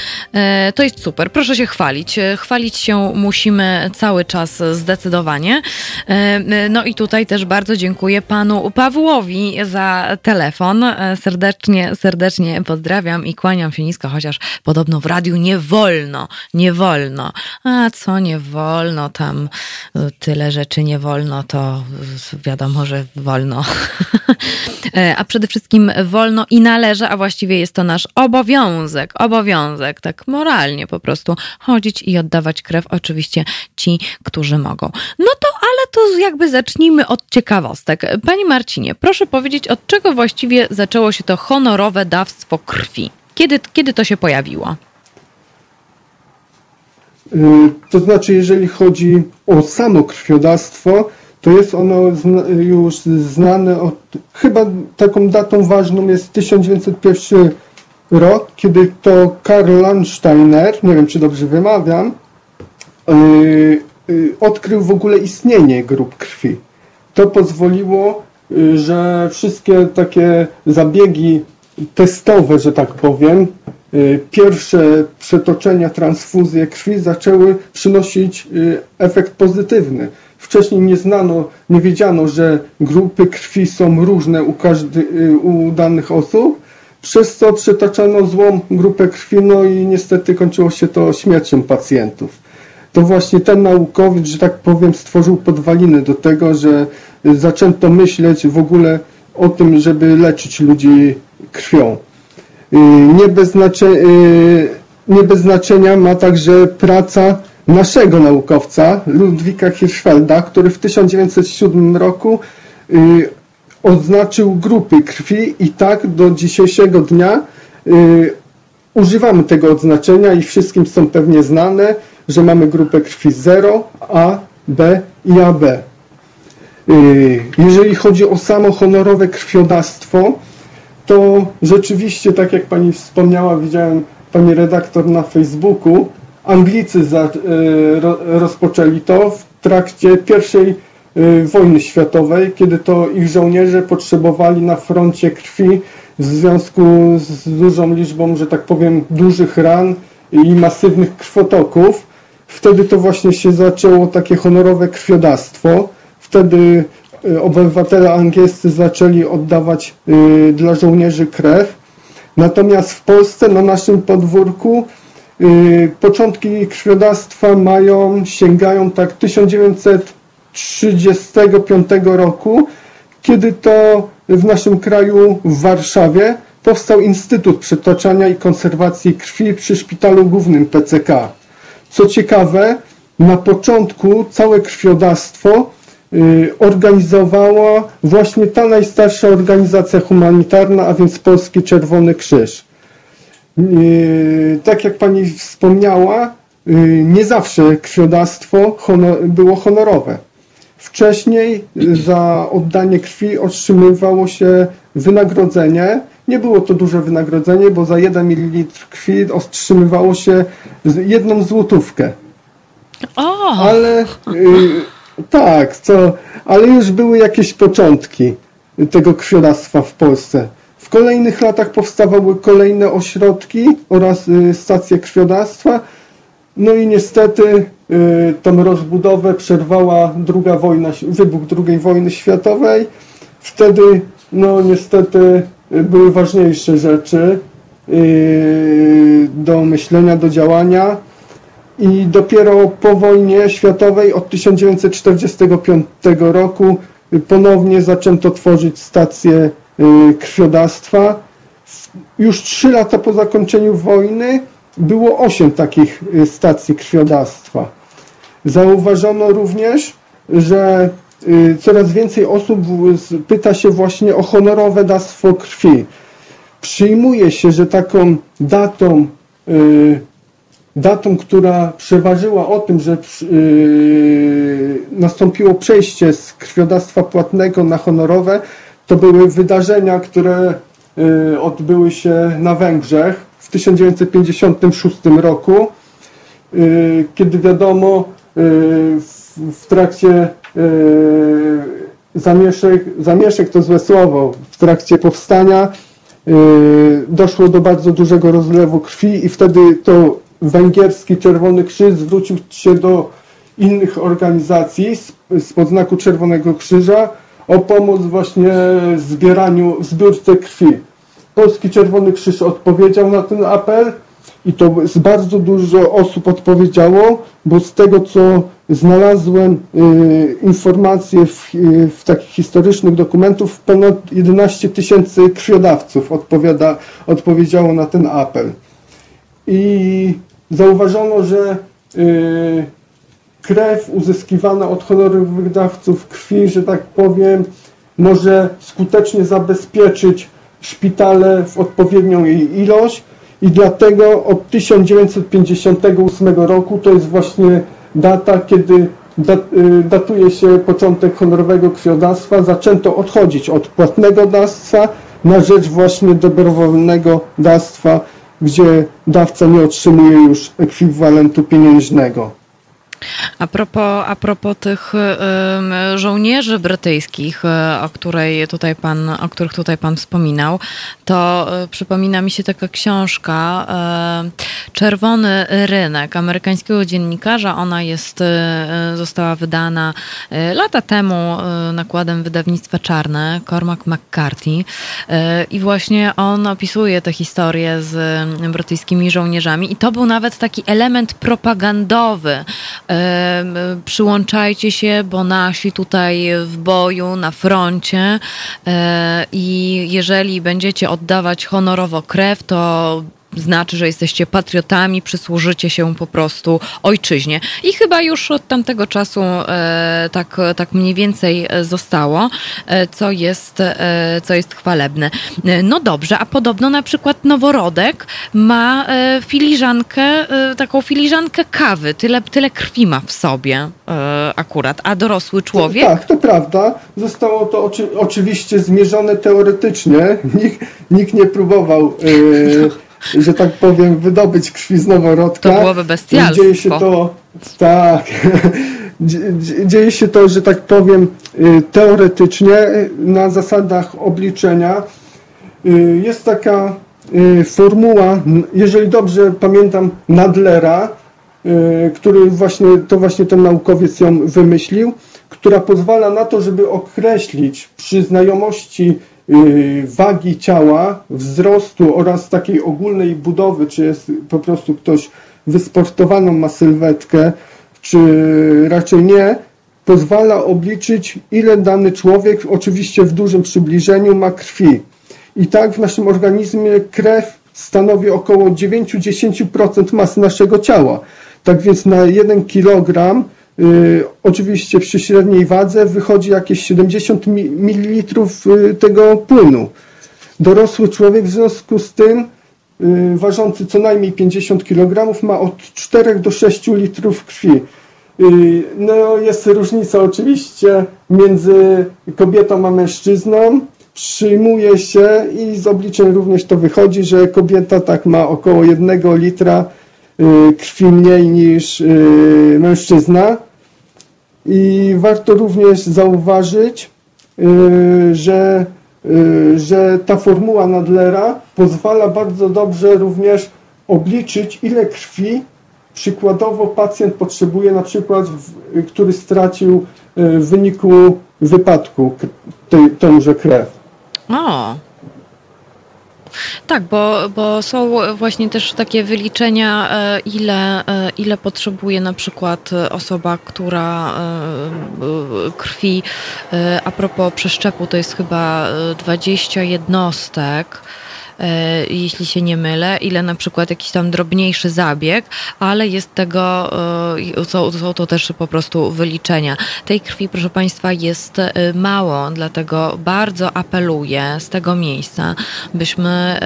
Speaker 1: To jest super. Proszę się chwalić. Chwalić się musimy cały czas zdecydowanie. E, No i tutaj też bardzo dziękuję panu Pawłowi za telefon. E, Serdecznie, serdecznie pozdrawiam i kłaniam się nisko, chociaż podobno w radiu nie wolno, nie wolno. A co nie wolno, tam e, tyle rzeczy nie wolno, to e, wiadomo, że wolno. E, A przede wszystkim wolno i należy, a właściwie jest to nasz obowiązek, obowiązek, tak moralnie po prostu chodzić i oddawać krew, oczywiście ci, którzy mogą. No to, ale to jakby zacznijmy od ciekawostek. Panie Marcinie, proszę powiedzieć, od czego właściwie zaczęło się to honorowe dawstwo krwi? Kiedy, kiedy to się pojawiło?
Speaker 8: Y, To znaczy, jeżeli chodzi o samo krwiodawstwo, to jest ono już znane od, chyba taką datą ważną jest 1901 rok, kiedy to Karl Landsteiner, nie wiem czy dobrze wymawiam, y, odkrył w ogóle istnienie grup krwi. To pozwoliło, y, że wszystkie takie zabiegi testowe, że tak powiem, y, pierwsze przetoczenia, transfuzje krwi zaczęły przynosić y, efekt pozytywny. Wcześniej nie znano, nie wiedziano, że grupy krwi są różne u, każdy, y, u danych osób, przez co przetoczano złą grupę krwi, no i niestety kończyło się to śmiercią pacjentów. To właśnie ten naukowiec, że tak powiem, stworzył podwaliny do tego, że y, zaczęto myśleć w ogóle o tym, żeby leczyć ludzi krwią. Nie bez, znaczenia, nie bez znaczenia ma także praca naszego naukowca Ludwika Hirschfelda, który w 1907 roku oznaczył grupy krwi i tak do dzisiejszego dnia używamy tego odznaczenia i wszystkim są pewnie znane, że mamy grupę krwi 0, A, B i AB. Y, jeżeli chodzi o samo honorowe krwiodawstwo, to rzeczywiście, tak jak Pani wspomniała, widziałem Pani redaktor na Facebooku, Anglicy za, y, rozpoczęli to w trakcie pierwszej y, wojny światowej, kiedy to ich żołnierze potrzebowali na froncie krwi w związku z dużą liczbą, że tak powiem, dużych ran i masywnych krwotoków. Wtedy to właśnie się zaczęło takie honorowe krwiodawstwo. Wtedy y, obywatele angielscy zaczęli oddawać y, dla żołnierzy krew. Natomiast w Polsce, na naszym podwórku, y, początki krwiodawstwa mają, sięgają tak 1935 roku, kiedy to w naszym kraju, w Warszawie, powstał Instytut Przytoczania i Konserwacji Krwi przy Szpitalu Głównym PCK. Co ciekawe, na początku całe krwiodawstwo y, organizowała właśnie ta najstarsza organizacja humanitarna, a więc Polski Czerwony Krzyż. Y, tak jak pani wspomniała, y, nie zawsze krwiodawstwo było honorowe. Wcześniej za oddanie krwi otrzymywało się wynagrodzenie. Nie było to duże wynagrodzenie, bo za 1 ml krwi otrzymywało się jedną złotówkę.
Speaker 1: O!
Speaker 8: Ale y, tak, co, ale już były jakieś początki tego krwiodawstwa w Polsce. W kolejnych latach powstawały kolejne ośrodki oraz y, stacje krwiodawstwa. No i niestety Y, tą rozbudowę przerwała druga wojna, wybuch II wojny światowej. Wtedy, no niestety, były ważniejsze rzeczy y, do myślenia, do działania. I dopiero po wojnie światowej od 1945 roku ponownie zaczęto tworzyć stacje y, krwiodawstwa. Już trzy lata po zakończeniu wojny było osiem takich stacji krwiodawstwa. Zauważono również, że y, coraz więcej osób pyta się właśnie o honorowe dawstwo krwi. Przyjmuje się, że taką datą, y, datą, która przeważyła o tym, że y, nastąpiło przejście z krwiodawstwa płatnego na honorowe, to były wydarzenia, które odbyły się na Węgrzech w 1956 roku, kiedy wiadomo, w trakcie y, zamieszek, zamieszek to złe słowo, w trakcie powstania y, doszło do bardzo dużego rozlewu krwi i wtedy to węgierski Czerwony Krzyż zwrócił się do innych organizacji z podznaku Czerwonego Krzyża o pomoc właśnie w zbieraniu, w zbiórce krwi. Polski Czerwony Krzyż odpowiedział na ten apel i to bardzo dużo osób odpowiedziało, bo z tego co znalazłem y, informacje w, y, w, takich historycznych dokumentów, ponad 11 tysięcy krwiodawców odpowiada, odpowiedziało na ten apel. I zauważono, że y, krew uzyskiwana od honorowych dawców krwi, że tak powiem, może skutecznie zabezpieczyć szpitale w odpowiednią jej ilość, i dlatego od 1958 roku to jest właśnie data, kiedy y, datuje się początek honorowego krwiodawstwa. Zaczęto odchodzić od płatnego dawstwa na rzecz właśnie dobrowolnego dawstwa, gdzie dawca nie otrzymuje już ekwiwalentu pieniężnego.
Speaker 1: A propos, a propos tych żołnierzy brytyjskich, e, o, której tutaj pan, o których tutaj pan wspominał, to e, przypomina mi się taka książka e, Czerwony Rynek amerykańskiego dziennikarza. Ona jest, została wydana lata temu nakładem wydawnictwa Czarne, Cormac McCarthy. I właśnie on opisuje tę historię z brytyjskimi żołnierzami. I to był nawet taki element propagandowy Przyłączajcie się, bo nasi tutaj w boju, na froncie i jeżeli będziecie oddawać honorowo krew, to znaczy, że jesteście patriotami, przysłużycie się po prostu ojczyźnie. I chyba już od tamtego czasu e, tak, tak mniej więcej zostało, e, co, jest, e, co jest chwalebne. E, no dobrze, a podobno na przykład noworodek ma e, filiżankę, e, taką filiżankę kawy, tyle, tyle krwi ma w sobie akurat, a dorosły człowiek?
Speaker 8: Tak, to prawda. Zostało to oczy, oczywiście zmierzone teoretycznie. Nikt, nikt nie próbował że tak powiem, wydobyć krwi z noworodka.
Speaker 1: To byłoby bestialstwo.
Speaker 8: Dzieje się to, tak, dzieje się to, że tak powiem, y, teoretycznie na zasadach obliczenia. Y, jest taka y, formuła, jeżeli dobrze pamiętam, Nadlera, który właśnie, to właśnie ten naukowiec ją wymyślił, która pozwala na to, żeby określić przy znajomości Y, wagi ciała, wzrostu oraz takiej ogólnej budowy, czy jest po prostu ktoś wysportowaną ma sylwetkę, czy raczej nie, pozwala obliczyć, ile dany człowiek, oczywiście w dużym przybliżeniu, ma krwi. I tak w naszym organizmie krew stanowi około 9-10% masy naszego ciała. Tak więc na 1 kg Y, oczywiście przy średniej wadze wychodzi jakieś 70 ml y, tego płynu. Dorosły człowiek w związku z tym, y, ważący co najmniej 50 kg, ma od 4 do 6 litrów krwi. No, jest różnica oczywiście między kobietą a mężczyzną. Przyjmuje się i z obliczeń również to wychodzi, że kobieta tak ma około 1 litra krwi mniej niż mężczyzna. I warto również zauważyć, y, że, y, że ta formuła Nadlera pozwala bardzo dobrze również obliczyć, ile krwi przykładowo pacjent potrzebuje, na przykład, który stracił y, w wyniku wypadku tej, tęże krew.
Speaker 1: Tak, bo, bo są właśnie też takie wyliczenia, e, ile, e, ile potrzebuje na przykład osoba, która e, krwi, a propos przeszczepu, to jest chyba 20 jednostek. E, jeśli się nie mylę, ile na przykład jakiś tam drobniejszy zabieg, ale jest tego, e, są, są to też po prostu wyliczenia. Tej krwi, proszę Państwa, jest e, mało, dlatego bardzo apeluję z tego miejsca, byśmy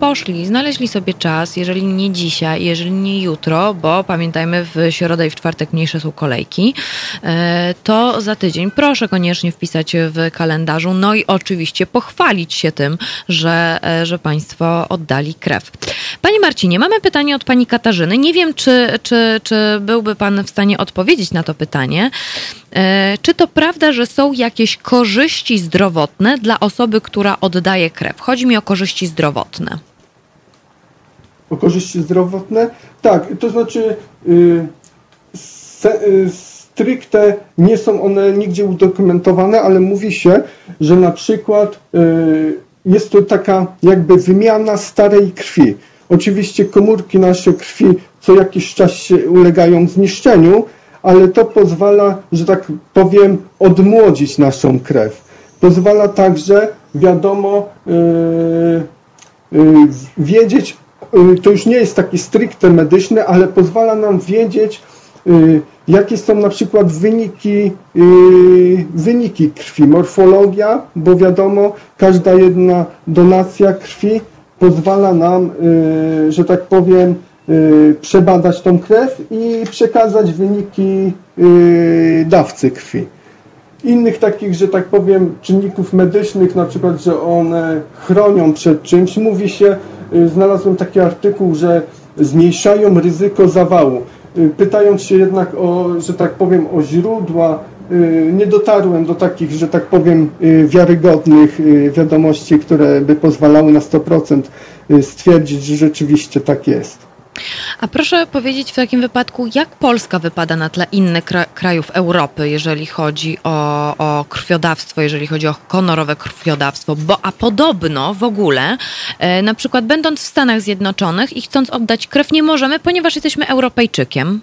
Speaker 1: poszli, znaleźli sobie czas, jeżeli nie dzisiaj, jeżeli nie jutro, bo pamiętajmy, w środę i w czwartek mniejsze są kolejki, to za tydzień proszę koniecznie wpisać w kalendarzu, no i oczywiście pochwalić się tym, że, że Państwo Państwo oddali krew. Panie Marcinie, mamy pytanie od Pani Katarzyny. Nie wiem, czy, czy, czy byłby Pan w stanie odpowiedzieć na to pytanie. E, czy to prawda, że są jakieś korzyści zdrowotne dla osoby, która oddaje krew? Chodzi mi o korzyści zdrowotne.
Speaker 8: O korzyści zdrowotne? Tak, to znaczy yy, stricte nie są one nigdzie udokumentowane, ale mówi się, że na przykład yy, jest to taka jakby wymiana starej krwi. Oczywiście komórki naszej krwi co jakiś czas się ulegają zniszczeniu, ale to pozwala, że tak powiem, odmłodzić naszą krew. Pozwala także, wiadomo, yy, yy, wiedzieć, yy, to już nie jest taki stricte medyczny, ale pozwala nam wiedzieć, Jakie są na przykład wyniki, yy, wyniki krwi, morfologia, bo wiadomo, każda jedna donacja krwi pozwala nam, yy, że tak powiem, przebadać tą krew i przekazać wyniki dawcy krwi. Innych takich, że tak powiem, czynników medycznych, na przykład, że one chronią przed czymś, mówi się, znalazłem taki artykuł, że zmniejszają ryzyko zawału. Y, pytając się jednak o, że tak powiem, o źródła, y, nie dotarłem do takich, że tak powiem, y, wiarygodnych wiadomości, które by pozwalały na 100% stwierdzić, że rzeczywiście tak jest.
Speaker 1: A proszę powiedzieć w takim wypadku, jak Polska wypada na tle innych krajów Europy, jeżeli chodzi o, o krwiodawstwo, jeżeli chodzi o honorowe krwiodawstwo, bo a podobno w ogóle, e, na przykład będąc w Stanach Zjednoczonych i chcąc oddać krew, nie możemy, ponieważ jesteśmy Europejczykiem.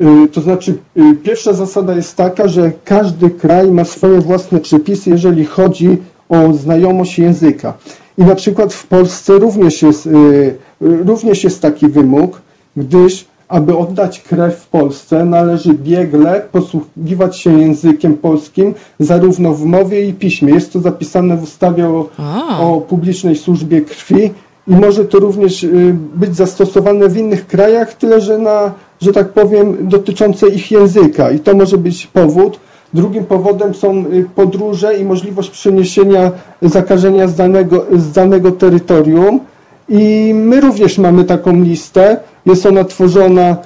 Speaker 8: Y, to znaczy, y, pierwsza zasada jest taka, że każdy kraj ma swoje własne przepisy, jeżeli chodzi o znajomość języka. I na przykład w Polsce również jest, y, również jest taki wymóg, gdyż aby oddać krew w Polsce, należy biegle posługiwać się językiem polskim zarówno w mowie i piśmie. Jest to zapisane w ustawie o, o publicznej służbie krwi i może to również być zastosowane w innych krajach, tyle że na że tak powiem, dotyczące ich języka i to może być powód. Drugim powodem są y, podróże i możliwość przeniesienia zakażenia z danego, z danego terytorium. I my również mamy taką listę. Jest ona tworzona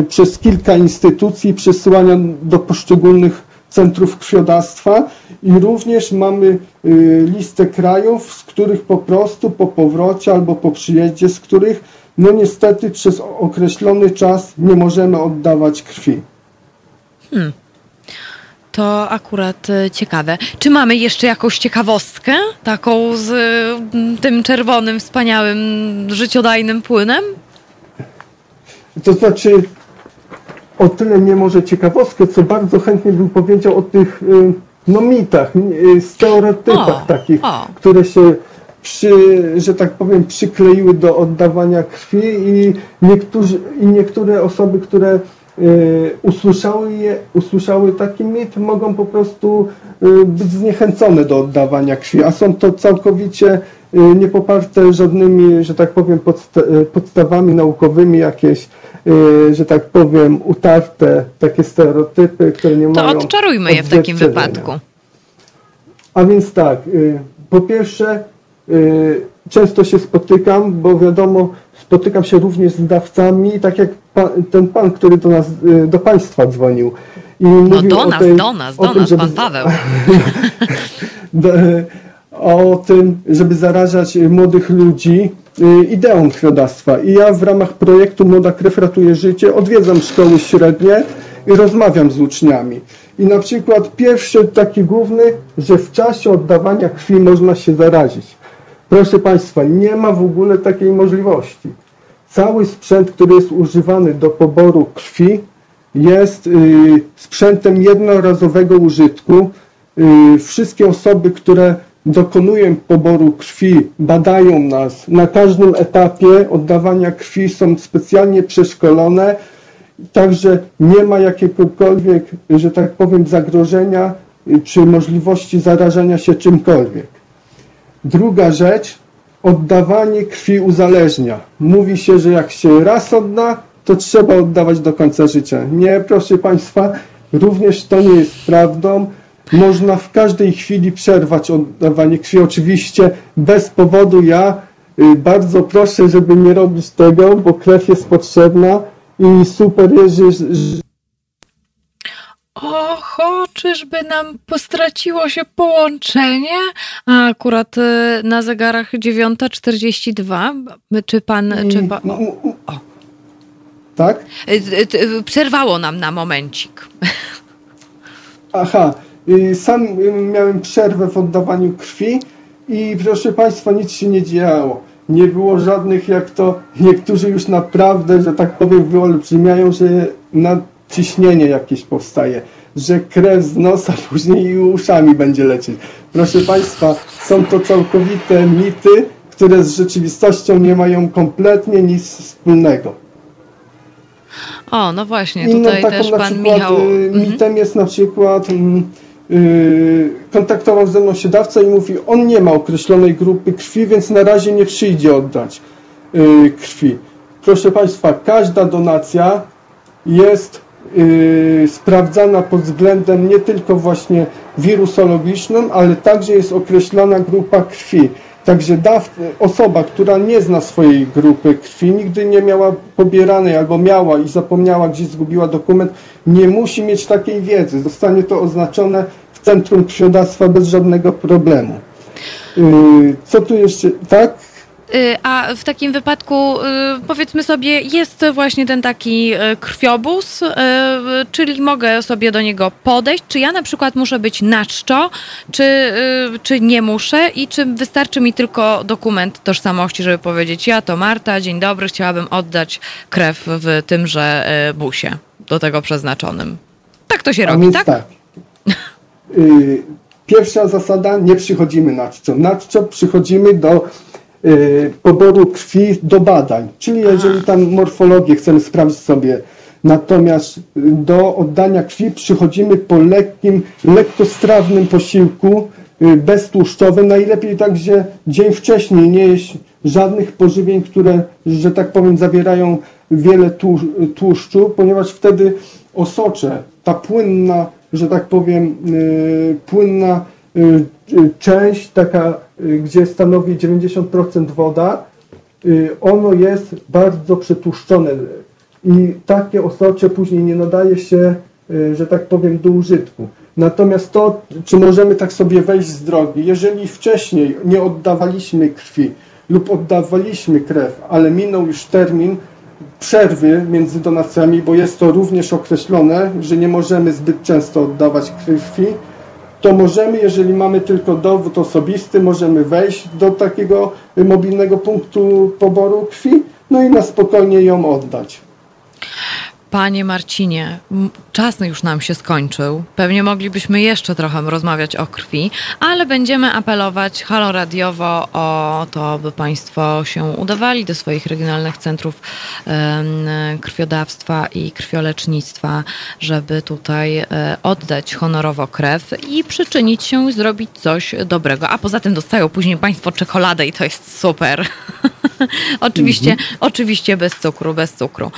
Speaker 8: y, przez kilka instytucji, przesyłania do poszczególnych centrów krwiodawstwa i również mamy y, listę krajów, z których po prostu po powrocie albo po przyjeździe, z których no niestety przez określony czas nie możemy oddawać krwi. Hmm.
Speaker 1: To akurat e, ciekawe. Czy mamy jeszcze jakąś ciekawostkę, taką z mm, tym czerwonym, wspaniałym, życiodajnym płynem?
Speaker 8: To znaczy, o tyle nie może ciekawostkę, co bardzo chętnie bym powiedział o tych y, no, mitach, stereotypach o, takich, o. które się przy, że tak powiem, przykleiły do oddawania krwi i, niektórzy, i niektóre osoby, które usłyszały, je, usłyszały taki mit, mogą po prostu y, być zniechęcone do oddawania krwi, a są to całkowicie y, niepoparte żadnymi, że tak powiem, podsta podstawami naukowymi, jakieś, że tak powiem, utarte takie stereotypy, które nie to mają.
Speaker 1: To odczarujmy je w takim wypadku.
Speaker 8: A więc tak, po pierwsze, Y, często się spotykam, bo wiadomo, spotykam się również z dawcami, tak jak pan, ten pan, który do nas, y, do Państwa dzwonił.
Speaker 1: I no do nas, tej, do nas, do tym, nas, żeby, pan Paweł.
Speaker 8: o tym, żeby zarażać młodych ludzi y, ideą krwiodawstwa. I ja w ramach projektu Młoda Krew Ratuje Życie odwiedzam szkoły średnie i rozmawiam z uczniami. I na przykład pierwszy taki główny, że w czasie oddawania krwi można się zarazić. Proszę Państwa, nie ma w ogóle takiej możliwości. Cały sprzęt, który jest używany do poboru krwi, jest y, sprzętem jednorazowego użytku. Y, wszystkie osoby, które dokonują poboru krwi, badają nas. Na każdym etapie oddawania krwi są specjalnie przeszkolone, także nie ma jakiegokolwiek, że tak powiem, zagrożenia y, czy możliwości zarażenia się czymkolwiek. Druga rzecz, oddawanie krwi uzależnia. Mówi się, że jak się raz odda, to trzeba oddawać do końca życia. Nie, proszę Państwa, również to nie jest prawdą. Można w każdej chwili przerwać oddawanie krwi. Oczywiście bez powodu ja y, bardzo proszę, żeby nie robić tego, bo krew jest potrzebna i super jest, że
Speaker 1: Oho, czyżby nam postraciło się połączenie? A akurat y, na zegarach 9.42. Czy pan. Czy pa...
Speaker 8: No, o. Tak?
Speaker 1: Y, y, przerwało nam na momencik.
Speaker 8: Aha. Sam miałem przerwę w oddawaniu krwi i proszę Państwa, nic się nie działo. Nie było żadnych, jak to niektórzy już naprawdę, że tak powiem, wyolbrzymiają, że na ciśnienie jakieś powstaje, że krew z nosa później i uszami będzie lecieć. Proszę Państwa, są to całkowite mity, które z rzeczywistością nie mają kompletnie nic wspólnego.
Speaker 1: O, no właśnie, tutaj też pan przykład, Michał... Y,
Speaker 8: mhm. Mitem jest na przykład... Yy, kontaktował ze mną się dawca i mówi, on nie ma określonej grupy krwi, więc na razie nie przyjdzie oddać yy, krwi. Proszę Państwa, każda donacja jest sprawdzana pod względem nie tylko właśnie wirusologicznym, ale także jest określona grupa krwi. Także osoba, która nie zna swojej grupy krwi, nigdy nie miała pobieranej albo miała i zapomniała, gdzie zgubiła dokument, nie musi mieć takiej wiedzy. Zostanie to oznaczone w centrum krwiodawstwa bez żadnego problemu. Yy, co tu jeszcze? Tak?
Speaker 1: Y, a w takim wypadku, y, powiedzmy sobie, jest właśnie ten taki y, krwiobóz, czyli mogę sobie do niego podejść. Czy ja na przykład muszę być na czczo, czy, czy nie muszę i czy wystarczy mi tylko dokument tożsamości, żeby powiedzieć, ja to Marta, dzień dobry, chciałabym oddać krew w tymże busie. do tego przeznaczonym. Tak to się
Speaker 8: A
Speaker 1: robi, tak?
Speaker 8: tak. Pierwsza zasada, nie przychodzimy na czczo. Na czczo przychodzimy do poboru krwi do badań. Czyli jeżeli tam morfologię chcemy sprawdzić sobie, natomiast y, do oddania krwi przychodzimy po lekkim, lekkostrawnym posiłku, y, beztłuszczowym. Najlepiej także dzień wcześniej nie jeść żadnych pożywień, które, że tak powiem, zawierają wiele tłu- tłuszczu, ponieważ wtedy osocze, ta płynna, że tak powiem, y, płynna y, y, część, taka, y, gdzie stanowi 90% woda, y, ono jest bardzo przetłuszczone i takie osocze później nie nadaje się, y, że tak powiem, do użytku. Natomiast to, czy możemy tak sobie wejść z drogi, jeżeli wcześniej nie oddawaliśmy krwi lub oddawaliśmy krew, ale minął już termin przerwy między donacjami, bo jest to również określone, że nie możemy zbyt często oddawać krwi, to możemy, jeżeli mamy tylko dowód osobisty, możemy wejść do takiego mobilnego punktu poboru krwi, no i na spokojnie ją oddać.
Speaker 1: Panie Marcinie, czas już nam się skończył. Pewnie moglibyśmy jeszcze trochę rozmawiać o krwi, ale będziemy apelować haloradiowo o to, by Państwo się udawali do swoich regionalnych centrów krwiodawstwa i krwiolecznictwa, żeby tutaj e, oddać honorowo krew i przyczynić się i zrobić coś dobrego. A poza tym dostają później Państwo czekoladę i to jest super. oczywiście, oczywiście bez cukru, bez cukru.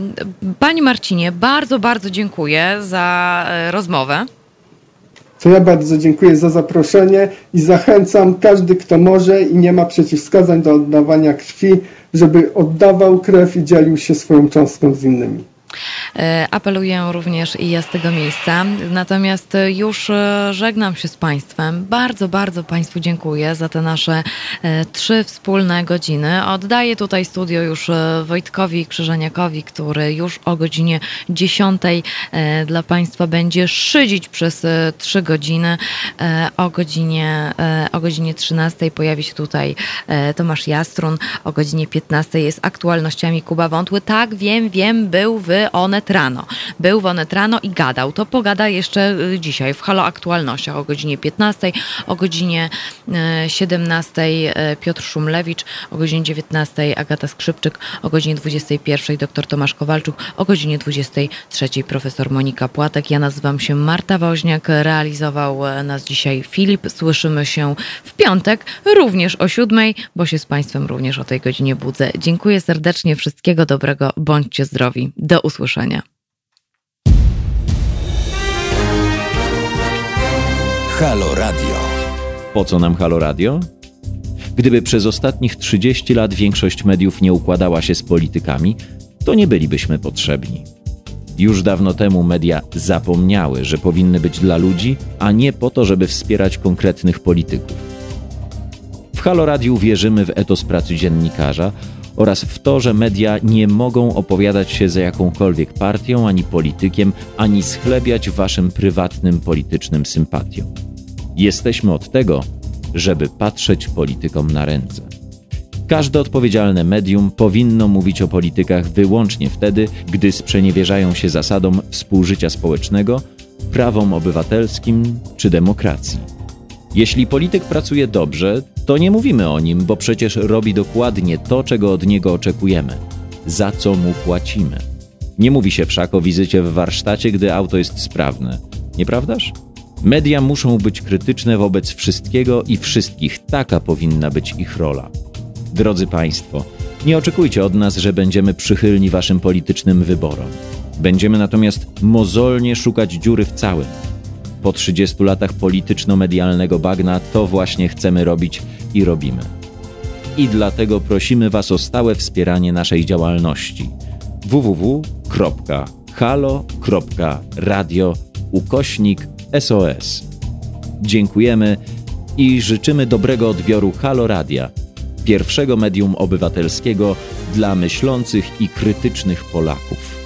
Speaker 1: E, Pani Marcinie, bardzo, bardzo dziękuję za e, rozmowę.
Speaker 8: To ja bardzo dziękuję za zaproszenie i zachęcam każdy, kto może i nie ma przeciwwskazań do oddawania krwi, żeby oddawał krew i dzielił się swoją cząstką z innymi.
Speaker 1: E, Apeluję również i ja z tego miejsca. Natomiast e, już e, żegnam się z Państwem. Bardzo, bardzo Państwu dziękuję za te nasze trzy wspólne godziny. Oddaję tutaj studio już Wojtkowi Krzyżaniakowi, który już o godzinie 10 e, dla Państwa będzie szydzić przez trzy godziny. O godzinie, o godzinie 13 pojawi się tutaj Tomasz Jastrun. O godzinie 15 jest aktualnościami Kuba Wątły. Tak, wiem, wiem, był w Onet rano. Był w Onet rano i gadał. To pogada jeszcze y, dzisiaj w Halo Aktualnościach o godzinie 15, o godzinie e, 17 e, Piotr Szumlewicz, o godzinie 19 Agata Skrzypczyk, o godzinie 21 dr Tomasz Kowalczuk, o godzinie 23 profesor Monika Płatek. Ja nazywam się Marta Woźniak, realizował e, nas dzisiaj Filip. Słyszymy się w piątek, również o siódmej, bo się z Państwem również o tej godzinie budzę. Dziękuję serdecznie, wszystkiego dobrego, bądźcie zdrowi. Do usłyszenia.
Speaker 5: Halo Radio.
Speaker 10: Po co nam Halo Radio? Gdyby przez ostatnich 30 lat większość mediów nie układała się z politykami, to nie bylibyśmy potrzebni. Już dawno temu media zapomniały, że powinny być dla ludzi, a nie po to, żeby wspierać konkretnych polityków. W Halo Radiu wierzymy w etos pracy dziennikarza oraz w to, że media nie mogą opowiadać się za jakąkolwiek partią ani politykiem, ani schlebiać waszym prywatnym politycznym sympatiom. Jesteśmy od tego, żeby patrzeć politykom na ręce. Każde odpowiedzialne medium powinno mówić o politykach wyłącznie wtedy, gdy sprzeniewierzają się zasadom współżycia społecznego, prawom obywatelskim czy demokracji. Jeśli polityk pracuje dobrze, to nie mówimy o nim, bo przecież robi dokładnie to, czego od niego oczekujemy, za co mu płacimy. Nie mówi się wszak o wizycie w warsztacie, gdy auto jest sprawne, nieprawdaż? Media muszą być krytyczne wobec wszystkiego i wszystkich, taka powinna być ich rola. Drodzy Państwo, nie oczekujcie od nas, że będziemy przychylni Waszym politycznym wyborom. Będziemy natomiast mozolnie szukać dziury w całym. Po 30 latach polityczno-medialnego bagna to właśnie chcemy robić i robimy. I dlatego prosimy Was o stałe wspieranie naszej działalności www.halo.radio ukośnik SOS. Dziękujemy i życzymy dobrego odbioru Halo Radia, pierwszego medium obywatelskiego dla myślących i krytycznych Polaków.